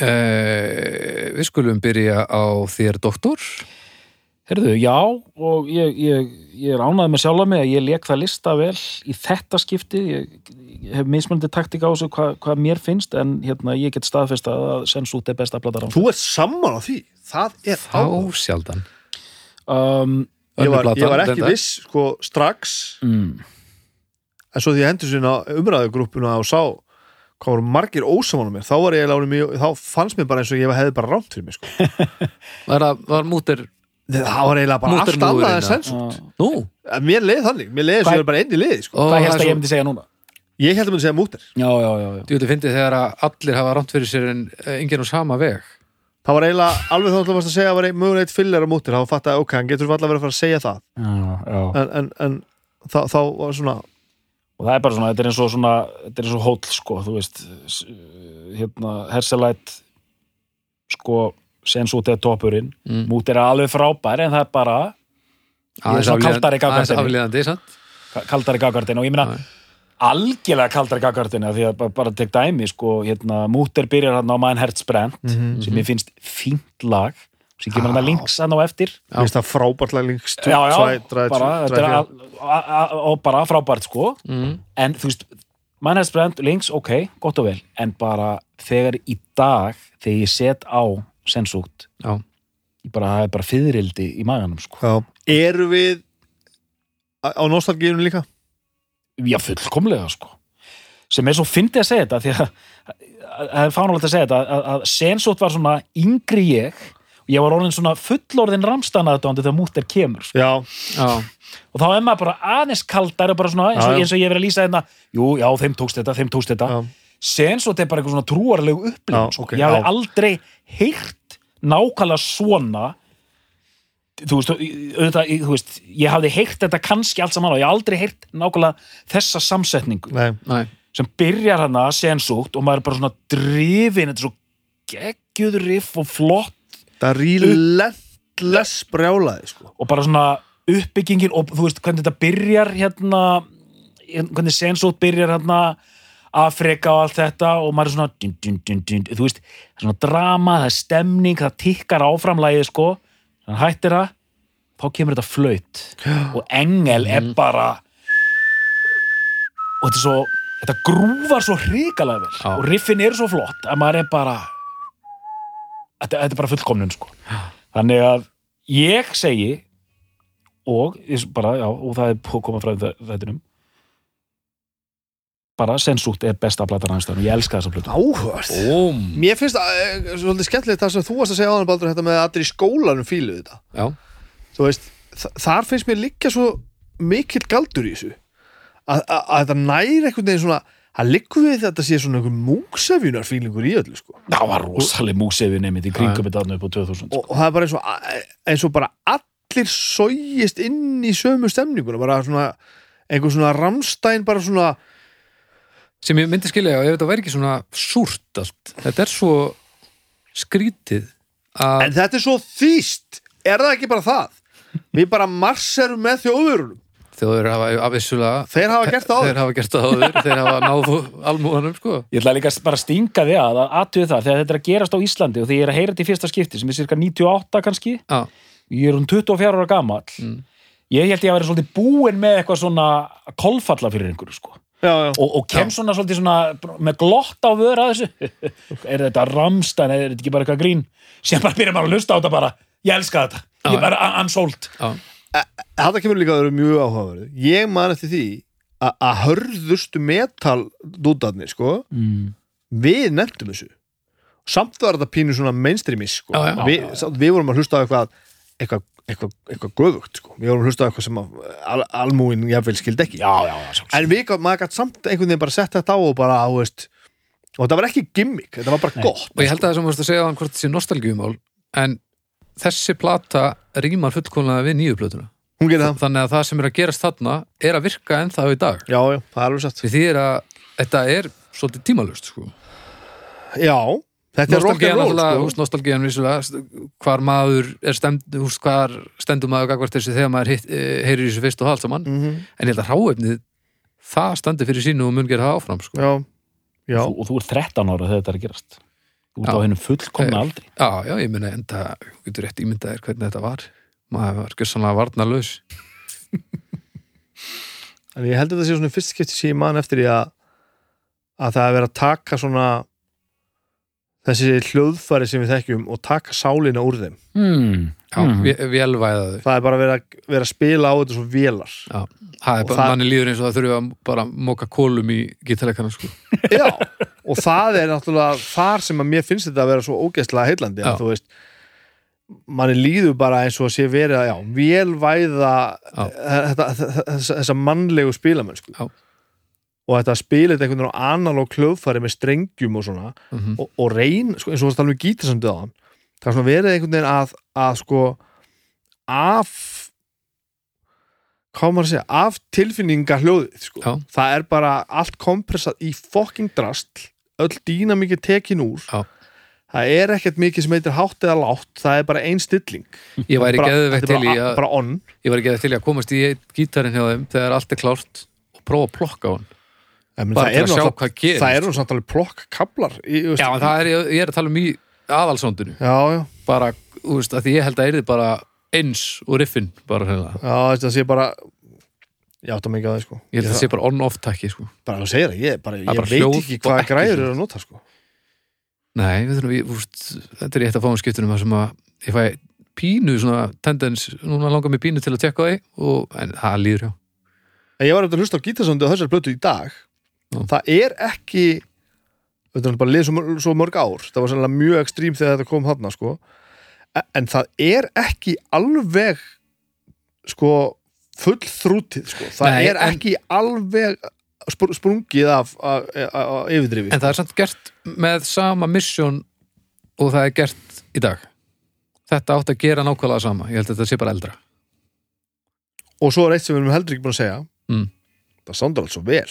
Uh, við skulum byrja á þér doktor Herðu, já, og ég, ég, ég er ánægð með sjálfa mig að ég leik það lista vel í þetta skipti ég, ég hef mismunandi taktik á þessu hvað, hvað mér finnst, en hérna ég get staðfest að Sensút er besta plata rám Þú ert sammála því? Það er þá á sjaldan. Um, ég var, var ekki viss sko strax. Mm, En svo því ég hendur sinna umræðugrúppuna og sá hvað voru margir ósamála mér þá var ég mjög, þá fannst mér bara eins og ég hefði bara rámt fyrir mig sko. *laughs* var, það- var múter það var eiginlega bara allt annað en já. sensút nú, mér leið þannig, mér leið eins og Hvað- ég er bara einn í liði sko. og Hvað helst að ég myndi segja núna? ég held að myndi segja múter já, já. djúti fyndi þegar að allir hafa rámt fyrir sér en eh, enginn á sama veg það var eiginlega alveg þá ætla að segja að það var mögulegt fyllir á múter, þá fatt að ok, hann getur alltaf verið að fara að segja það já, já. en, en, en þá, þá var svona og það er bara svona, þetta er eins og svona þetta er eins og hóll, sko, hérna, Sensút er toppurinn, mm. Mút er alveg frábær en það er bara Ég er svona kaldari gagnvart aðeins henni. aflíðandi sant? ka- kaldari gagardin og ég meina Já. algjörlega kaldra gaggartina því að bara, bara tek dæmi sko, hérna, Múter byrjar hann á Mein Herz brennt Mhm. sem ég finnst fínt lag sem kemur hann að links hann á eftir Mér finnst það frábært lag links er og bara frábært sko mm. en þú veist, Mein Herz brennt links, ok, gott og vel en bara þegar í dag þegar ég set á sensútt Já, ég bara, það er bara fyririldi í maganum sko Já. Eru við á nostalgíunum líka? Já, fullkomlega sko sem er svo fyndið að segja þetta því að það er fánulegt að segja þetta að, að Sensótt var svona yngri ég og ég var orðin svona fullorðin ramstanaðdóndi þegar múttir kemur sko. Já, já, og þá er maður bara aðeins kaldar bara svona, eins, og, Já, já. eins og ég verið að lýsa þetta jú, já, þeim tókst þetta, þeim tókst þetta já, Sensótt er bara eitthvað svona trúarlegu upplifun Já, sko. ok, ég hafði aldrei heyrt nákvæmlega svona þú veist, auðvitað, þú veist ég hafði heyrt þetta kannski allt saman og ég hafði aldrei heyrt nákvæmlega þessa samsetningu nei næ, sem byrjar hana sensúkt og maður er bara svona drifin, þetta er svo geggjuð riff og flott Það er relentless brjálaði sko. og bara svona uppbyggingin og þú veist hvernig þetta byrjar hérna hvernig sensúkt byrjar hérna Afrika og allt þetta og maður er svona dun, dun, dun, þú veist, það er svona drama, það er stemning það tikkar áframlægið sko. Þannig hættir það, þá kemur þetta flaut. Og engel er bara og þetta er svo þetta grúfar svo hrikalega vel. Já. og riffin er svo flott að maður er bara þetta, þetta er bara fullkomnun sko. Þannig að ég segi og bara, já, og það er búið að koma frá þettinum bara sensútt er besta platan hans og ég elska þessa plötu. Áhört búm Mér finnst það eh, svolítið skemmtilegt það sem þú varst að segja áðan Baldur þetta með að allir í skólanum fíluðu þetta. Já, Þú veist, þa- þar finnst mér líka svo mikill galdur í þessu. Að, að, að þetta næri einhvern veginn svona að liggur við þetta sé svona einhver múksefjunar fílingur í öllu sko. Það var rosaleg músefin einmitt í kringum þetta þarna upp á 2000 og, og það er bara eins og, eins og bara allir sógist inn í sömu stemninguna bara svona einhver svona ramstæn bara svona sem ég myndi skilja ef þetta væri ekki svona súrt allt þetta er svo skrítið að en þetta er svo þýst, er það ekki bara það? Við bara marserum með þjóðurunum þjóður hafa afvissulega þeir hafa gert það áður. Þeir hafa gert það áður, þeir hafa náð almúðanum sko. Ég ætla líka bara að stinga því að að aðtöðu það þegar þetta er að gerast á Íslandi og því ég er að heyra þetta í fyrsta skipti sem er cirka 98 kannski. Já, ég er um 24 ára gamall. Mm. ég held ég að vera svolítið búinn með eitthvað svona kolfalla fyrir einhverju sko já, já. og, og kem svona svolítið svona með glott á vör að þessu *laughs* er þetta ramstan, er þetta ekki bara eitthvað grín sem bara byrja maður að lusta á þetta bara ég elska þetta, ég Já. er bara unsold já, þetta kemur líka að vera mjög áhugaverð ég man eftir því að- að hörðustu metal dúdarnir sko, mm. við nefndum þessu samt var þetta pínu svona mainstreamis sko. Já, já. við, samt, við vorum að hlusta á eitthvað eitthvað, eitthvað, eitthvað göfugt sko. við vorum að hlusta á eitthvað sem al, almúin jafnvel skildi ekki. Já, já, já, en við, maður gætt samt einhvern veginn bara sett þetta á og bara, þú veist og þetta var ekki gimmick, þetta var bara Nei. gott. Og ég held að það sem varst að segja á hann hvort þetta sé nostalgíumál en þessi plata rýmar fullkomlega við nýju plötuna. Það, þannig að það sem er að gerast þarna er að virka ennþá í dag. Já, já, það er alveg sett því því er að þetta er svolítið tímalust sko. já, þetta er rock nostalgían and roll alltaf, sko. húst, nostalgían vissulega hvar maður er stend húst, hvar stendur maður gagvart þessu þegar maður eh, heyrir í þessu fyrst og allt saman mm en ég held að ráefnið það standi fyrir sínu og mun gera það áfram sko. já, já. Þú, og þú er 13 ára þegar þetta er að gerast. Já. á hennum fullkomna Eh, aldri. já, já, ég meina enda þú getur rétt ímyndaðir hvernig þetta var. Maður var gjössanlega varnarlaus. En ég held að þetta sé svona fyrst skipti sem ég man eftir því að að það er verið að taka svona þessi hljóðfæri sem við þekkjum og taka sálina úr þeim. hmm. já, mm. vélvæða þau Það er bara að, verið að spila á þetta svo vélar. Já, það er bara, manni líður eins og það þurfi að bara móka kólum í gítarleikana sko. Já, og það er náttúrulega þar sem að mér finnst þetta að vera svo ógeðslega heillandi að þú veist manni líður bara eins og sé verið að já, þetta, þessa, þessa mannlegu spilamennsku Já. Og þetta að spila þetta einhvern veginn á analóg hljóðfæri með strengjum og svona mm og, og reyn, sko, eins og það tala um gítarsöndu á hann það er svona verið einhvern veginn að, að sko af hvað maður að segja, af tilfinninga hljóðið sko. Já. það er bara allt kompressað í fucking drastl öll dýna mikið tekin úr Já. það er ekkert mikið sem heitir hátt eða látt, það er bara ein stilling Ég væri er til í að ég væri geðveikt til í að komast í einn gítarinn hjá þeim þegar allt er klárt og prófa að plokka hann En bara það til er að sjá hvað gerist. það eru samt alveg plokk kablar í, þú veist- Já, það er, ég er að tala um í aðalsóndinu já, já, bara, þú veist, að ég held að yrði bara eins og riffin bara hreinlega. já, þetta sé bara ég átta ekki að það sko. Ég held að það sé bara on-off takki sko. bara að segja það, ég, bara, er ég bara veit ekki hvað græður eru að nota sko. Nei, við þurfum, við, úst, þetta er eitt af fáum skiptunum sem að ég fæ pínu svona tendens, núna langar mig pínu til að tekka því og, en það líður hjá. Ég var eftir að hlusta á gítarsóndi á þessari blötu í dag Já. það er ekki þetta er bara liðið svo, mörg- svo mörg ár það var sannlega mjög ekstrím þegar þetta kom þarna sko. En- en það er ekki alveg sko full þrútið sko. það Nei, er en- ekki alveg spr sprungið af, af yfirdrifi En það er samt gert með sama mission og það er gert í dag Þetta átt að gera nákvæmlega sama Ég held að þetta sé bara eldra og svo er eitt sem við erum heldur ekki búin að segja Mm. það sándar allt svo vel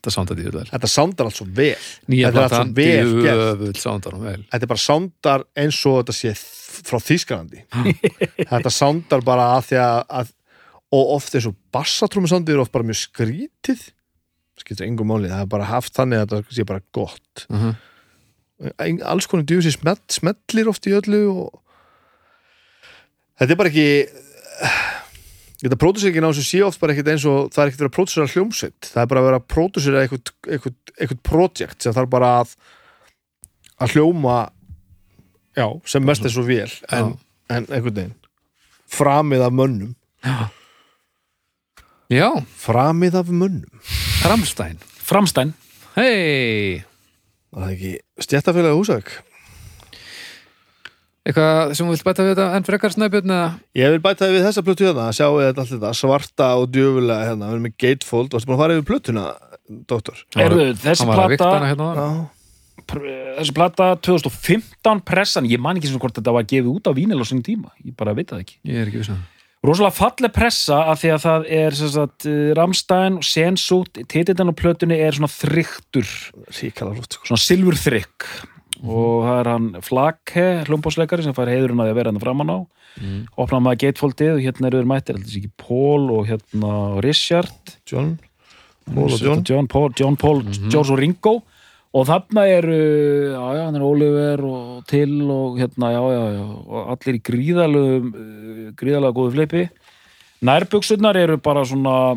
Það sándar því vel. Þetta sándar allt svo vel. Nýja Þetta platan, djöfull sándar hún vel. Þetta er bara sándar eins og þetta sé frá Þýskalandi. *laughs* Þetta sándar bara að því að, og oft eins og bassatrómusándið er oft bara mjög skrítið. Skiptir engum máli, það er bara haft þannig að þetta sé bara gott. Uh -huh. Eng- alls konar djúsi smell, smellir oft í öllu og þetta er bara ekki þetta pródúsingin á þessu sé oft bara ekkert eins og það er ekkert verið að pródúsera hljómsveit. Það er bara að vera að pródúsera eitthvað, projekt sem þarf bara að að hljóma já, sem mest er svo vel en, en einhvern veginn. Framið af mönnum. Já, framið af mönnum. Ramstein Framstæn Hei, það er ekki stjættafélagi húsæk eitthvað sem þú vilt bæta við þetta en frekar snæbjörn eða? Ég vil bæta við þessa plötu hérna að sjá þetta allt þetta svarta og djöfulega hérna, við erum með gatefold, varstu búin að fara yfir plötuna doktor? Erðu, þessi að vikta plata hérna þessi plata 2015 pressan, ég man ekki sem hvort þetta var gefið út á vínil á sinni tíma, ég bara veit það ekki. Ég er ekki vissan rosalega falleg pressa af því að það er sem sagt, eh, Rammstein og Sensút, titildan á plötunni er svona þryktur, ríkala flott silfur þrykk og það er hann Flake hljómbásleikari sem fær heiðurinn að því að vera hann framan á. Mm. opnaði maður gatefoldið og hérna eru þeir mættir. Paul og hérna Richard. John, Paul og John. John. Paul, John Paul George og Ringo. Og þarna eru já, já, hann er Oliver og Till og hérna, já, já, já og allir í gríðalegu gríðalega góðu fleipi nærbuksurnar eru bara svona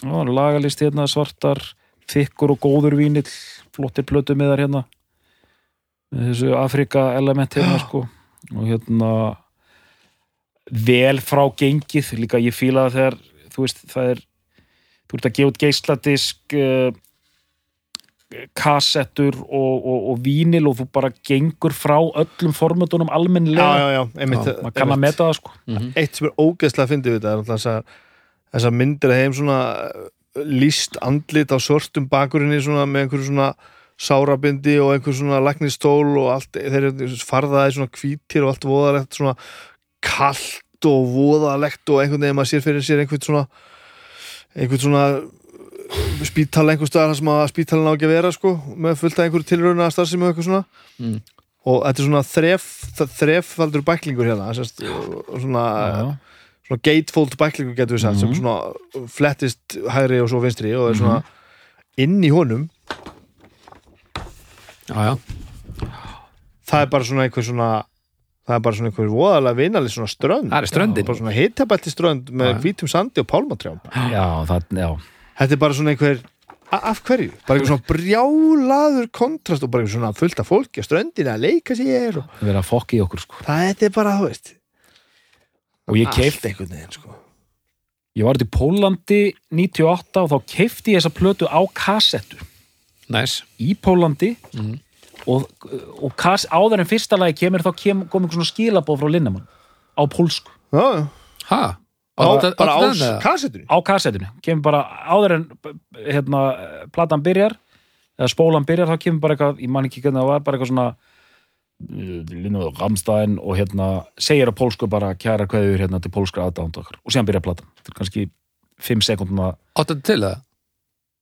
já, lagalist hérna, svartar þykkur og góður vínill flottir plötu með þar hérna þessu Afrika element hérna sko. Og hérna vel frá gengið. Líka ég fíla það þegar þú veist það er þú ert að gefa út geisladisk uh, kassettur og, og, og vínil og þú bara gengur frá öllum formatunum Já, almennilega. Já, já, einmitt, Já, maður kann að meta það sko. Eitt sem er ógeðslega að fyndi við þetta er þessar, þessar myndir að heim svona uh, líst andlit á svörtum bakurinni svona með einhverju svona sárabindi og einhver svona læknistól og allt, þeir eru farðaði svona hvítir og allt voðalegt svona kalt og voðalegt og einhvern veginn maður sér fyrir sér einhvern svona einhvern svona spítala einhver staðar sem að spítalinn á ekki að vera sko, með fullt af einhverju tilrauna að starfsemi og eitthvað svona Mm. og þetta er svona þref þreffaldur bæklingur hérna sérst, svona, já, svona gatefold bæklingur getur við sagt sem Mhm. svona flettist hægri og svo vinstri og er svona inn í honum Já, já, það er bara svona einhver svona það er bara svona einhver voðalega vinalið svona strönd. Það er ströndin. Bara svona hitabætti strönd með hvítum sandi og pálmatrjám. Já, það, já. Þetta er bara svona einhver af hverju? bara einhver svona brjálaður kontrast og bara einhver svona fullt af fólki á ströndinu að leika sér og að fokka í okkur sko. Það þetta er bara, þú veist og ég keif, allt einhvern veginn sko. Ég var út í Pólandi 98 og þá keifti ég þessa plötu á kassettu Næs í Pólandi Mhm. og, og kas, áður en fyrsta lagi kemur þá kem, kom einhver svona skilabóð frá Linnemann á pólsku. Já? Á, Áttu- bara á áttu kassetunni á kassettinu, kemur bara áður en hérna, platan byrjar eða spólan byrjar, þá kemur bara eitthvað ég man ekki hvernig það var, bara eitthvað svona Linnaður Ramstein og hérna segir á pólsku bara kæra kveður hérna til pólskra aðdánd okkar. Og síðan byrjar platan, þetta er kannski 5 sekunduna, Áttu þetta til það?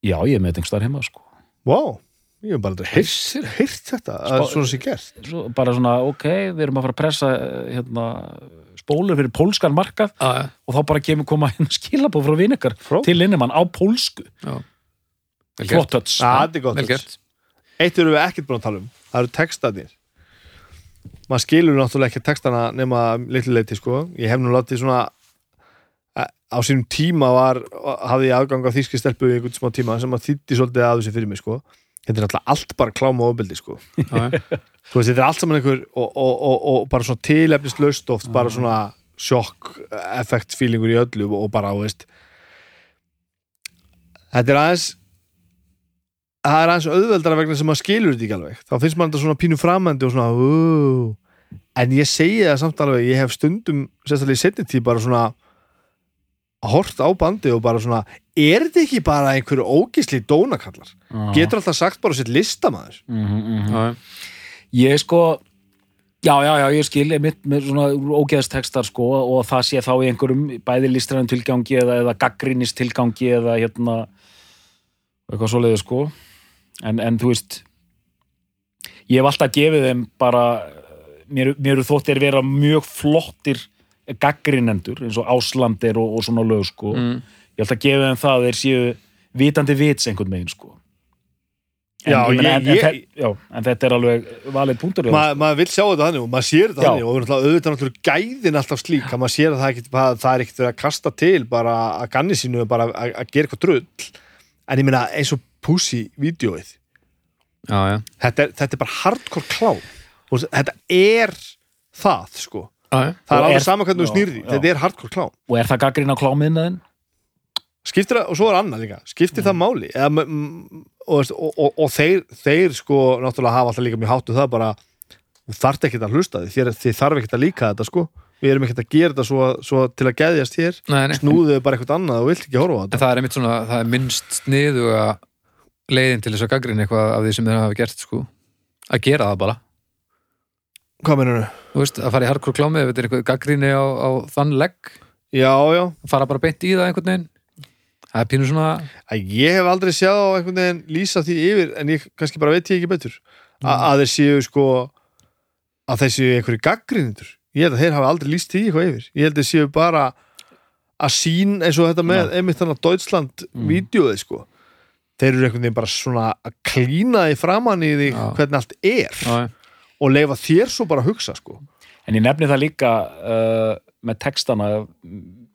já ég er með þetta einhver staðar heima sko, wow, ég hef bara heyrt þetta að svona sé gert. Svo, bara svona ok, við erum að fara að pressa eh, hérna, spólur fyrir pólskan markað Já, já. og þá bara kemur koma hérna skilabóð frá vinikar til Linnemann á pólsku. Flott töts er Eitt erum við ekkert búin að tala um. Það eru textanir Maður skilur náttúrulega ekki textana nema litlu leiti sko. Ég hef nú látið svona á sínum tíma var hafði ég aðgang á þýski stelpu í einhvern smá tíma sem að þýtti svolítið að þessu fyrir mig sko. Þetta er náttúrulega allt bara klám og ofbeldi sko. Þetta er allt saman einhver og, og, og, og bara svona tilefnislaust oft bara svona sjokk effekt feelingur í öllu og bara, veist. Þetta er aðeins það er aðeins auðveldara vegna sem maður skilur þetta ekki alveg. Þá finnst maður þetta svona pínu framandi og svona uh, en ég segi það samt alveg ég hef stundum, sérstaklega í setni tíð bara svona hort á bandi og bara svona er þetta ekki bara einhverju ógisli dónakallar? Getur alltaf sagt bara sitt listamæður Mhm, Já, já. ég sko já, já, já, ég skil mitt með svona ógeðstekstar sko og það sé þá í einhverjum bæði listræðum tilgangi eða, eða gaggrinis tilgangi eða hérna eitthvað svoleiði sko. En, en þú veist ég hef alltaf gefið þeim bara mér, mér þóttir vera mjög flottir gaggrinendur eins og Áslandir og, og svona lög sko. Mm. ég hef alltaf gefið þeim það að þeir séu vitandi vits einhvern megin sko. En, Já, ég- en, ég- en, já, en þetta er alveg valið punktur Ma, maður vil sjá þetta þannig og maður sér þetta þannig og auðvitað náttúrulega gæðin alltaf slík að maður sér að það, er ekkit, það, er ekkert að kasta til bara að ganni sínu bara að, að gera eitthvað drull. En ég meina eins og Pussy vídjóið já, já. þetta er, þetta er bara hardcore klám og þetta er það sko Já. það er Og alveg er- sama hvernig þú snýrði þetta er hardcore klám og er það gaggrinn á klámiðnaðin? skiptir það, og svo er annað líka skiptir það máli Eða, og, og, og, og þeir, þeir sko náttúrulega hafa alltaf líka mjög háttu það bara þú þarft ekkert að hlusta því þér, þið þarf ekkert að líka þetta sko við erum ekkert að gera þetta svo, svo til að geðjast hér Nei, nei. snúðu bara eitthvað annað og vilt ekki horfa á En þetta það er einmitt svona, það er minnst sniðuga leiðin til þess að gaggrina eitthvað af því sem þeir hafa gert, sko. Að gera það bara. Hvað mennur þau? Þú veist, að fara í hardcore klámið ef þetta er eitthvað gaggrinni á, á þann legg, Já, já, að fara bara beint í það einhvern veginn. Það er pínu svona, að ég hef aldrei séð á einhvern veginn lýsa því yfir en ég kannski bara veit ég ekki betur A, að þeir séu sko að þeir séu einhverju gaggrindur ég held að þeir hafa aldrei lýst því eitthvað yfir ég held að þeir séu bara að sín eins og þetta með einmitt þannig að Deutschland Mm. vídeoði sko þeir eru einhvern veginn bara svona að klína því framann í því Já. hvernig allt er já, já. Og leifa þér svo bara að hugsa sko. En ég nefni það líka uh, með textana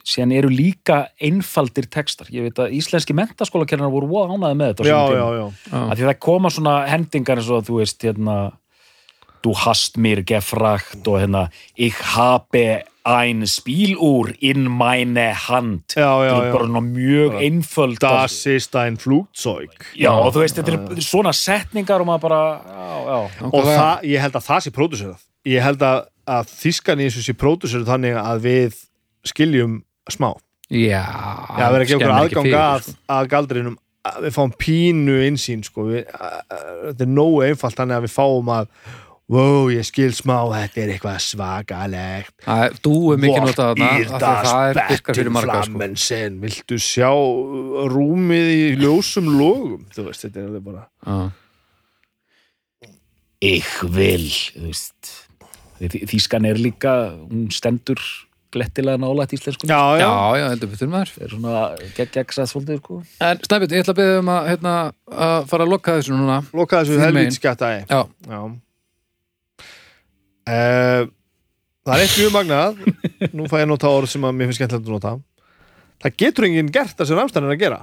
síðan eru líka einfaldir textar. Ég veit að íslenski mentaskólakernar voru ánæði með þetta já, já, já. að því það koma svona hendingar eins og þú veist hérna du hast mir gefragt og hérna ich habe ein Spieluhr in meine Hand. Já, já, þetta er bara mjög einföld Das ist ein Flugzeug. Já, og þú veist, þetta er svona setningar og maður bara, já, já. Og það, ég held að það sé pródúserað. Ég held að, að þískan í þessu sé pródúserað þannig að við skiljum smá. Já, Já, það verður ekki okkur aðgang að, sko. að galdrinum að við fáum pínu einsýn sko. við, að, að, þetta er nógu einfalt þannig að við fáum að wow, ég skil smá, þetta er eitthvað svakalegt Það því að það er marga, sko. Flammensen viltu sjá rúmið í ljósum logum þú veist, þetta er alveg bara Já. ich will þú veist þýskan er líka, hún stendur glettilega nálægt íslensku já, Já, já, já, heldur betur maður. er svona gegn svolítið sko. En Snæbjörn, ég ætla að beða um að, hérna, að fara að lokka þessu núna. loka þessu Þín helvít megin. skjættaði Já, Já uh, Það er eitt mjög magnað Nú fæ ég að nota orð sem að mér finnst skemmtilegt að nota Það getur enginn gert það sem Ramstein er að gera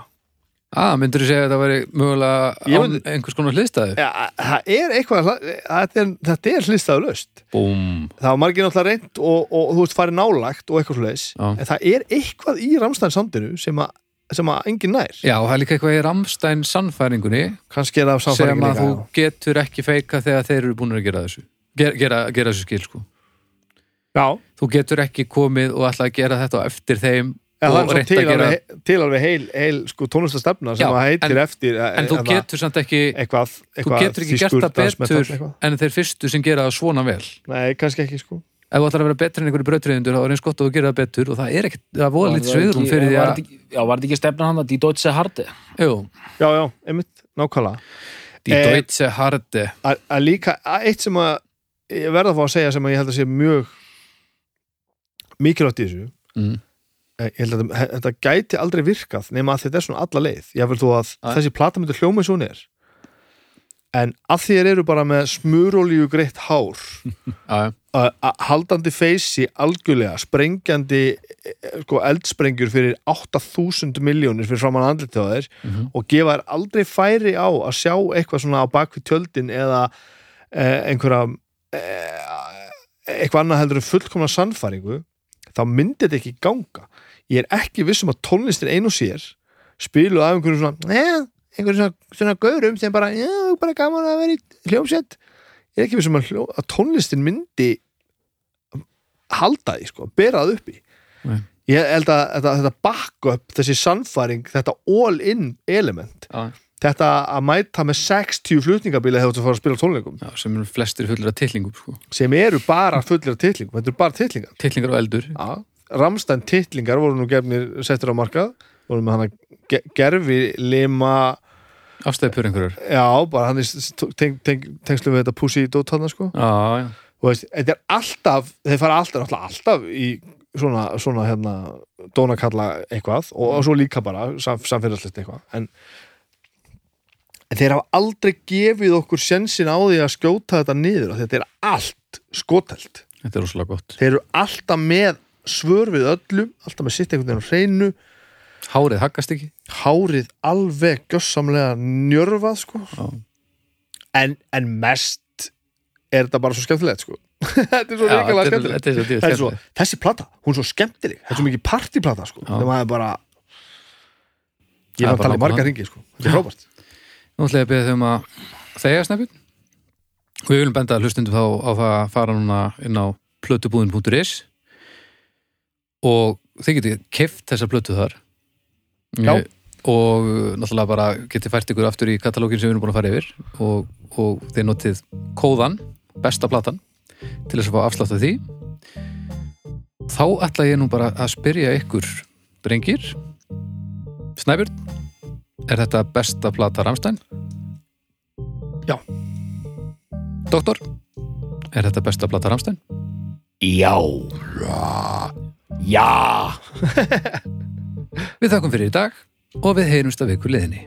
að, myndur þú segja að þetta væri mögulega myndi- einhvers konar hliðstæðu? ja, Það er eitthvað Þetta er, er hlistaðu löst Búm. Það var margir náttúrulega reynd og, og, þú veist farið nálægt og eitthvað svoleiðis Já. En það er eitthvað í Ramstein samdinu sem að, sem að enginn nær Já, það er líka eitthvað í Ramstein sannfæringunni er það sem að þú getur ekki feika þegar þeir eru búin að gera þessu. Gera, gera, gera þessu skil, sko. Já, Þú getur ekki komið og ætla að gera þetta eftir þeim Já, það og til að gera... alveg, til alveg heil, heil sko, tónlistastefna sem Já, að heitir en- eftir eh, En þú hérna, getur samt ekki, eitthvað, þú eitthvað getur ekki gert það betur en þeir fyrstu sem gera það svona vel. Nei, kannski ekki sko. Ef þú ætlar að vera betri en einhverju brautriðindur þá er eins gott að þú gera það betur og það er ekkert, það voða lítið sviðrum fyrir því að Já, var þetta ekki stefna hann að Die Deutsche Harte jú, Já, já, einmitt, nákvæmlega. Die Eh, Deutsche Harte að líka, eitt sem að ég verða að fá að segja sem að ég held að sé mjög mikilvægt í þessu mm. ég held að þetta- gæti aldrei virkað nema að þetta er svona alla leið ég vil þú að Æ. þessi plata myndi hljóma eins og hún er en að þér eru bara með smurolíu greitt hár *laughs* að haldandi feysi algjörlega sprengjandi eh, sko, eldsprengjur fyrir 8000 miljónir fyrir framann andlit á þér Mhm. og gefa þér aldrei færi á að sjá eitthvað svona á bakvið tjöldin eða eh, einhverja eh, eitthvað annað heldur en fullkomna sannfæringu þá myndi þetta ekki ganga. Ég er ekki viss um að tónlistin ein og sér spilu af einhverjum svona eh, einhverjum svona, svona gaurum sem bara, já, bara gaman að vera í hljómsett ég er ekki viss um að, að tónlistin myndi halda því, sko, bera það upp í. Nei. ég held að þetta, þetta backup, þessi sannfæring þetta all-in element já, þetta að mæta með 60 flutningabíla þegar þú að fara að spila tónleikum. Já, sem eru flestir fullir af tillingum sko. sem eru bara fullir af titlingum þetta eru bara titlingar. Tillingar og eldur. Ja. Ramstein titlingar voru nú gefnir settur á markað. Voru með hana ge gerfi lima. Afstæðpur einhverjar. Já, bara hann er teng, teng, tengslu við þetta pussy dót hann sko. Já, já, og veist, þetta er alltaf, þeir fara alltaf alltaf í svona, svona hérna, dónakalla eitthvað og, og svo líka bara sam, samfélagslegt eitthvað. En, en þeir hafa aldrei gefið okkur sjensin á því að skjóta þetta niður og þetta er allt skotelt. Þetta er rosalega gott. Þeir eru alltaf með svör við öllum alltaf með sitt einhvern veginn á hreinu. Hárið haggast ekki. Hárið alveg gjössamlega njörfað sko. En, en mest er þetta bara svo skemmtilegt sko. *laughs* Þetta er svo Já, ríkilega þetta er- skemmtilegt. þetta er Það er svo, skemmtilegt. þessi plata, hún er svo skemmtileg. Þetta er svo mikið partyplata sko. Þegar maður bara ég var að tala nákvæmlega. marga ringi sko. Þetta er frábært Nú ætla ég að byrja þau um að þegja snæpjum og við viljum benda hlustundum þá á það að fara núna inn á plötubúðin.is og þið getið keft þessa plötu þar. Já. Og náttúrulega bara getið fært ykkur aftur í katalógin sem við erum búin að fara yfir. Og, og þið notið kóðan, besta platan til þess að fá afslátt af því. Þá ætla ég nú bara að spyrja ykkur drengir. Snæbjörn er þetta besta plata Ramstein? Já. Doktor, er þetta besta plata Ramstein? Já. Já. *laughs* Við þakkum fyrir í dag og við heyrumst að viku liðinni.